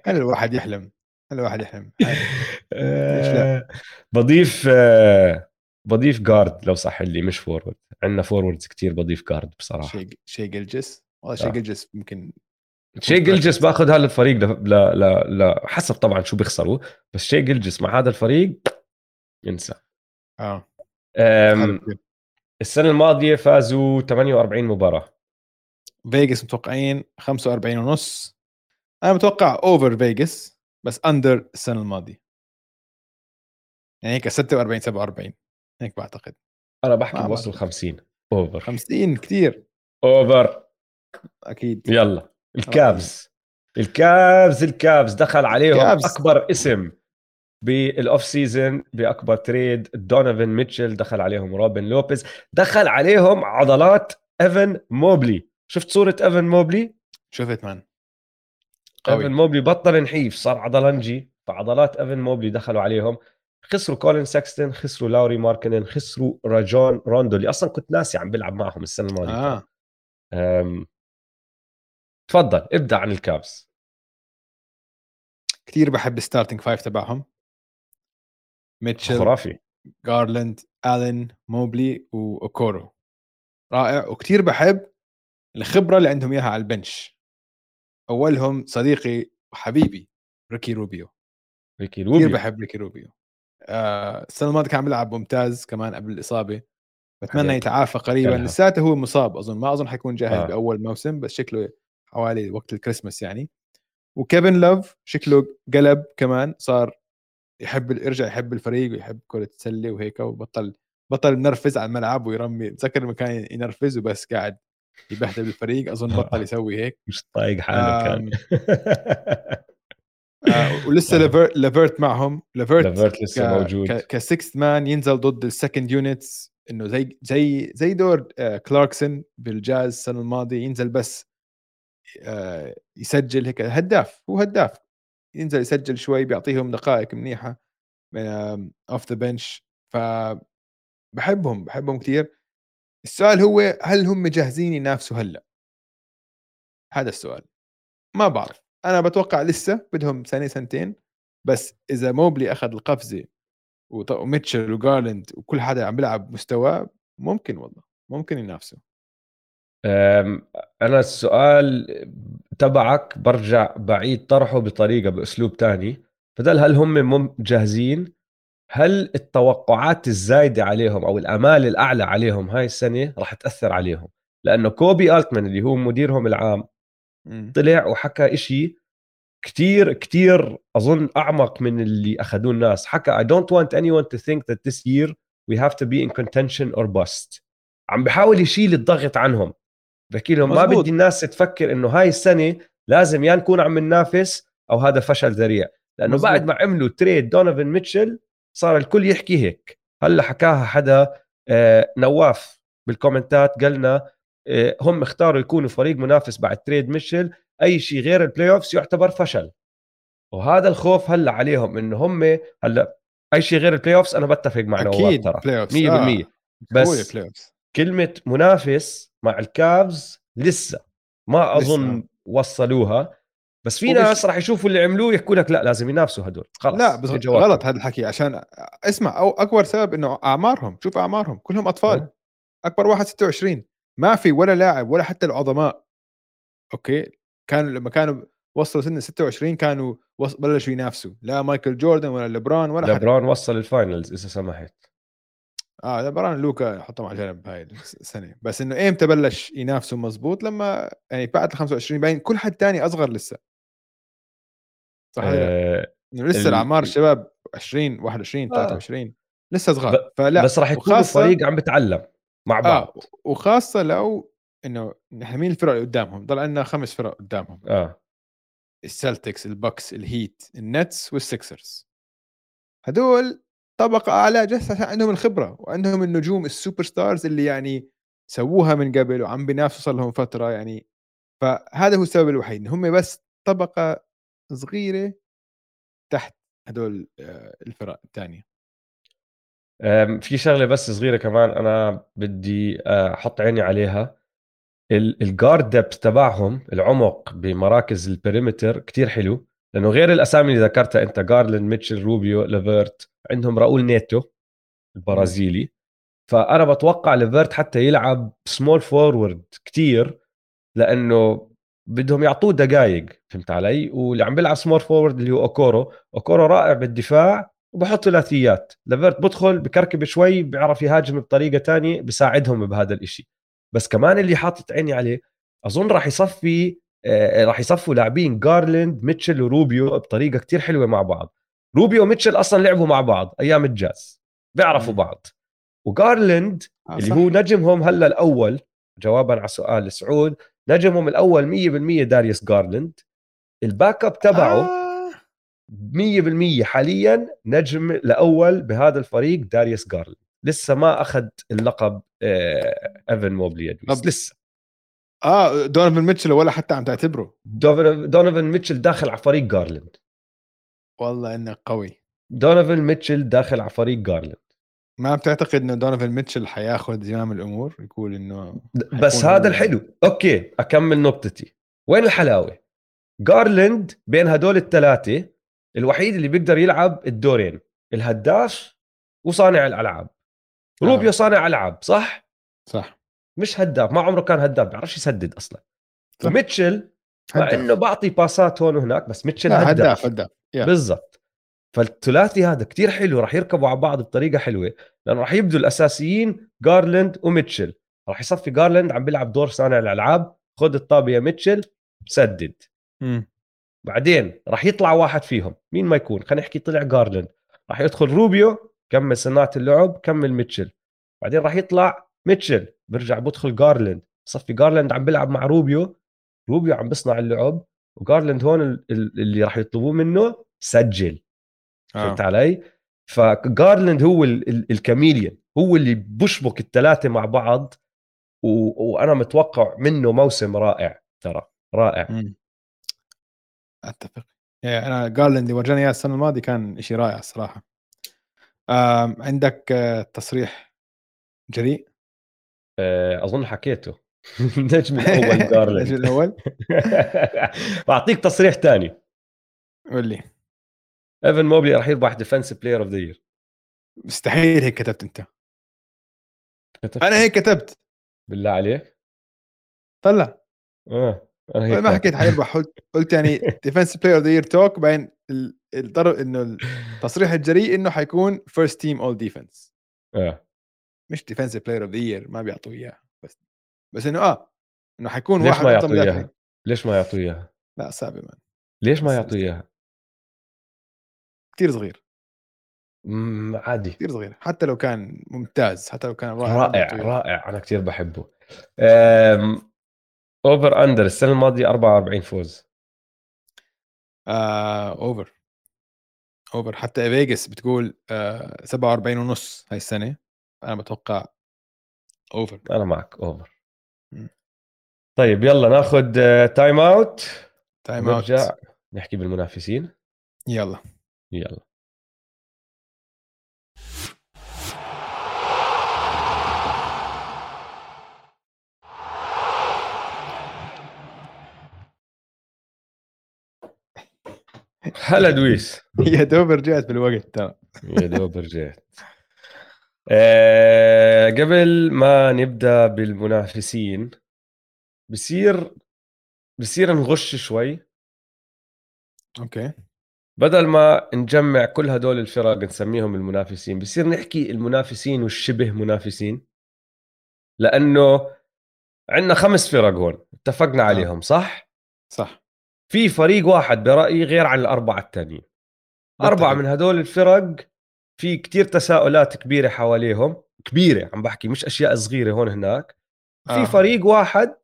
هل الواحد يحلم؟ هل الواحد يحلم؟ آه، بضيف آه، بضيف guard لو صح لي مش forward عندنا forwards كثير بضيف guard بصراحة. شي شي غلجس؟ والله شي غلجس ممكن شي غلجس باخذ هذا الفريق ل... ل... ل... ل... حسب طبعا شو بيخسروا بس شي غلجس مع هذا الفريق ينسى. آه. أم... السنة الماضية فازوا 48 مباراة. فيجاس متوقعين 45 ونص. أنا متوقع over فيجاس بس under السنة الماضية. يعني هيك 46 47 هيك بعتقد. أنا بحكي بوصل 50 over 50 كثير over أكيد. يلا. الكافز. الكافز الكافز دخل عليهم كافز. أكبر اسم بال off season بأكبر trade دونيفن ميتشل دخل عليهم. روبن لوبيز دخل عليهم عضلات ايفن موبلي شفت صورة ايفن موبلي شفت man قوي. ايفن موبلي بطل نحيف صار عضلنجي فعضلات ايفن موبلي دخلوا عليهم. خسروا كولين ساكستن خسروا لاوري ماركنن خسروا راجون روندو اللي أصلا كنت ناسي عم بيلعب معهم السنة الماضية. آه. تفضل ابدأ عن الكافز. كثير بحب ال starting five تبعهم. ميتشل خرافي. جارلاند ألين موبلي وأوكورو. رائع. وكثير بحب الخبرة اللي عندهم إياها على ال bench. أولهم صديقي وحبيبي ريكي روبيو. ريكي روبيو. كثير بحب ريكي روبيو. آه السنة الماضية كان بيلعب ممتاز كمان قبل الإصابة. بتمنى يتعافى قريبا. لساته هو مصاب أظن. ما أظن حيكون جاهز آه. بأول موسم بس شكله حوالي وقت الكريسماس يعني. وكيفن لوف شكله قلب كمان صار يحب يرجع يحب الفريق ويحب كرة السلة وهيك وبطل بطل ينرفز على الملعب ويرمي تذكر لما كان ينرفز وبس قاعد يبهدل الفريق أظن بطل يسوي هيك. مش طايق حاله كان. آه ولسه ليفرت ليفرت معهم. ليفرت ليفرت لسه موجود. كسكست مان ينزل ضد السكند يونتس إنه زي زي زي دور آه كلاركسون بالجاز السنة الماضية ينزل بس آه، يسجل هيك هداف هو هداف. ينزل يسجل شوي بيعطيهم دقائق منيحة off the bench ف بحبهم بحبهم كثير السؤال هو هل هم جاهزين ينافسوا هلأ؟ هذا السؤال. ما بعرف. أنا بتوقع لسه بدهم سنة سنتين. بس إذا موبلي أخذ القفزة وميتشل وجارلند وكل حدا عم بيلعب مستواه ممكن والله ممكن ينافسوا. أنا السؤال تبعك برجع بعيد طرحه بطريقة بأسلوب تاني. بدل هل هم جاهزين هل التوقعات الزايدة عليهم أو الأمال الأعلى عليهم هاي السنة راح تأثر عليهم؟ لأنه كوبي ألتمان اللي هو مديرهم العام طلع وحكى إشي كتير كتير أظن أعمق من اللي أخذوه الناس. حكى I don't want anyone to think that this year we have to be in contention or bust. عم بحاول يشيل الضغط عنهم. بحكي لهم ما بدي الناس تفكر إنه هاي السنة لازم يا نكون عم ننافس أو هذا فشل ذريع. لأنه مزبوط. بعد ما عملوا trade دونيفن ميتشل صار الكل يحكي هيك. هلأ حكاها حدا آه، نواف بال comments ات قالنا آه، هم اختاروا يكونوا فريق منافس بعد trade ميتشل أي شيء غير ال playoffs يعتبر فشل. وهذا الخوف هلأ عليهم إنه هم هلأ أي شيء غير ال playoffs أنا بتفق مع نواف ترى. 100% آه. بس كلمة منافس مع الكافز لسه. ما أظن لسه. وصلوها بس في ناس راح يشوفوا اللي عملوه يحكوا لك لا لازم ينافسوا هدول. خلص لا بس. غلط هذا الحكي عشان اسمع أو أكبر سبب إنه أعمارهم شوف أعمارهم كلهم أطفال. أه. أكبر واحد 26 ما في ولا لاعب ولا حتى العظماء. أوكي؟ كانوا لما كانوا وصلوا سن 26 كانوا بلشوا ينافسوا. لا مايكل جوردن ولا ليبرون ولا ليبرون وصل ال finals إذا سمحت. آه ليبرون لوكا حطهم على جنب هاي السنة بس إنه ايمتى بلش ينافسوا مزبوط لما يعني بعد ال 25 باين كل حد تاني أصغر لسه. صح ولا لا؟ آه إنه لسه ال- الأعمار الشباب 20 21 آه. 23 لسه صغار. فلا بس راح يكون وخاصة- فريق عم بتعلم مع بعض. آه وخاصة لو إنه نحن مين الفرق اللي قدامهم؟ ضل عندنا خمس فرق قدامهم. آه. السلتكس البكس الهيت النتس والسكسرز هدول طبقة أعلى جس عندهم الخبرة وعندهم النجوم ال superstars اللي يعني سووها من قبل وعم بينافسوا صار لهم فترة يعني. فهذا هو السبب الوحيد هم بس طبقة صغيرة تحت هدول آه، الفرق الثانية أم، في شغلة بس صغيرة كمان أنا بدي آه، أحط عيني عليها. ال guard depth تبعهم العمق بمراكز ال perimeter كتير حلو. لأنه غير الأسامي اللي ذكرتها أنت جارلند ميتشل روبيو ليفرت عندهم راؤول نيتو البرازيلي. فأنا بتوقع ليفرت حتى يلعب small forward كتير لأنه بدهم يعطوه دقائق فهمت علي؟ واللي عم بيلعب small forward اللي هو أوكورو. أوكورو رائع بالدفاع وبحط ثلاثيات ليفرت بدخل بكركب شوي بيعرف يهاجم بطريقة تانية بيساعدهم بهذا الإشي. بس كمان اللي حاطط عيني عليه أظن راح يصفي راح يصفوا لاعبين جارلند ميتشل وروبيو بطريقة كتير حلوة مع بعض. روبيو وميتشل أصلا لعبوا مع بعض أيام الجاز بيعرفوا مم. بعض. وجارلند آه اللي. هو نجمهم هلأ الأول جوابا على سؤال سعود نجمهم الأول 100% داريوس جارلند ال backup تبعه آه. 100% حاليا نجم الأول بهذا الفريق داريوس جارلند لسه ما أخذ اللقب آه، إيفن موبلي لسه. آه دونيفن ميتشل ولا حتى عم تعتبره. دونيفن ميتشل داخل على فريق جارلند والله إنه قوي. دونيفن ميتشل داخل على فريق جارلند ما بتعتقد إنه دونيفن ميتشل حياخذ زمام الأمور؟ يقول إنه بس هذا الحلو. أوكي أكمل نقطتي. وين الحلاوة؟ جارلند بين هدول الثلاثة الوحيد اللي بيقدر يلعب الدورين الهداف وصانع الألعاب. آه. روبيو صانع ألعاب صح؟ صح. مش هداف ما عمره كان هداف بيعرفش يسدد أصلا. صح. وميتشل مع. إنه بعطي باسات هون وهناك بس ميتشل هداف, هداف هداف. بالضبط. فالثلاثي هذا كتير حلو راح يركبوا على بعض بطريقة حلوة لأنه راح يبدوا الأساسيين جارلند وميتشل راح يصفي جارلند عم بيلعب دور صانع الألعاب خذ الطابة يا ميتشل سدد. مم. بعدين راح يطلع واحد فيهم. مين ما يكون؟ خلينا نحكي طلع جارلند راح يدخل روبيو كمل صناعة اللعب كمل ميتشل بعدين راح يطلع ميتشل برجع بدخل جارلند صفي جارلند عم بيلعب مع روبيو روبيو عم بيصنع اللعب وجارلند هون ال- ال- اللي راح يطلبوه منه سجل. فهمت آه. علي؟ فجارلند هو ال- ال- ال chameleon هو اللي بشبك الثلاثه مع بعض و... وأنا متوقع منه موسم رائع ترى رائع. مم. أتفق. يعني أنا جارلاند اللي ورجاني إياه السنة الماضية كان شيء رائع الصراحة. عندك آه، تصريح جريء؟ أظن حكيته. النجم الأول النجم جارلند الأول؟ بعطيك تصريح تاني. قول لي. إيفن موبلي راح يربح defense player of the year مستحيل هيك كتبت أنت. أنا هيك كتبت. بالله عليك. طلع. آه أنا هيك ما حكيت حيربح. قلت قلت يعني defensive player of the year talk بعدين ال- الضرب إنه التصريح الجريء إنه حيكون first team all defense آه. مش defensive player of the year ما بيعطوه اياه بس بس إنه آه إنه حيكون ليش واحد ما يعطوه. إياها؟ ليش ما يعطوه إياها؟ لا صعبه man. ليش ما يعطوه إياها؟ كثير صغير. عادي. كثير صغير. حتى لو كان ممتاز حتى لو كان رائع. رائع. أنا كثير بحبه. أم... over under السنة الماضية 44 فوز. آه over over حتى فيجاس بتقول آه 47 ونص هاي السنة. أنا بتوقع over أنا معك over طيب يلا ناخذ time out time out نحكي بالمنافسين. يلا. يلا. هلا دويس. يا دوب رجعت بالوقت ترى. يا دوب رجعت. أه قبل ما نبدأ بالمنافسين بصير بصير نغش شوي. أوكي. بدل ما نجمع كل هدول الفرق نسميهم المنافسين بصير نحكي المنافسين والشبه منافسين. لأنه عندنا خمس فرق هون اتفقنا آه. عليهم صح؟ صح. في فريق واحد برأيي غير عن الأربعة الثانيين أربعة من هدول الفرق في كتير تساؤلات كبيرة حواليهم. كبيرة عم بحكي مش أشياء صغيرة هون هناك. في آه. فريق واحد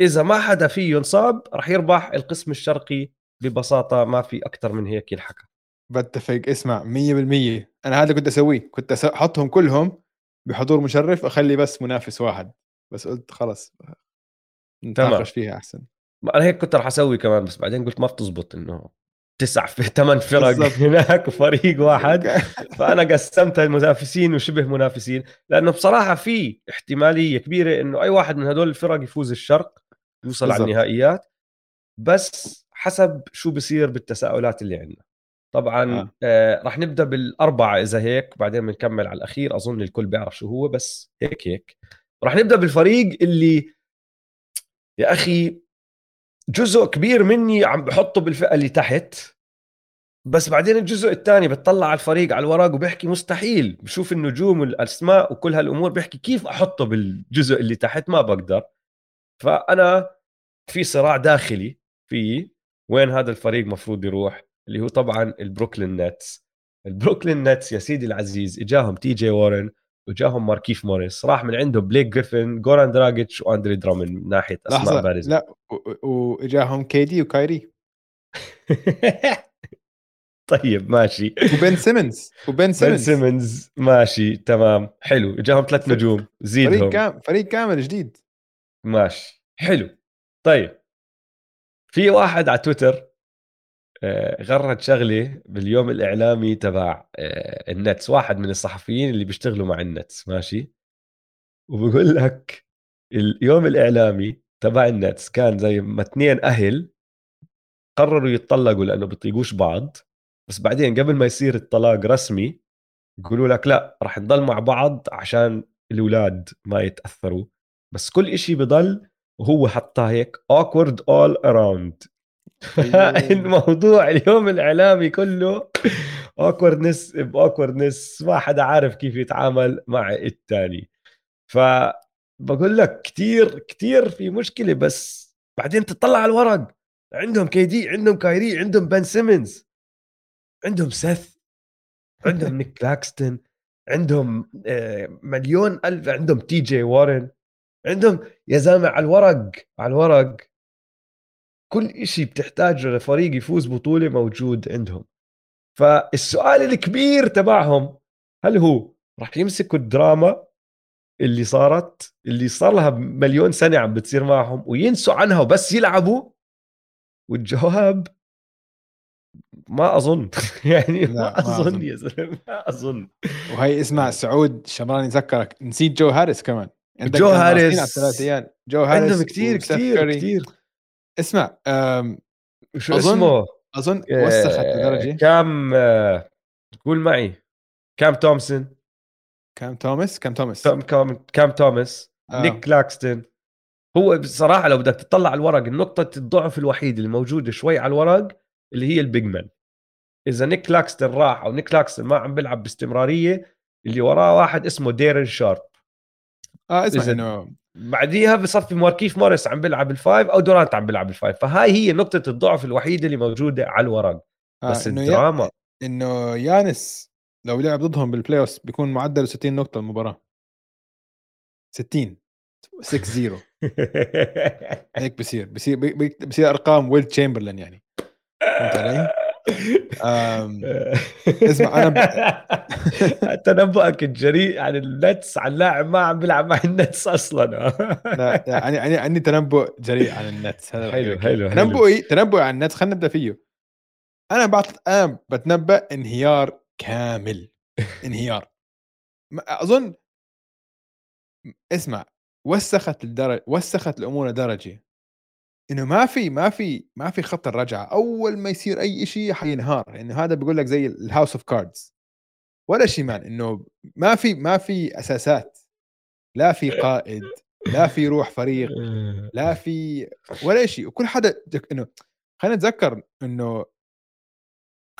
إذا ما حدا فيه ينصاب رح يربح القسم الشرقي ببساطة ما في أكثر من هيك يلحقها. بتفق. اسمع 100% أنا هذا كنت أسويه. كنت أحطهم كلهم بحضور مشرف أخلي بس منافس واحد. بس قلت خلص نتناقش فيها أحسن. أنا هيك كنت رح أسوي كمان بس بعدين قلت ما بتزبط إنه تسع في ثمان فرق هناك وفريق واحد. فأنا قسمتها المنافسين وشبه منافسين لأنه بصراحة في احتمالية كبيرة إنه أي واحد من هدول الفرق يفوز الشرق يوصل على النهائيات. بس حسب شو بصير بالتساؤلات اللي عندنا. طبعا آه. آه رح نبدأ بالأربعة إذا هيك بعدين بنكمل على الأخير. أظن الكل بيعرف شو هو بس هيك هيك. رح نبدأ بالفريق اللي يا أخي جزء كبير مني عم بحطه بالفئة اللي تحت بس بعدين الجزء الثاني بتطلع على الفريق على الورق وبيحكي مستحيل بشوف النجوم والأسماء وكل هالأمور بيحكي كيف أحطه بالجزء اللي تحت؟ ما بقدر. فأنا في صراع داخلي في وين هذا الفريق مفروض يروح اللي هو طبعا البروكلين نتس. البروكلين نتس يا سيدي العزيز إجاهم تي جي وارن وإجاهم ماركيف موريس. راح من عنده بليك جريفن جوران دراجيتش وأندري دراموند من ناحية أسماء بارزه لا واجاهم كيدي وكايري. طيب ماشي. وبن سيمنز وبن سيمنز بن سيمنز. ماشي تمام حلو. اجاهم ثلاث نجوم زيدهم. فريق كامل فريق كامل جديد. ماشي حلو. طيب في واحد على تويتر غرد شغله باليوم الإعلامي تبع آه، النتس واحد من الصحفيين اللي بيشتغلوا مع النتس ماشي؟ وبقول لك اليوم الإعلامي تبع النتس كان زي ما اثنين أهل قرروا يتطلقوا لأنه بيطيقوش بعض بس بعدين قبل ما يصير الطلاق رسمي يقولوا لك لا راح نضل مع بعض عشان الأولاد ما يتأثروا بس كل إشي بضل وهو حطها هيك awkward all around. الموضوع اليوم الإعلامي كله awkwardness ب awkwardness ما حدا عارف كيف يتعامل مع الثاني فبقول لك كثير كثير في مشكلة بس بعدين تطلع على الورق. عندهم كي دي عندهم كايري عندهم بن سيمنز عندهم سيث عندهم نيك كلاكستن عندهم آه، مليون ألف عندهم تي جي وارن عندهم يا زلمة على الورق على الورق. كل شيء بتحتاجه لفريق يفوز بطولة موجود عندهم. فالسؤال الكبير تبعهم هل هو راح يمسكوا الدراما اللي صارت اللي صار لها مليون سنة عم بتصير معهم وينسوا عنها وبس يلعبوا؟ والجواب ما أظن. يعني ما أظن. يا زلمة ما أظن. وهي اسمع سعود شمران يذكرك نسيت جو هاريس كمان. جو هاريس. جو هاريس عندهم كثير كثير كثير اسمع شو أظن اسمه؟ أظن وسخت لدرجه كام آه، قول معي. كام تومسون؟ كام توماس؟ كام توماس؟ كام كام توماس؟ آه. نيك كلاكستن هو بصراحة لو بدك تطلع على الورق النقطة الضعف الوحيده اللي موجودة شوي على الورق اللي هي ال big man. إذا نيك كلاكستن راح أو نيك كلاكستن ما عم بيلعب باستمرارية اللي وراه واحد اسمه ديرون شارب. آه اسمع إنه بعديها بصفي ماركيف موريس عم بيلعب ال five أو دورانت عم بيلعب ال five. فهاي هي نقطة الضعف الوحيدة اللي موجودة على الورق. آه بس إنه الدراما. إنه يانس لو لعب ضدهم بال playoff بيكون معدله 60 نقطة المباراة. 60 6 0 هيك بصير. بصير بصير أرقام ويل تشامبرلين يعني. فهمت علي؟ اسمع أنا تنبؤك الجريء عن النتس عن لاعب ما عم بيلعب مع النتس أصلا. لا يعني يعني عندي تنبؤ جريء عن النتس هذا حلو حلو تنبؤي تنبؤي عن النتس خلينا نبدأ فيه. أنا بعط أنا بتنبأ انهيار كامل انهيار. أظن اسمع وسخت الدرجه وسخت الأمور لدرجه إنه ما في ما في ما في خط الرجعة. أول ما يصير أي شيء حينهار يعني هذا بيقول لك زي ال house of cards ولا شيء man. إنه ما في ما في أساسات. لا في قائد لا في روح فريق لا في ولا شيء. وكل حدا إنه خلينا نتذكر إنه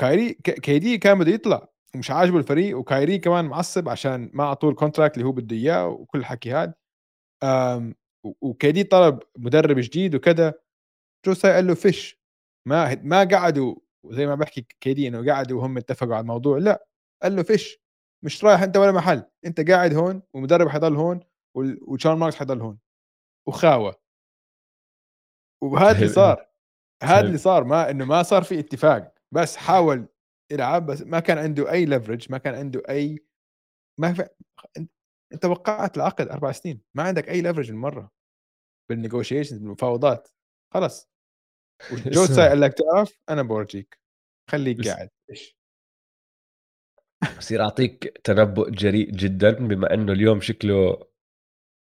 كايري كيدي كان بده يطلع ومش عاجبه الفريق. وكايري كمان معصب عشان ما أعطوه ال contract اللي هو بده إياه وكل الحكي هذا وكيدي طلب مدرب جديد وكذا. جو تساي قال له فيش. ما ما قعدوا زي ما بحكي كيدي إنه قعدوا وهم اتفقوا على الموضوع لا قال له فيش. مش رايح أنت ولا محل. أنت قاعد هون ومدرب حيضل هون وشون ماركس حيضل هون. وخاوة. وهذا اللي صار. هذا اللي صار. ما إنه ما صار في اتفاق. بس حاول يلعب بس ما كان عنده أي leverage ما كان عنده أي ما في أنت وقعت العقد أربع سنين. ما عندك أي leverage المره بال negotiations بالمفاوضات. خلص وجو تساي قال لك تعرف أنا بورجيك. خليك قاعد. بصير أعطيك تنبؤ جريء جدا بما إنه اليوم شكله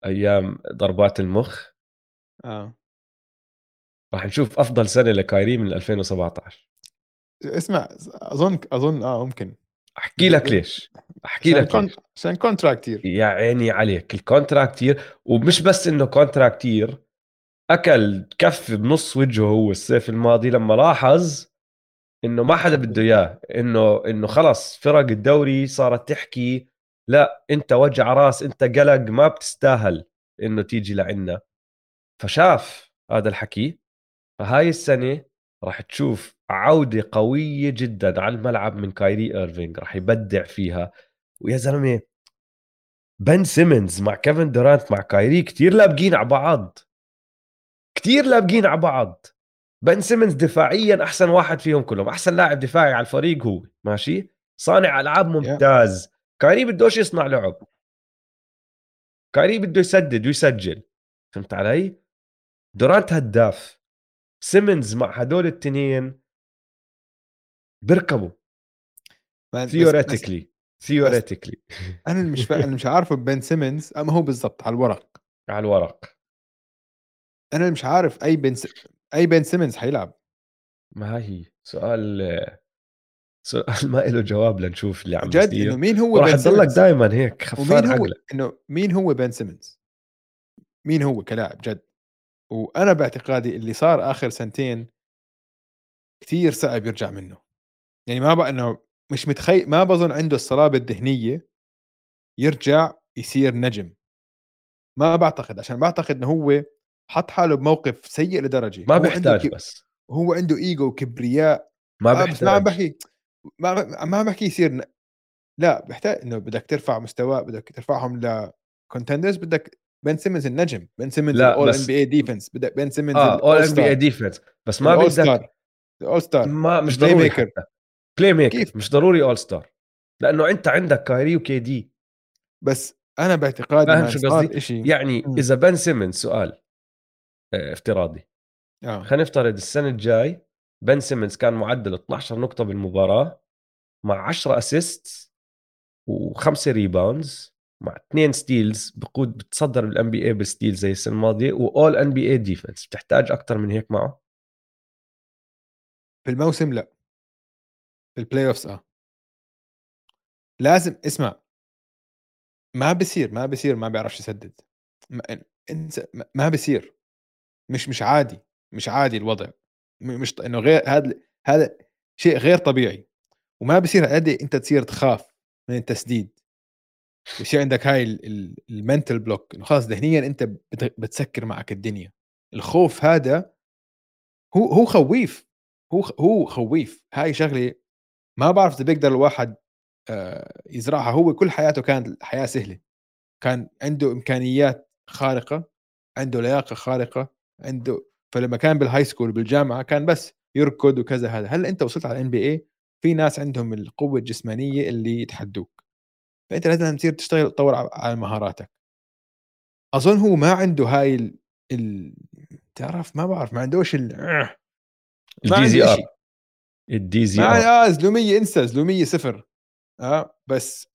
أيام ضربات المخ. آه. راح نشوف أفضل سنة لكايري من 2017 اسمع أظن أظن آه ممكن. أحكي لك ليش. أحكي لك عشان عشان contract year يا عيني عليك ال contract year ومش بس إنه contract year أكل كف بنص وجهه هو الصيف الماضي لما لاحظ إنه ما حدا بده إياه إنه إنه خلص فرق الدوري صارت تحكي لا أنت وجع راس أنت قلق ما بتستاهل إنه تيجي لعنا. فشاف هذا الحكي فهاي السنة راح تشوف عودة قوية جدا على الملعب من كايري ايرفينج راح يبدع فيها. ويا زلمة بن سيمنز مع كيفن دورانت مع كايري كتير لابقين على بعض. كتير لابقين على بعض. بن سيمنز دفاعيا أحسن واحد فيهم كلهم أحسن لاعب دفاعي على الفريق هو ماشي؟ صانع ألعاب ممتاز. yeah. كايري بدوش يصنع لعب. كايري بده يسدد ويسجل. فهمت علي؟ دورانت هداف. سيمنز مع هدول التنين بيركبوا. theoretically theoretically أنا مش. أنا مش عارفه بن سيمنز اما هو بالضبط على الورق. على الورق. أنا مش عارف أي بن س... أي بن سيمنز حيلعب ما هي؟ سؤال سؤال ما له جواب لنشوف اللي عم جد إنه مين هو بن تضلك دائما هيك خفان هو إنه مين هو بن سيمنز؟ مين هو كلاعب؟ جد. وأنا باعتقادي اللي صار آخر سنتين كثير صعب يرجع منه. يعني ما بقى إنه مش متخيل ما بظن عنده الصلابة الذهنية يرجع يصير نجم. ما بعتقد عشان بعتقد إنه هو حط حاله بموقف سيء لدرجة. ما بيحتاج بس. هو عنده إيجو وكبرياء. ما بيحتاج آه، ما عم بحكي ما ما عم بحكي يصير. لا بحتاج إنه بدك ترفع مستوى بدك ترفعهم ل contenders بدك بن سيمنز النجم. بن سيمنز All-NBA defense بدك بن سيمنز آه All-NBA defense بس ما بدك all-star ما مش ضروري maker playmaker كيف؟ مش ضروري all-star لأنه أنت عندك كايري و KD بس أنا باعتقادي فاهم شو قصدي؟ يعني. إذا بن سيمنز سؤال. افتراضي. آه. خلينا نفترض السنة الجاي بن سيمنز كان معدل 12 نقطة بالمباراة مع 10 assist وخمسة rebounds مع اثنين steals بقود بتصدر بال NBA بال steal زي السنة الماضية و All-NBA defense بتحتاج أكثر من هيك معه؟ في الموسم لا. في ال playoffs آه. لازم اسمع. ما بصير ما بصير ما بيعرفش يسدد. ما, ما بصير مش مش عادي مش عادي الوضع. مش إنه غير هذا هذا شيء غير طبيعي. وما بصير قد أنت تصير تخاف من التسديد. ويصير عندك هاي ال mental block إنه خلاص ذهنيا أنت بتسكر معك الدنيا. الخوف هذا هو هو خويف. هو هو خويف. هاي شغلة ما بعرف إذا بيقدر الواحد آه، يزرعها. هو كل حياته كانت الحياة سهلة. كان عنده إمكانيات خارقة عنده لياقة خارقة. عنده. فلما كان بال high school بالجامعة كان بس يركض وكذا هذا. هلأ أنت وصلت على ال NBA في ناس عندهم القوة الجسمانية اللي يتحدوك. فأنت لازم تصير تشتغل وتطور على مهاراتك. أظن هو ما عنده هاي ال... ال... تعرف ما بعرف ما عندوش ال الدي زي ار الدي زي ار آه زلومية انسى زلومية صفر. آه بس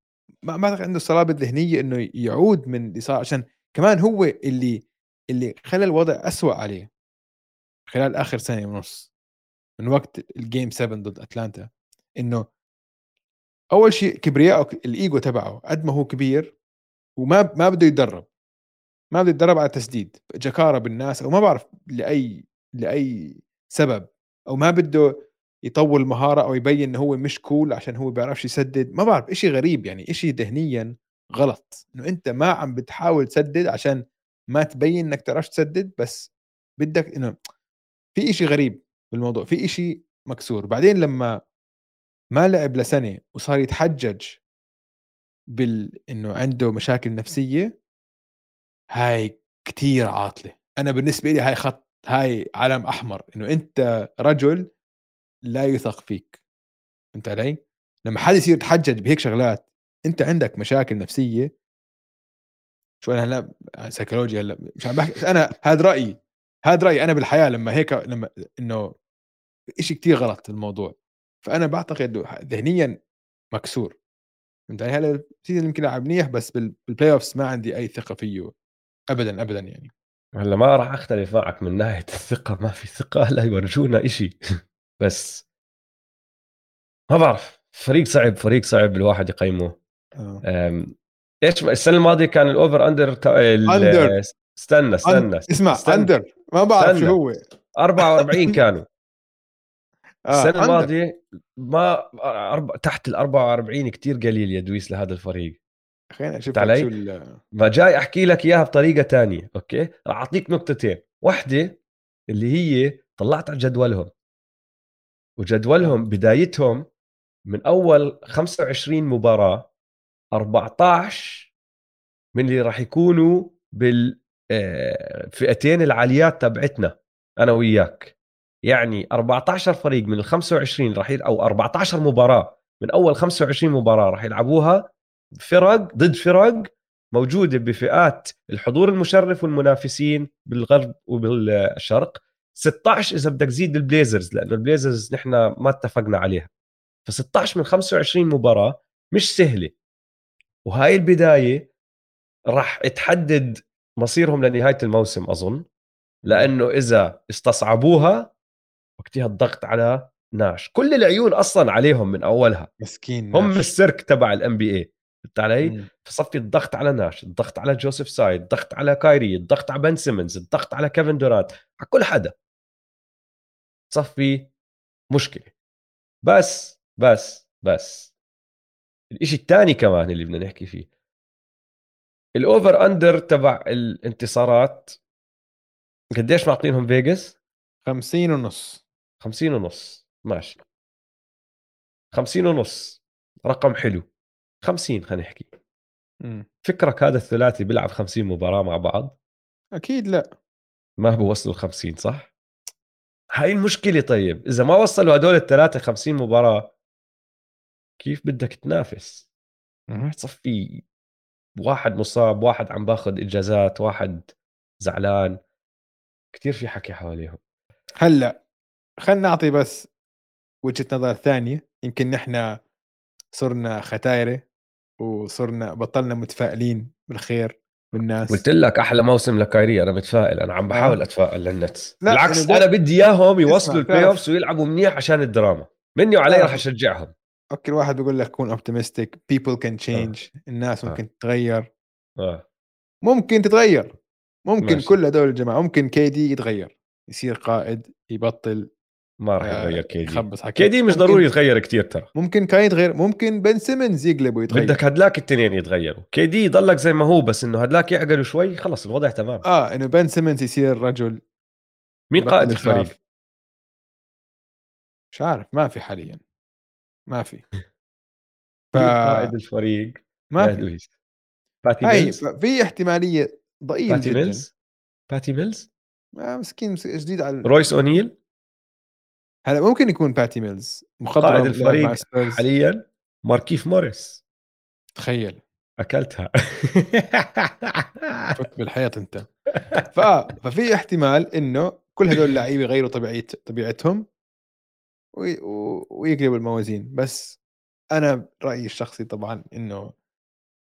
ما ما عنده الصلابه الذهنيه إنه يعود من اللي صار عشان كمان هو اللي اللي خلى الوضع أسوأ عليه. خلال آخر سنة ونص من وقت ال game 7 ضد اتلانتا إنه أول شيء كبرياء الإيجو تبعه قد ما هو كبير وما ما بده يتدرب. ما بده يتدرب على تسديد. جكاره بالناس أو ما بعرف لأي لأي سبب أو ما بده يطول مهارة أو يبين إنه هو مش كول عشان هو بيعرفش يسدد. ما بعرف إشي غريب يعني إشي ذهنيا غلط. إنه أنت ما عم بتحاول تسدد عشان ما تبين إنك تعرفش تسدد بس بدك إنه في إشي غريب بالموضوع في إشي مكسور. بعدين لما ما لعب لسنة وصار يتحجج بال إنه عنده مشاكل نفسية هاي كتير عاطلة. أنا بالنسبة لي هاي خط هاي علم أحمر إنه أنت رجل لا يثق فيك. فهمت علي؟ لما حد يصير يتحجج بهيك شغلات أنت عندك مشاكل نفسية شو أنا هلا سيكولوجيا هلا مش عم بحكي أنا هذا رأيي هذا رأيي أنا بالحياة لما هيك لما إنه شيء كتير غلط الموضوع فأنا بعتقد ذهنيا مكسور فهمت علي؟ هلا ال season يمكن لعب منيح بس بال playoffs ما عندي أي ثقة فيه ابدا ابدا يعني هلا ما راح أختلف معك من ناحية الثقة ما في ثقة هلا يورجونا إشي بس ما بعرف فريق صعب فريق صعب الواحد يقيمه آه. إيش السنة الماضية كان ال over under under استنى استنى اسمع استنى. under ما بعرف شو هو. 44 كانوا. آه. السنة الماضية ما أرب... تحت ال 44 كثير قليل يا دويس لهذا الفريق. خلينا أشوف علي؟ شو ال... ما جاي أحكي لك إياها بطريقة تانية okay؟ راح أعطيك نقطتين. واحدة اللي هي طلعت على جدولهم. وجدولهم بدايتهم من أول 25 مباراة 14 من اللي راح يكونوا بالفئتين آه، العاليات تبعتنا أنا وياك. يعني 14 فريق من ال 25 راح أو 14 مباراة من أول 25 مباراة راح يلعبوها فرق ضد فرق موجودة بفئات الحضور المشرف والمنافسين بالغرب وبالشرق. 16 إذا بدك تزيد ال Blazers لأنه ال Blazers نحن ما اتفقنا عليها. ف 16 من 25 مباراة مش سهلة. وهاي البداية راح تحدد مصيرهم لنهاية الموسم أظن. لأنه إذا استصعبوها وقتها الضغط على ناش. كل العيون أصلا عليهم من أولها. مسكين هم السيرك تبع ال NBA فهمت علي؟ فصفي الضغط على ناش الضغط على جوزيف تساي الضغط على كايري الضغط على بن سيمنز الضغط على كيفن دورانت على كل حدا. صفي مشكلة. بس بس بس. الإشي الثاني كمان اللي بدنا نحكي فيه. ال over under تبع الانتصارات قديش معطينهم فيغاس 50 ونص. 50 ونص ماشي. 50 ونص رقم حلو. 50 خلينا نحكي. فكرك هذا الثلاثي بيلعب 50 مباراة مع بعض؟ أكيد لا. ما بوصلوا ال 50 صح؟ هاي المشكلة طيب. إذا ما وصلوا هدول الثلاثة 50 مباراة كيف بدك تنافس؟ تصفي واحد مصاب واحد عم باخذ إجازات واحد زعلان. كثير في حكي حواليهم. هلأ خلينا نعطي بس وجهة نظر ثانية. يمكن نحن صرنا ختايرة وصرنا بطلنا متفائلين بالخير بالناس قلت لك أحلى موسم لكايري أنا متفائل. أنا عم بحاول آه. أتفائل للنتس. بالعكس أنا بدي إياهم يوصلوا ال play ويلعبوا منيح عشان الدراما. مني وعلي راح أشجعهم. أوكي الواحد بيقول لك كون optimistic people can change الناس آه. ممكن آه. تتغير. آه. ممكن تتغير. ممكن ماشي. كل هدول الجماعة ممكن KD يتغير. يصير قائد يبطل ما راح يتغير KD. KD مش ضروري يتغير كثير ترى. ممكن كان يتغير. ممكن بن سيمونز يقلب ويتغير بدك هدلاك التنين يتغيروا. KD يضلك زي ما هو بس إنه هدلاك يعقلوا شوي خلص الوضع تمام. آه إنه بن سيمونز يصير رجل مين قائد الفريق؟ مش عارف ما في حاليا. ما في. ف... قائد الفريق ما في. باتي ميلز؟ في احتمالية ضئيلة باتي ميلز؟ باتي ميلز؟ آه مسكين جديد على رويس أونيل؟ هلا ممكن يكون باتي ميلز قائد الفريق حاليا ماركيف موريس. تخيل. أكلتها. فت بالحيط أنت. ف... ففي احتمال إنه كل هدول اللعيبة يغيروا طبيعه طبيعتهم. وي... ويقلبوا الموازين. بس أنا رأيي الشخصي طبعا إنه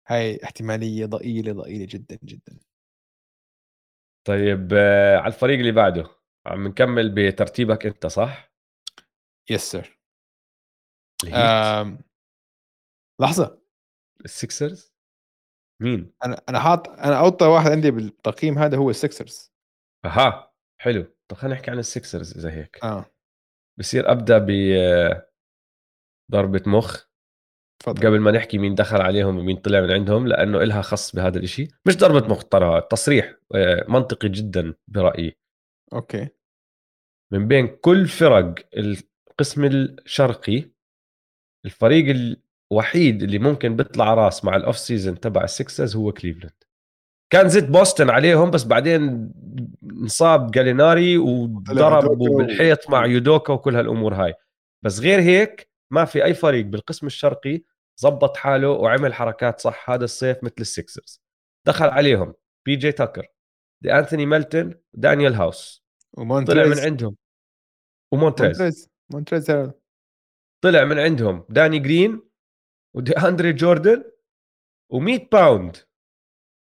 هاي احتمالية ضئيلة ضئيلة جدا جدا. طيب آه، على الفريق اللي بعده عم نكمل بترتيبك أنت صح؟ yes sir الهيت؟ لحظة. السكسرز مين؟ أنا أنا حاط أنا أوطى واحد عندي بالتقييم هذا هو السكسرز أها حلو. طب خلينا نحكي عن السكسرز إذا هيك. آه. بصير أبدأ ب ضربة مخ. تفضل. قبل ما نحكي مين دخل عليهم ومين طلع من عندهم لأنه إلها خص بهذا الإشي. مش ضربة مخ ترى تصريح آه، منطقي جدا برأيي. أوكي. من بين كل فرق القسم الشرقي الفريق الوحيد اللي ممكن بيطلع راس مع ال off season تبع السكسرز هو كليفلاند كان زيت بوسطن عليهم بس بعدين انصاب جاليناري وضربوا بالحيط مع يودوكا وكل هالأمور هاي. بس غير هيك ما في أي فريق بالقسم الشرقي زبط حاله وعمل حركات صح هذا الصيف مثل السكسرز دخل عليهم بي جي تاكر دي أنثوني ميلتون دانيال هاوس. ومونتريز. طلع من عندهم. ومونتريز. مونتريز. مونتريز طلع من عندهم داني جرين ودي أندري جوردن و100 باوند.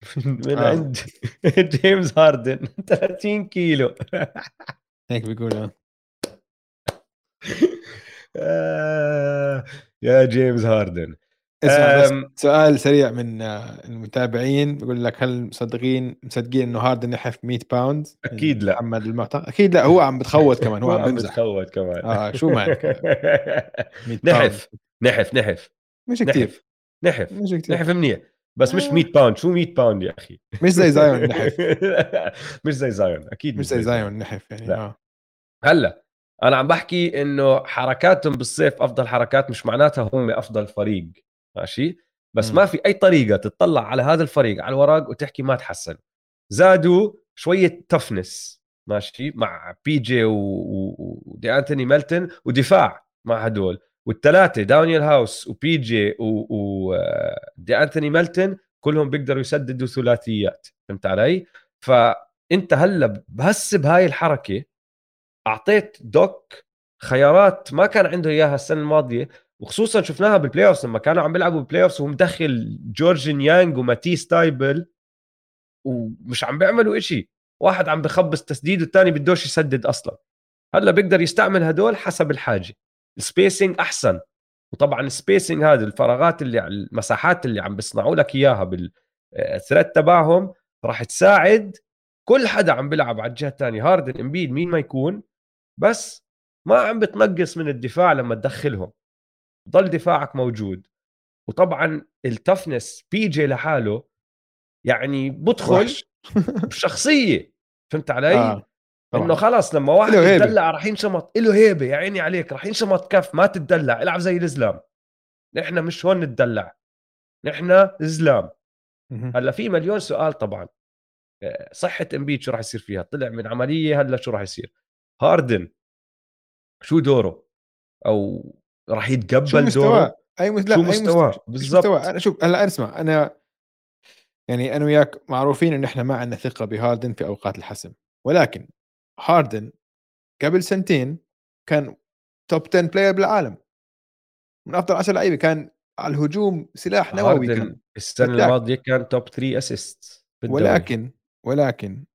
من آه. عند جيمس هاردن 30 كيلو. هيك بيقولوا. آه، يا جيمس هاردن. اسمع بس سؤال سريع من آه، المتابعين. بيقول لك هل مصدقين مصدقين إنه هاردن نحف 100 باوند أكيد لا. محمد المعتقد أكيد لا هو عم بتخوت كمان هو عم بتخوت كمان. آه شو 100 نحف نحف نحف. مش كثير نحف مش كثير نحف منيح. بس مش آه. 100 باوند. شو 100 باوند يا أخي؟ مش زي زايون نحف مش زي زايون أكيد مش زي زايون. نحف يعني لا. آه. هلأ أنا عم بحكي إنه حركاتهم بالصيف أفضل حركات مش معناتها هم أفضل فريق ماشي؟ بس مم. ما في أي طريقة تطلع على هذا الفريق على الورق وتحكي ما تحسن. زادوا شوية toughness ماشي؟ مع بي جي ودي انتوني ميلتون ودفاع مع هدول. والثلاثه دانيال هاوس وبي جي ودي أنتوني ميلتون كلهم بيقدروا يسددوا ثلاثيات فهمت علي؟ فأنت هلا بس بهاي الحركة أعطيت دوك خيارات ما كان عنده إياها السنة الماضية وخصوصا شفناها بال playoff لما كانوا عم بيلعبوا بال playoff وهو مدخل جورج نيانج وماتيس تايبل ومش عم بيعملوا إشي واحد عم بخبص تسديد والثاني بدوش يسدد أصلا. هلا بيقدر يستعمل هدول حسب الحاجة. ال spacing أحسن. وطبعا ال spacing هذا الفراغات اللي المساحات اللي عم بيصنعوا لك إياها بال threat تبعهم راح تساعد كل حدا عم بيلعب على الجهة الثانية هاردن امبيد مين ما يكون بس ما عم بتنقص من الدفاع لما تدخلهم. ضل دفاعك موجود. وطبعا ال toughness بي جي لحاله يعني بدخل بشخصية. فهمت علي؟ آه. طبعاً. إنه خلص لما واحد. يتدلع راح ينشمط له هيبة يا عيني عليك راح ينشمط كف ما تتدلع العب زي الزلام نحن مش هون نتدلع نحن زلام. هلأ في مليون سؤال طبعا. آه، صحة امبيد شو راح يصير فيها؟ طلع من عملية هلأ شو راح يصير؟ هاردن شو دوره؟ أو راح شو يتقبل دوره؟ أي مس... لا شو أي مست- مستواه؟ شو بالضبط. أنا شوف هلأ اسمع أنا يعني أنا وياك معروفين إن إحنا ما عندنا ثقة بهاردن في أوقات الحسم ولكن هاردن قبل سنتين كان top 10 player بالعالم. من أفضل 10 لعيبة. كان على الهجوم سلاح نووي كان السنة. الماضية كان top 3 assist ولكن ولكن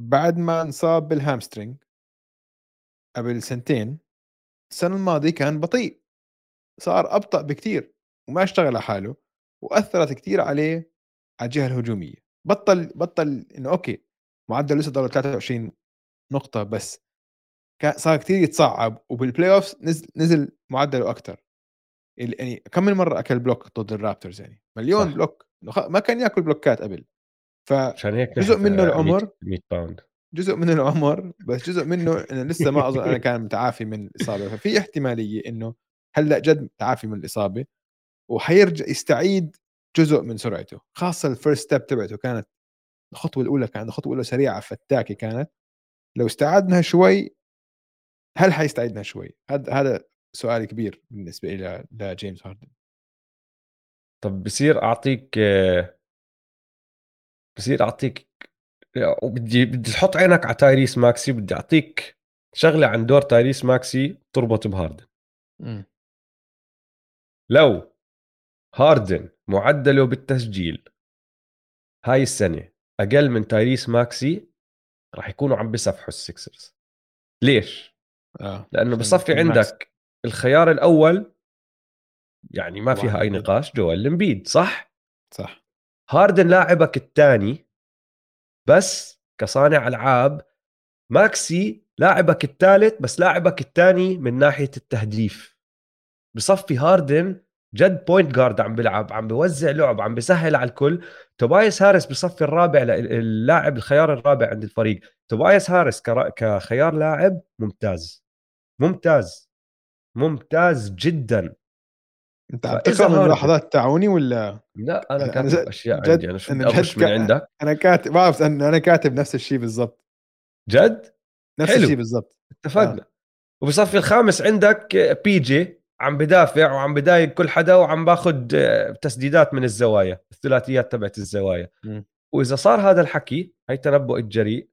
بعد ما انصاب بال hamstring قبل سنتين السنة الماضية كان بطيء. صار أبطأ بكثير وما اشتغل على حاله وأثرت كثير عليه على الجهة الهجومية. بطل بطل إنه okay معدل لسه ضل 23 نقطة بس. صار كثير يتصعب وبال playoff نزل نزل معدله أكثر يعني كم من مرة أكل block ضد الرابترز يعني؟ مليون صح. block ما كان ياكل بلوكات قبل. ف عشان هيك جزء منه العمر. 100 باوند جزء من العمر بس جزء منه إنه لسه ما أظن أنا كان متعافي من الإصابة. ففي احتمالية إنه هلأ جد تعافي من الإصابة وحيرجع يستعيد جزء من سرعته. خاصة ال first step تبعته كانت الخطوة الأولى كانت الخطوة الأولى سريعة فتاكة كانت. لو استعدنا شوي هل حيستعيد شوي؟ هذا هذا سؤال كبير بالنسبة لي لجيمس هاردن. طب بصير أعطيك بصير أعطيك وبدي بدي تحط عينك على تايريس ماكسي بدي أعطيك شغلة عن دور تايريس ماكسي تربط بهاردن. لو هاردن معدله بالتسجيل هاي السنة أقل من تايريس ماكسي راح يكونوا عم بصفوا السكسرز ليش؟ آه لأنه بصفي عندك الخيار الأول يعني ما فيها أي نقاش جويل امبيد صح؟ صح. هاردن لاعبك الثاني بس كصانع ألعاب ماكسي لاعبك الثالث بس لاعبك الثاني من ناحية التهديف. بصفي هاردن جد point guard عم بيلعب عم بوزع لعب عم بيسهل على الكل. توبايس هاريس بصفي الرابع اللاعب الخيار الرابع عند الفريق. توبايس هاريس كخيار لاعب ممتاز. ممتاز. ممتاز جدا. أنت عم تقرأ من ملاحظات تاعوني ولا؟ لا أنا كاتب أنا أشياء جد عندي أنا بدي أغش من عندك؟ أنا كاتب بعرف أنا كاتب نفس الشيء بالضبط. جد؟ نفس الشيء بالضبط. اتفقنا. آه. وبصفي الخامس عندك بي جي عم بدافع وعم بدايق كل حدا وعم باخذ تسديدات من الزوايا الثلاثيات تبعت الزوايا م. وإذا صار هذا الحكي هي تنبؤ الجريء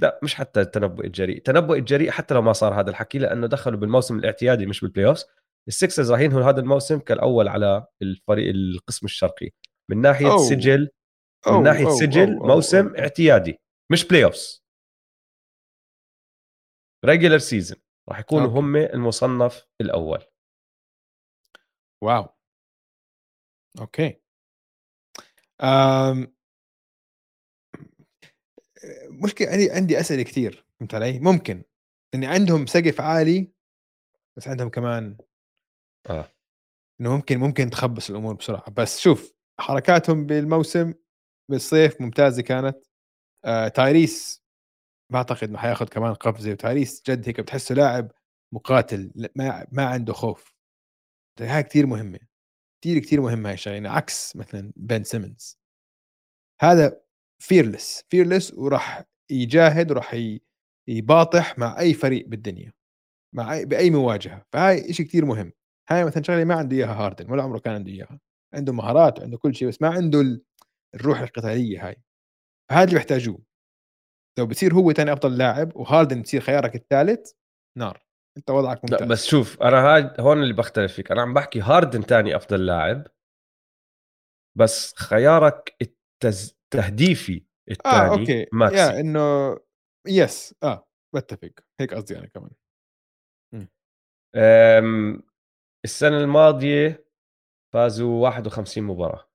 لا مش حتى التنبؤ الجريء تنبؤ الجريء حتى لو ما صار هذا الحكي لأنه دخلوا بالموسم الاعتيادي مش بال playoff السكسرز راح ينهوا هذا الموسم كالأول على الفريق القسم الشرقي من ناحية أوه. سجل من أوه. ناحية أوه. سجل أوه. موسم أوه. اعتيادي مش playoff regular season راح يكونوا. هم المصنف الأول wow. Okay. أم... مشكلة عندي عندي أسئلة كثير فهمت علي؟ ممكن. اني عندهم سقف عالي بس عندهم كمان آه. إنه ممكن ممكن تخبص الأمور بسرعة. بس شوف حركاتهم بالموسم بالصيف ممتازة كانت. آه تايريس بعتقد إنه حياخذ كمان قفزة وتايريس جد هيك بتحسه لاعب مقاتل ما ما عنده خوف. هاي كثير مهمة كثير كثير مهمة هاي الشغلة يعني عكس مثلا بن سيمنز هذا fearless fearless وراح يجاهد وراح يباطح مع أي فريق بالدنيا مع أي بأي مواجهة. فهاي شيء كثير مهم. هاي مثلا شغلة ما عنده إياها هاردن ولا عمره كان عنده إياها. عنده مهارات عنده كل شيء بس ما عنده الروح القتالية هاي. فهذا اللي بيحتاجوه. لو بصير هو ثاني أفضل لاعب وهاردن يصير خيارك الثالث نار. انت وضعك ممتاز. لا بس شوف أنا هاي هون اللي بختلف فيك. أنا عم بحكي هاردن ثاني أفضل لاعب بس خيارك التهديفي الثاني آه okay. ماكسي. يا إنه yes آه بتفق. هيك قصدي أنا كمان. السنة الماضية فازوا 51 مباراة.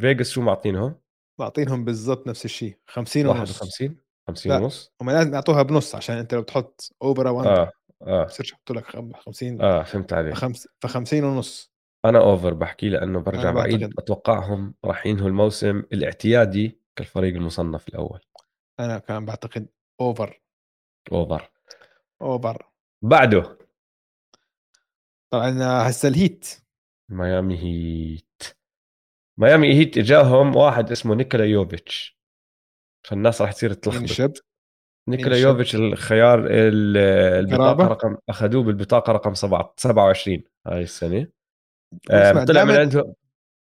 فيغاس شو معطينهم؟ معطينهم بالضبط نفس الشيء 50 ونص. 51 50 ونص؟ هم لازم يعطوها بنص عشان انت لو بتحط over وانت آه آه. بصيرش يحطوا لك 50 آه فهمت عليك. فخمس ف 50 ونص. أنا over بحكي لأنه برجع بعيد. أتوقعهم راح ينهوا الموسم الاعتيادي كالفريق المصنف الأول. أنا كان بعتقد over over over بعده. طبعا هسه الهيت. ميامي هيت ميامي هيت إجاهم واحد اسمه نيكولا يوفيتش فالناس راح تصير تلخبط. نيكولا يوفيتش الخيار البطاقة رقم أخذوه بالبطاقة رقم 27 هاي السنة. طلع من عندهم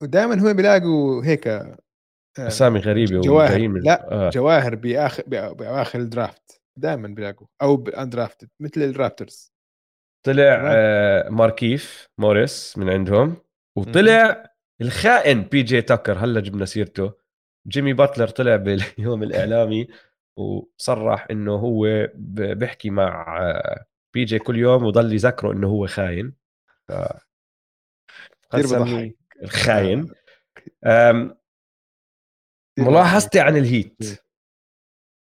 ودائما هو بيلاقوا هيك آه، أسامي غريبة جواهر. لا آه. جواهر باخر بأواخر ال draft. دائما بيلاقوا. أو بال undrafted مثل الرابترز طلع آه ماركيف موريس من عندهم. وطلع الخائن بي جي تاكر هلا جبنا سيرته. جيمي باتلر طلع باليوم الإعلامي وصرح إنه هو بيحكي مع بي جي كل يوم وضل يذكره إنه هو خاين. ف... كثير الخاين. آه. ملاحظتي عن الheat.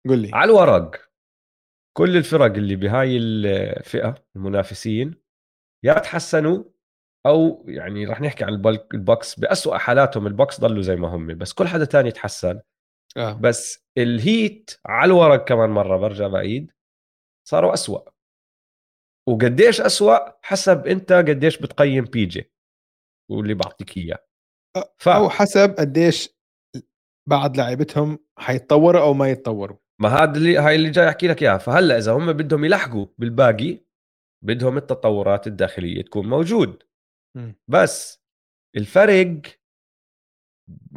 قل لي. على الورق كل الفرق اللي بهاي الفئة المنافسين يا تحسنوا أو يعني رح نحكي عن البوكس. بأسوأ حالاتهم البوكس ضلوا زي ما هم بس كل حدا تاني تحسن. آه. بس الheat على الورق كمان مرة برجع بعيد صاروا أسوأ. وقديش أسوأ؟ حسب أنت قديش بتقيم بي جي واللي بعطيك إياه. ف... أو حسب قديش بعض لاعبتهم حيتطوروا أو ما يتطوروا. ما هذا اللي هاي اللي جاي أحكي لك إياها. فهلأ إذا هم بدهم يلحقوا بالباقي بدهم التطورات الداخلية تكون موجود. بس الفرق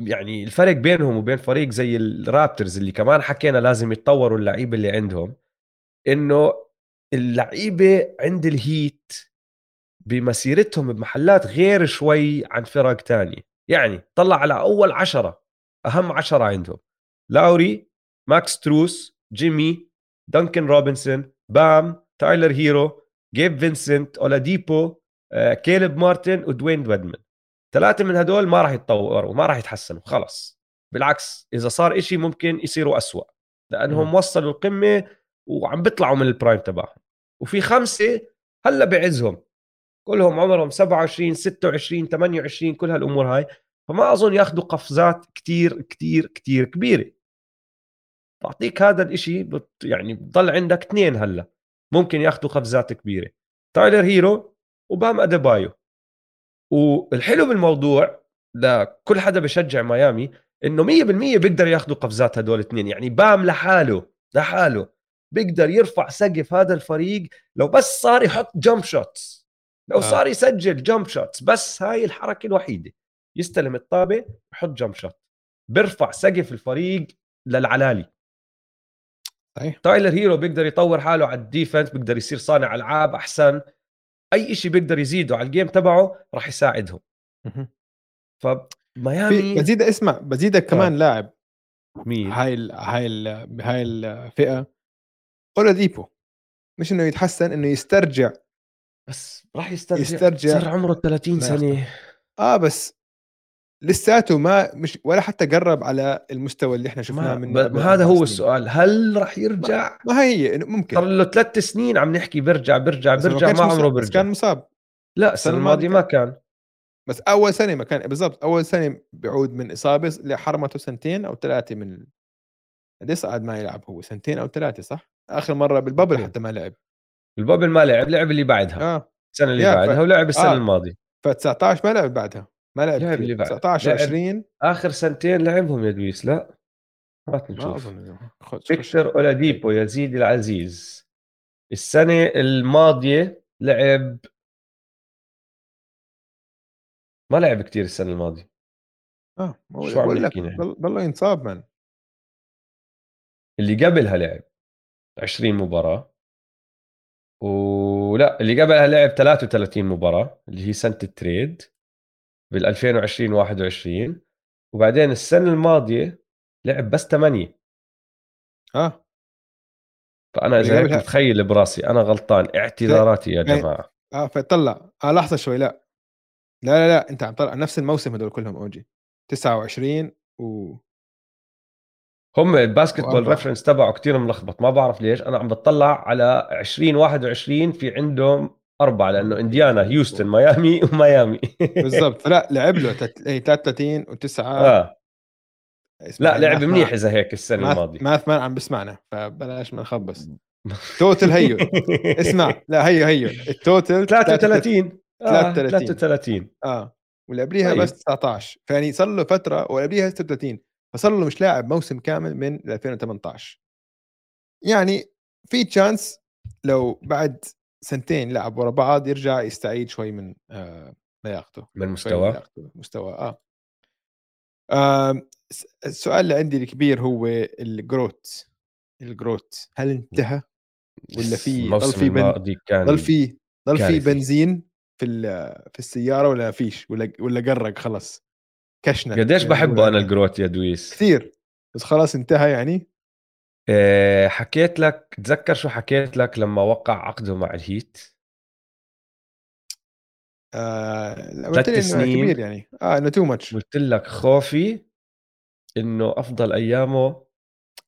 يعني الفرق بينهم وبين فريق زي الرابترز اللي كمان حكينا لازم يتطوروا اللعيبة اللي عندهم إنه اللعيبة عند الهيت بمسيرتهم بمحلات غير شوي عن فرق تانية. يعني طلع على أول عشرة أهم عشرة عندهم. لاوري ماكس ستروس جيمي دانكن روبنسون بام تايلر هيرو جيب فينسنت أولاديبو كيلب مارتن ودوين ديدمون. ثلاثة من هدول ما راح يتطوروا ما راح يتحسنوا خلص بالعكس إذا صار إشي ممكن يصيروا أسوأ لأنهم م. وصلوا القمة وعم بيطلعوا من ال prime تبعهم. وفي خمسة هلأ بعزهم. كلهم عمرهم 27 26 28 كل هالأمور هاي. فما أظن ياخذوا قفزات كتير كتير كتير كبيرة. بعطيك هذا الإشي بت يعني بضل عندك اثنين هلأ. ممكن ياخذوا قفزات كبيرة. تايلر هيرو وبام أديبايو. والحلو بالموضوع لكل حدا بشجع ميامي إنه 100% بيقدر ياخذوا قفزات هدول الاثنين يعني بام لحاله لحاله. بيقدر يرفع سقف هذا الفريق لو بس صار يحط jump shots لو آه. صار يسجل jump shots بس هاي الحركة الوحيدة. يستلم الطابة يحط jump shot بيرفع سقف الفريق للعلالي. صحيح. تايلر هيرو بيقدر يطور حاله على ال defense بيقدر يصير صانع ألعاب أحسن. أي شيء بيقدر يزيده على ال game تبعه راح يساعدهم. فميامي بزيد اسمع بزيدك كمان. لاعب مين؟ هاي ال هاي ال هاي الفئه أولاديبو. مش إنه يتحسن إنه يسترجع بس راح يسترجع يسترجع صار عمره 30 سنة. آه بس لساته ما مش ولا حتى قرب على المستوى اللي إحنا شفناه من ما هذا هو السؤال. هل راح يرجع؟ ما, ما هي ممكن. صار له ثلاث سنين عم نحكي بيرجع بيرجع بيرجع ما, عمره بيرجع. كان مصاب. لا السنة الماضية ما كان. بس أول سنة ما كان بالضبط. أول سنة بيعود من إصابة اللي حرمته سنتين أو ثلاثة من قد صعد ما يلعب هو؟ سنتين أو ثلاثة صح؟ آخر مرة بالبابل حتى ما لعب. البابل ما لعب لعب اللي بعدها. آه. السنة اللي بعدها ف... ولعب السنة آه. الماضية. ف 19 ما لعب بعدها. ما لعب, لعب اللي بعد 19 20 آخر سنتين لعبهم يا دويس. لا ما نشوف فيكتور اولاديبو يزيد العزيز. السنة الماضية لعب ما لعب كتير السنة الماضية. آه شو عم لك ضل ينصاب من. اللي قبلها لعب 20 مباراة. ولا اللي قبلها لعب 33 مباراة اللي هي سنة التريد. بال 2020 21 وبعدين السنة الماضية لعب بس 8 آه. فأنا إذا هيك متخيل براسي أنا غلطان اعتذاراتي يا جماعة. آه فطلع. آه لحظة شوي لا. لا لا لا أنت عم طلع. نفس الموسم هدول كلهم أوجي. 29 و هم الباسكتبول ريفرنس تبعه كتير ملخبط. ما بعرف ليش. أنا عم بطلع على 2021 في عندهم أربعة لأنه إنديانا هيوستن ميامي وميامي. بالضبط. لا لعب له 33 و9 آه. لا لعب منيح إذا هيك السنة الماضية. ماث مان عم بسمعنا فبلاش ما نخبص. توتل هيو. اسمع. لا هيو هيو. التوتل 33 33 33 آه واللي قبليها بس 19 فيعني صار له فترة وقبليها 36 فصار له مش لاعب موسم كامل من 2018 يعني في تشانس لو بعد سنتين لعب ورا بعض يرجع يستعيد شوي من آه لياقته من مستوى مستوى آه. آه السؤال اللي عندي الكبير هو الجروت الجروت هل انتهى ولا في ضل في بن... ضل في ضل في بنزين في في السيارة ولا فيش؟ ولا ولا قرق خلص كشنا قديش بحبه أنا الجروت يا دويس؟ كثير بس خلاص انتهى يعني؟ إيه حكيت لك تذكر شو حكيت لك لما وقع عقده مع الهيت؟ آه قلت لي سنين كبير يعني. آه إنه too much قلت لك خوفي إنه أفضل أيامه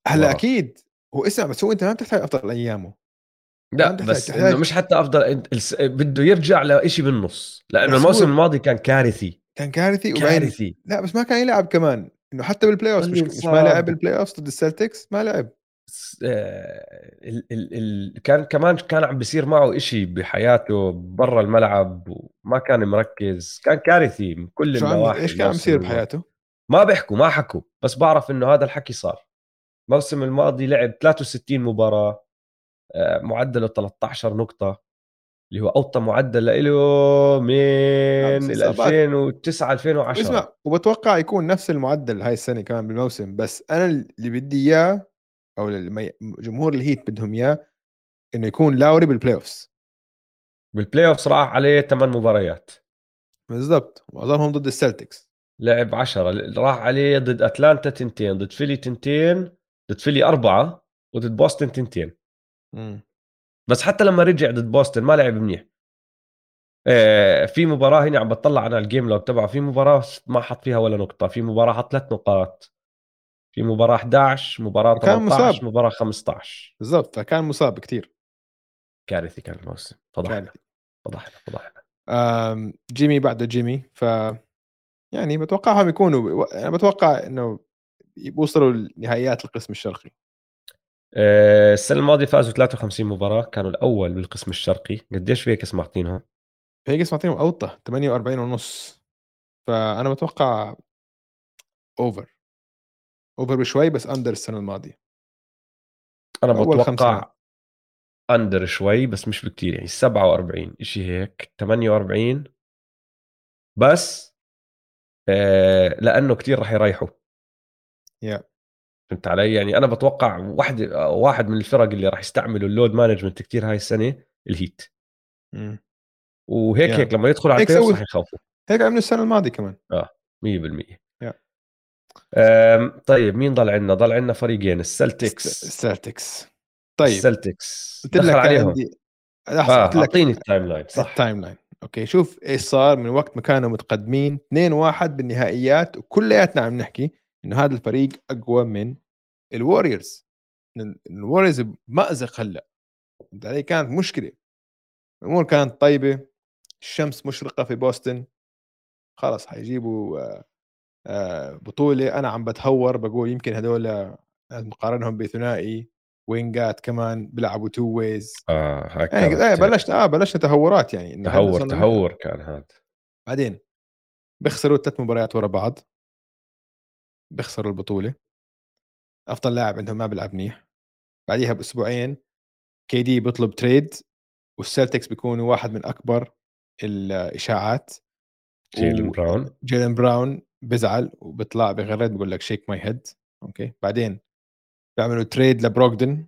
هلأ أكيد. هو اسمع بس هو أنت ما بتحتاج أفضل أيامه. لأ بس إنه مش حتى أفضل بده يرجع لشيء بالنص. لأنه الموسم الماضي كان كارثي. كان كارثي كارثي. لأ بس ما كان يلعب كمان. إنه حتى بال playoff مش, مش ما لعب بال playoff ضد السلتكس ما لعب. آه، ال ال ال كان كمان كان عم بيصير معه إشي بحياته برا الملعب وما كان مركز كان كارثي من كل النواحي إيش كان عم بيصير بحياته؟ ما بيحكوا ما حكوا بس بعرف إنه هذا الحكي صار. الموسم الماضي لعب 63 مباراة آه، معدله 13 نقطة اللي هو أوطى معدل له من 2009 2010 اسمع وبتوقع يكون نفس المعدل هاي السنة كمان بالموسم بس أنا اللي بدي إياه أو جمهور الهيت بدهم إياه إنه يكون لاوري بال playoffs بال playoffs راح عليه ثمان مباريات. بالضبط. معظمهم ضد السلتكس لعب 10 راح عليه ضد أتلانتا تنتين ضد فيلي تنتين ضد فيلي أربعة وضد بوسطن تنتين. بس حتى لما رجع ضد بوسطن ما لعب منيح. آه، في مباراة هنا عم بطلع أنا ال game log تبعه. في مباراة ما حط فيها ولا نقطة. في مباراة حط ثلاث نقاط. في مباراة 11 مباراة 18 مصاب. مباراة 15 بالضبط فكان مصاب كثير كارثي كان الموسم. فضحنا فضحنا فضحنا. جيمي بعده جيمي ف يعني بتوقعهم يكونوا أنا بتوقع إنه بيوصلوا لنهائيات القسم الشرقي. آه، السنة الماضية فازوا 53 مباراة كانوا الأول بالقسم الشرقي. قديش فيجاس معطينهم؟ فيجاس معطيهم أوطى 48 ونص. فأنا بتوقع over over بشوي بس under السنة الماضية. أنا بتوقع under شوي بس مش بكتير يعني 47 شيء هيك 48 بس آه لأنه كتير راح يريحوا. يا yeah. فهمت علي؟ يعني أنا بتوقع واحد واحد من الفرق اللي راح يستعملوا ال load management كتير هاي السنة الهيت mm. وهيك yeah. هيك لما يدخلوا على ال play راح يخافوا هيك عملوا السنة الماضية كمان. آه 100% طيب مين ضل عندنا؟ ضل عندنا فريقين السلتكس. السلتكس. طيب. السلتكس. قلت لك عليهم. آه أعطيني ال timeline صح. ال timeline okay شوف إيش صار من وقت ما كانوا متقدمين 2-1 بالنهائيات وكلياتنا عم نحكي إنه هذا الفريق أقوى من الوريورز الوريورز بمأزق هلأ. علي؟ كانت مشكلة. الأمور كانت طيبة. الشمس مشرقة في بوسطن. خلص حيجيبوا آه، بطولة أنا عم بتهور بقول يمكن هذول مقارنهم بثنائي wings ات كمان بيلعبوا two ways آه يعني بلشت آه بلشنا تهورات يعني إنه تهور تهور كان هذا بعدين بيخسروا ثلاث مباريات ورا بعض. بيخسروا البطولة. أفضل لاعب عندهم ما بيلعب منيح. بعديها بأسبوعين KD بيطلب trade والسلتكس بيكونوا واحد من أكبر الإشاعات. جيلن. براون جيلن براون بزعل وبيطلع بغرد بقول لك shake my head okay؟ بعدين بيعملوا trade لبروغدن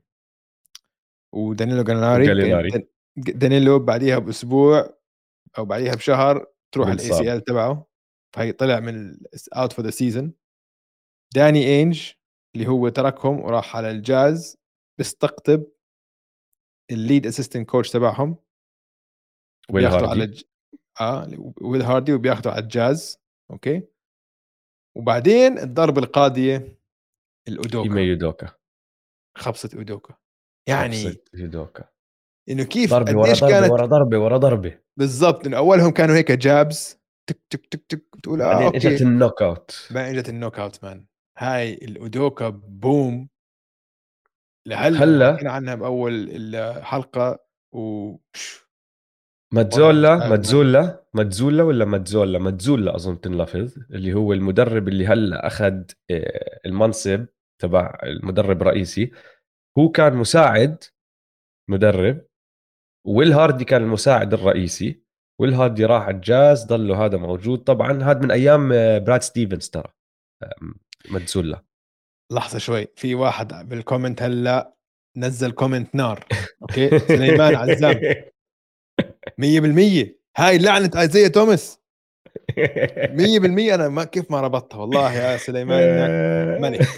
ودانيلو جاليناري دانيلو بعديها بأسبوع أو بعديها بشهر تروح ال ACL تبعه فهي طلع man out for the season داني إينج اللي هو تركهم وراح على الجاز بيستقطب ال lead assistant coach تبعهم وبياخذوا على الج... آه ويل هاردي وبياخذوا على الجاز okay؟ وبعدين الضربة القاضية الأودوكا. ايمي يودوكا. خبصة أودوكا. يعني خبصة يودوكا. إنه كيف ضربة ورا ضربة كانت ورا ضربة ورا ضربة. بالضبط إنه أولهم كانوا هيك jabs تك تك تك تك تقول آه بعدين إجت ال knockout. بعدين إجت ال knockout man. هاي الأودوكا بوم. لهلأ هلأ عنها بأول الحلقة و ماتزولا ماتزولا ماتزولا ولا ماتزولا؟ ماتزولا أظن تنلفظ اللي هو المدرب اللي هلا أخذ آه، المنصب تبع المدرب الرئيسي. هو كان مساعد مدرب ويل هاردي كان المساعد الرئيسي. ويل هاردي راح الجاز ضله هذا موجود. طبعا هذا من أيام آه، براد ستيفنز ترى ماتزولا. لحظة شوي في واحد بال comment هلا نزل comment نار okay؟ سليمان عزام. 100% هاي لعنه ايزيا توماس. 100% أنا ما كيف ما ربطتها؟ والله يا سليمان ملك.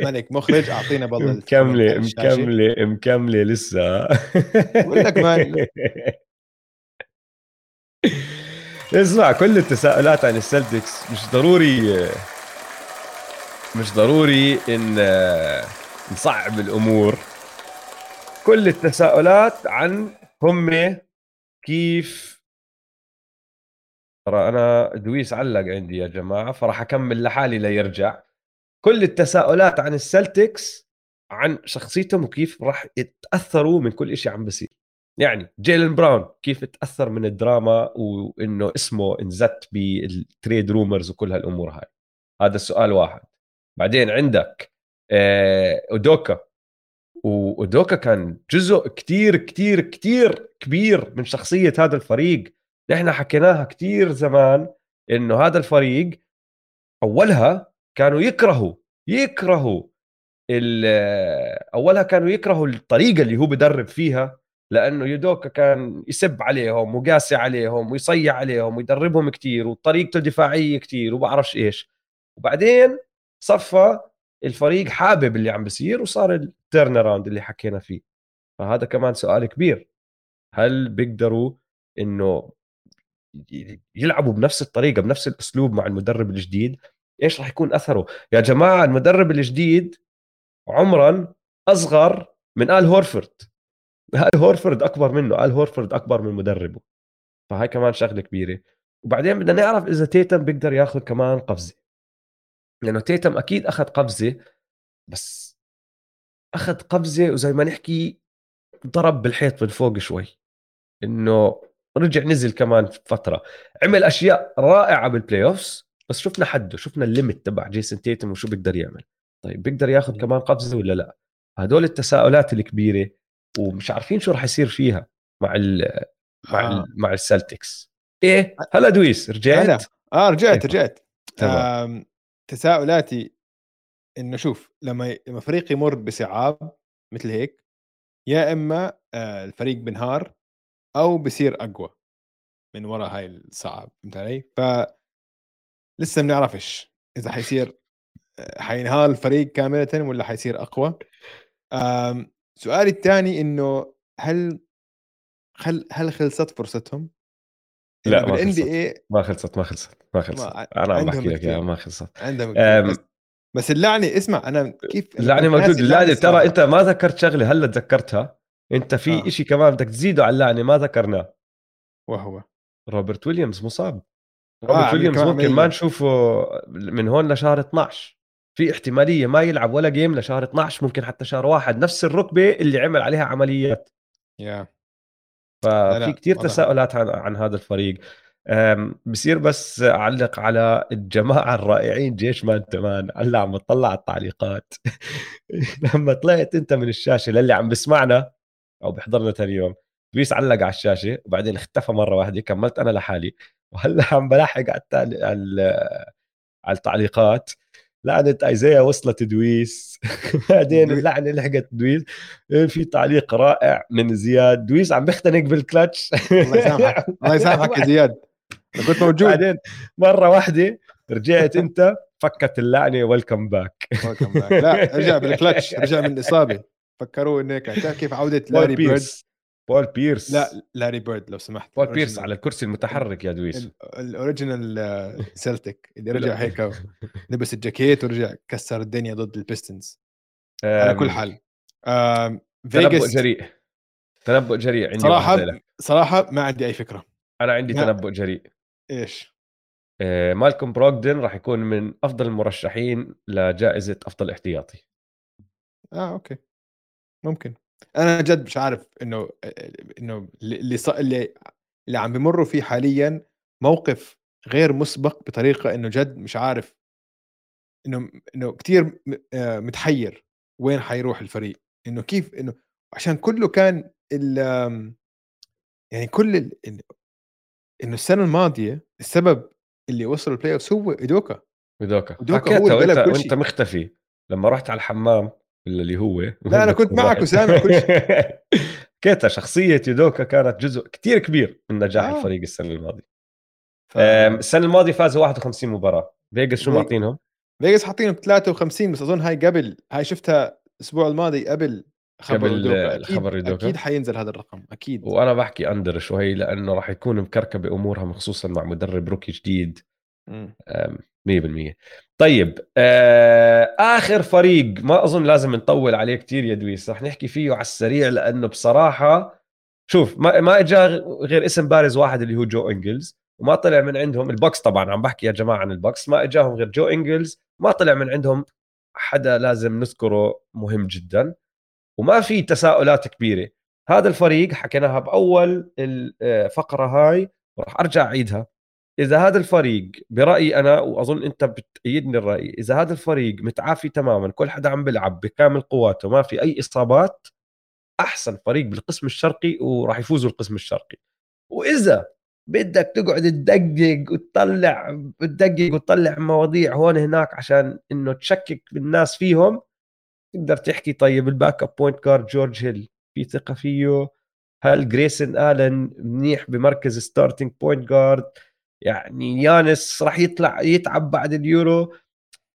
ملك مخرج. أعطينا بالله مكملة مكملة مكملة لسه. بقول لك man اسمع كل التساؤلات عن السلتكس مش ضروري مش ضروري إن نصعب الأمور. كل التساؤلات عن هم كيف؟ ترى أنا دويس علق عندي يا جماعة فراح أكمل لحالي ليرجع كل التساؤلات عن السلتكس عن شخصيتهم وكيف راح يتأثروا من كل شيء عم بصير يعني جيلن براون كيف تأثر من الدراما وإنه اسمه انزت بال trade rumors وكل هالأمور هاي؟ هذا السؤال واحد. بعدين عندك آه، أودوكا. ودوكا كان جزء كتير كتير كتير كبير من شخصية هذا الفريق. نحن حكيناها كتير زمان إنه هذا الفريق أولها كانوا يكرهوا يكرهوا أولها كانوا يكرهوا الطريقة اللي هو بدرب فيها لأنه يودوكا كان يسب عليهم وقاسي عليهم ويصيح عليهم ويدربهم كتير وطريقته دفاعية كتير وبعرفش إيش. وبعدين صفى الفريق حابب اللي عم بيصير وصار ال turnaround اللي حكينا فيه. فهذا كمان سؤال كبير. هل بيقدروا إنه يلعبوا بنفس الطريقة بنفس الأسلوب مع المدرب الجديد؟ إيش راح يكون أثره؟ يا جماعة المدرب الجديد عمرا أصغر من آل هورفورد. آل هورفورد أكبر منه آل هورفورد أكبر من مدربه. فهاي كمان شغلة كبيرة. وبعدين بدنا نعرف إذا تيتم بيقدر ياخذ كمان قفزة. لأنه تيتم أكيد أخذ قفزة بس أخذ قفزة وزي ما نحكي ضرب بالحيط من فوق شوي إنه رجع نزل كمان فترة. عمل أشياء رائعة بال playoffs بس شفنا حده شفنا ال limit تبع جيسون تيتم وشو بيقدر يعمل. طيب بيقدر ياخذ كمان قفزة ولا لا؟ هدول التساؤلات الكبيرة ومش عارفين شو راح يصير فيها مع ال مع آه. ال مع السلتكس إيه هلا دويس رجعت؟ هلا. آه رجعت رجعت. تمام. تساؤلاتي إنه شوف لما لما فريق يمر بصعاب مثل هيك يا إما آه، الفريق بنهار أو بصير أقوى من وراء هاي الصعاب فهمت علي؟ ف لسه ما بنعرفش إذا حيصير آه، حينهار الفريق كاملة ولا حيصير أقوى سؤالي الثاني إنه هل هل هل خلصت فرصتهم؟ لا ما خلصت. اي ما خلصت ما خلصت. ما خلصت أنا عم بحكي لك ما خلصت. عندهم بس, اللعنة اسمع أنا كيف اللعنة موجود اللعنة ترى أنت ما ذكرت شغلة هلأ تذكرتها. أنت في آه. شيء كمان بدك تزيده على اللعنة ما ذكرناه. وهو. روبرت ويليامز مصاب. روبرت آه ويليامز ممكن ما نشوفه من هون لشهر 12 في احتمالية ما يلعب ولا جيم لشهر 12 ممكن حتى شهر واحد. نفس الركبة اللي عمل عليها عمليات. يا. ففي كثير تساؤلات عن, عن هذا الفريق. بصير بس أعلق على الجماعة الرائعين جيش مان تمان. هلا عم بطلع على التعليقات لما طلعت أنت من الشاشة للي عم بسمعنا أو بيحضرنا ثاني يوم دويس علق على الشاشة وبعدين اختفى مرة واحدة كملت أنا لحالي. وهلأ عم بلاحق على على التعليقات. لعنة أيزيا وصلت دويس. بعدين اللعنة لحقت دويس. في تعليق رائع من زياد. دويس عم بيختنق بالكلتش. الله يسامحك. الله يسامحك يا زياد. كنت موجود. بعدين مرة واحدة رجعت أنت فكت اللعنة. welcome back welcome back لا رجع بالكلتش رجع من الاصابة فكروه انه كيف عودة لاري بيرد؟ بول بيرس. لا لاري بيرد لو سمحت. بول بيرس على الكرسي المتحرك يا دويس. ال original Celtic اللي رجع هيك لبس الجاكيت ورجع كسر الدنيا ضد البيستونز على كل حال. تنبؤ جريء. تنبؤ جريء عندي صراحة صراحة ما عندي أي فكرة. أنا عندي ما... تنبؤ جريء. إيش؟ آه مالكوم بروغدن راح يكون من أفضل المرشحين لجائزة أفضل احتياطي. آه okay. ممكن. أنا جد مش عارف إنه إنه اللي ص... اللي اللي عم بمروا فيه حاليا موقف غير مسبق بطريقة إنه جد مش عارف إنه إنه كثير آه، متحير وين حيروح الفريق. إنه كيف إنه عشان كله كان ال يعني كل ال... إنه السنة الماضية السبب اللي وصل ال playoff هو ايدوكا يودوكا يودوكا هو وأنت, وأنت مختفي. لما رحت على الحمام اللي هو. لا أنا كنت معك وسامع كل شيء. كيتا شخصية يودوكا كانت جزء كتير كبير من نجاح آه. الفريق السنة الماضية. ف... السنة الماضية فازوا 51 مباراة. فيجاس شو معطينهم؟ فيجاس حاطينهم 53 بس أظن هاي قبل هاي شفتها الأسبوع الماضي قبل خبر قبل أكيد خبر يودوكا. أكيد حينزل هذا الرقم أكيد. وأنا بحكي under شوي لأنه راح يكون مكركبة امورها خصوصا مع مدرب rookie جديد. 100% طيب آه آخر فريق ما أظن لازم نطول عليه كثير يا دويس رح نحكي فيه على السريع لأنه بصراحة شوف ما ما اجى غير اسم بارز واحد اللي هو جو إنجلز وما طلع من عندهم البكس طبعا عم بحكي يا جماعة عن البكس ما إجاهم غير جو إنجلز ما طلع من عندهم حدا لازم نذكره مهم جدا وما في تساؤلات كبيرة. هذا الفريق حكيناها بأول الفقره هاي وراح أرجع أعيدها. إذا هذا الفريق برأيي أنا وأظن أنت بتأيدني الرأي إذا هذا الفريق متعافي تماما كل حدا عم بيلعب بكامل قواته ما في أي إصابات أحسن فريق بالقسم الشرقي وراح يفوزوا القسم الشرقي. وإذا بدك تقعد تدقق وتطلع تدقق وتطلع مواضيع هون هناك عشان إنه تشكك بالناس فيهم تقدر تحكي طيب ال backup point guard جورج هيل في ثقة فيه هل جريسن آلن منيح بمركز starting point guard يعني يانس راح يطلع يتعب بعد اليورو.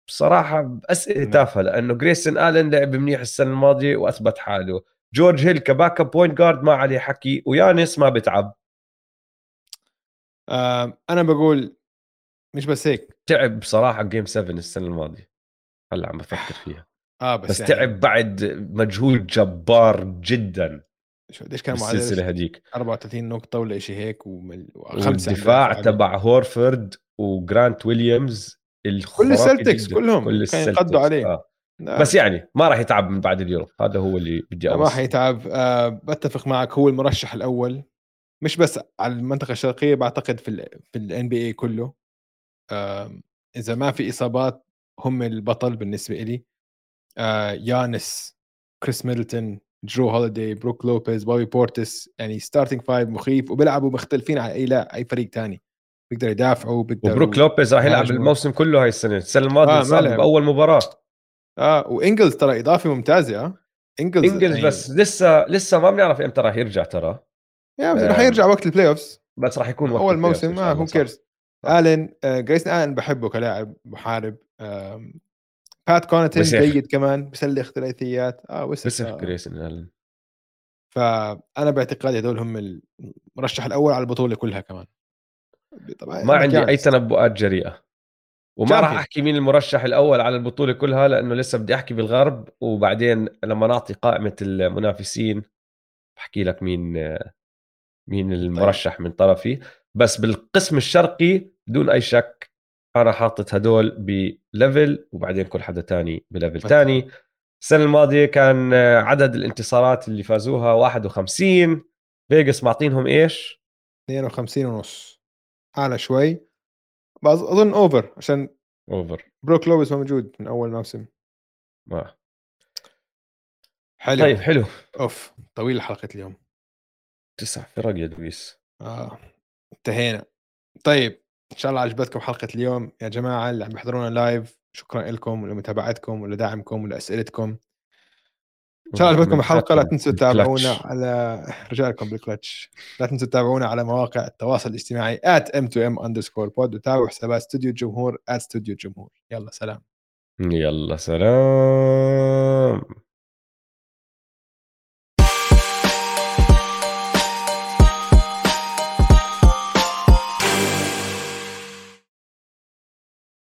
بصراحة اسئله نعم. تافهة لأنه جريسون آلن لعب منيح السنة الماضية وأثبت حاله. جورج هيل ك backup point guard ما عليه حكي ويانس ما بتعب. آه أنا بقول مش بس هيك. تعب بصراحة game 7 السنة الماضية. هلأ عم بفكر فيها. آه بس, بس يعني تعب بعد مجهود جبار جدا. قديش كان معدل؟ بالسلسلة هذيك 34 نقطة ولا شيء هيك. وخمسة والدفاع تبع هورفورد وجرانت ويليامز كل السلتكس. كلهم كل كانوا السلتكس عليه. آه. لا. بس يعني ما راح يتعب من بعد اليورو. هذا هو اللي بدي ما اوصل حيتعب آه بتفق معك هو المرشح الأول. مش بس على المنطقة الشرقية بعتقد في ال في ال NBA كله. آه إذا ما في إصابات هم البطل بالنسبة لي آه يانس كريس ميدلتون جو هوليدي بروك لوبيز بوبي بورتس يعني starting five مخيف وبيلعبوا مختلفين عن أي لا أي فريق تاني بيقدروا يدافعوا بيقدروا وبروك لوبيز راح يلعب. الموسم كله هاي السنة السنة الماضية آه،. بأول مباراة آه وإنجلز ترى إضافة ممتازة آه إنجلز إنجلز يعني بس لسه لسه ما بنعرف إمتى راح يرجع ترى يعني رح آه، يرجع وقت ال playoffs بس راح يكون وقت أول موسم الله، who cares. آلن آه، جريسون آلن بحبه كلاعب محارب بات كوناتن. جيد كمان بسلخ ثلاثيات آه وسخ بس آه. آلن فأنا باعتقادي هدول هم المرشح الأول على البطولة كلها كمان طبعا ما عندي أي. تنبؤات جريئة وما راح. أحكي مين المرشح الأول على البطولة كلها لأنه لسه بدي أحكي بالغرب وبعدين لما نعطي قائمة المنافسين بحكي لك مين مين المرشح من طرفي بس بالقسم الشرقي بدون أي شك أنا حاطط هدول ب level وبعدين كل حدا تاني ب level. تاني. السنة الماضية كان عدد الانتصارات اللي فازوها 51 فيجاس معطينهم إيش؟ 52 ونص. أعلى شوي. بس أظن over عشان over بروك لوبيز موجود من أول موسم. ما. حلو. طيب حلو. أوف طويل حلقة اليوم. تسع فرق يا دويس. آه. انتهينا. طيب إن شاء الله عجبتكم حلقة اليوم. يا جماعة اللي عم يحضرونا live شكرا لكم ولمتابعتكم ولدعمكم ولأسئلتكم. إن شاء الله عجبتكم الحلقة. لا تنسوا تتابعونا على رجالكم بالكلتش. لا تنسوا تتابعونا على مواقع التواصل الاجتماعي at m2m underscore pod. وتابعوا حسابات استوديو الجمهور استوديو الجمهور يلا سلام. يلا سلام.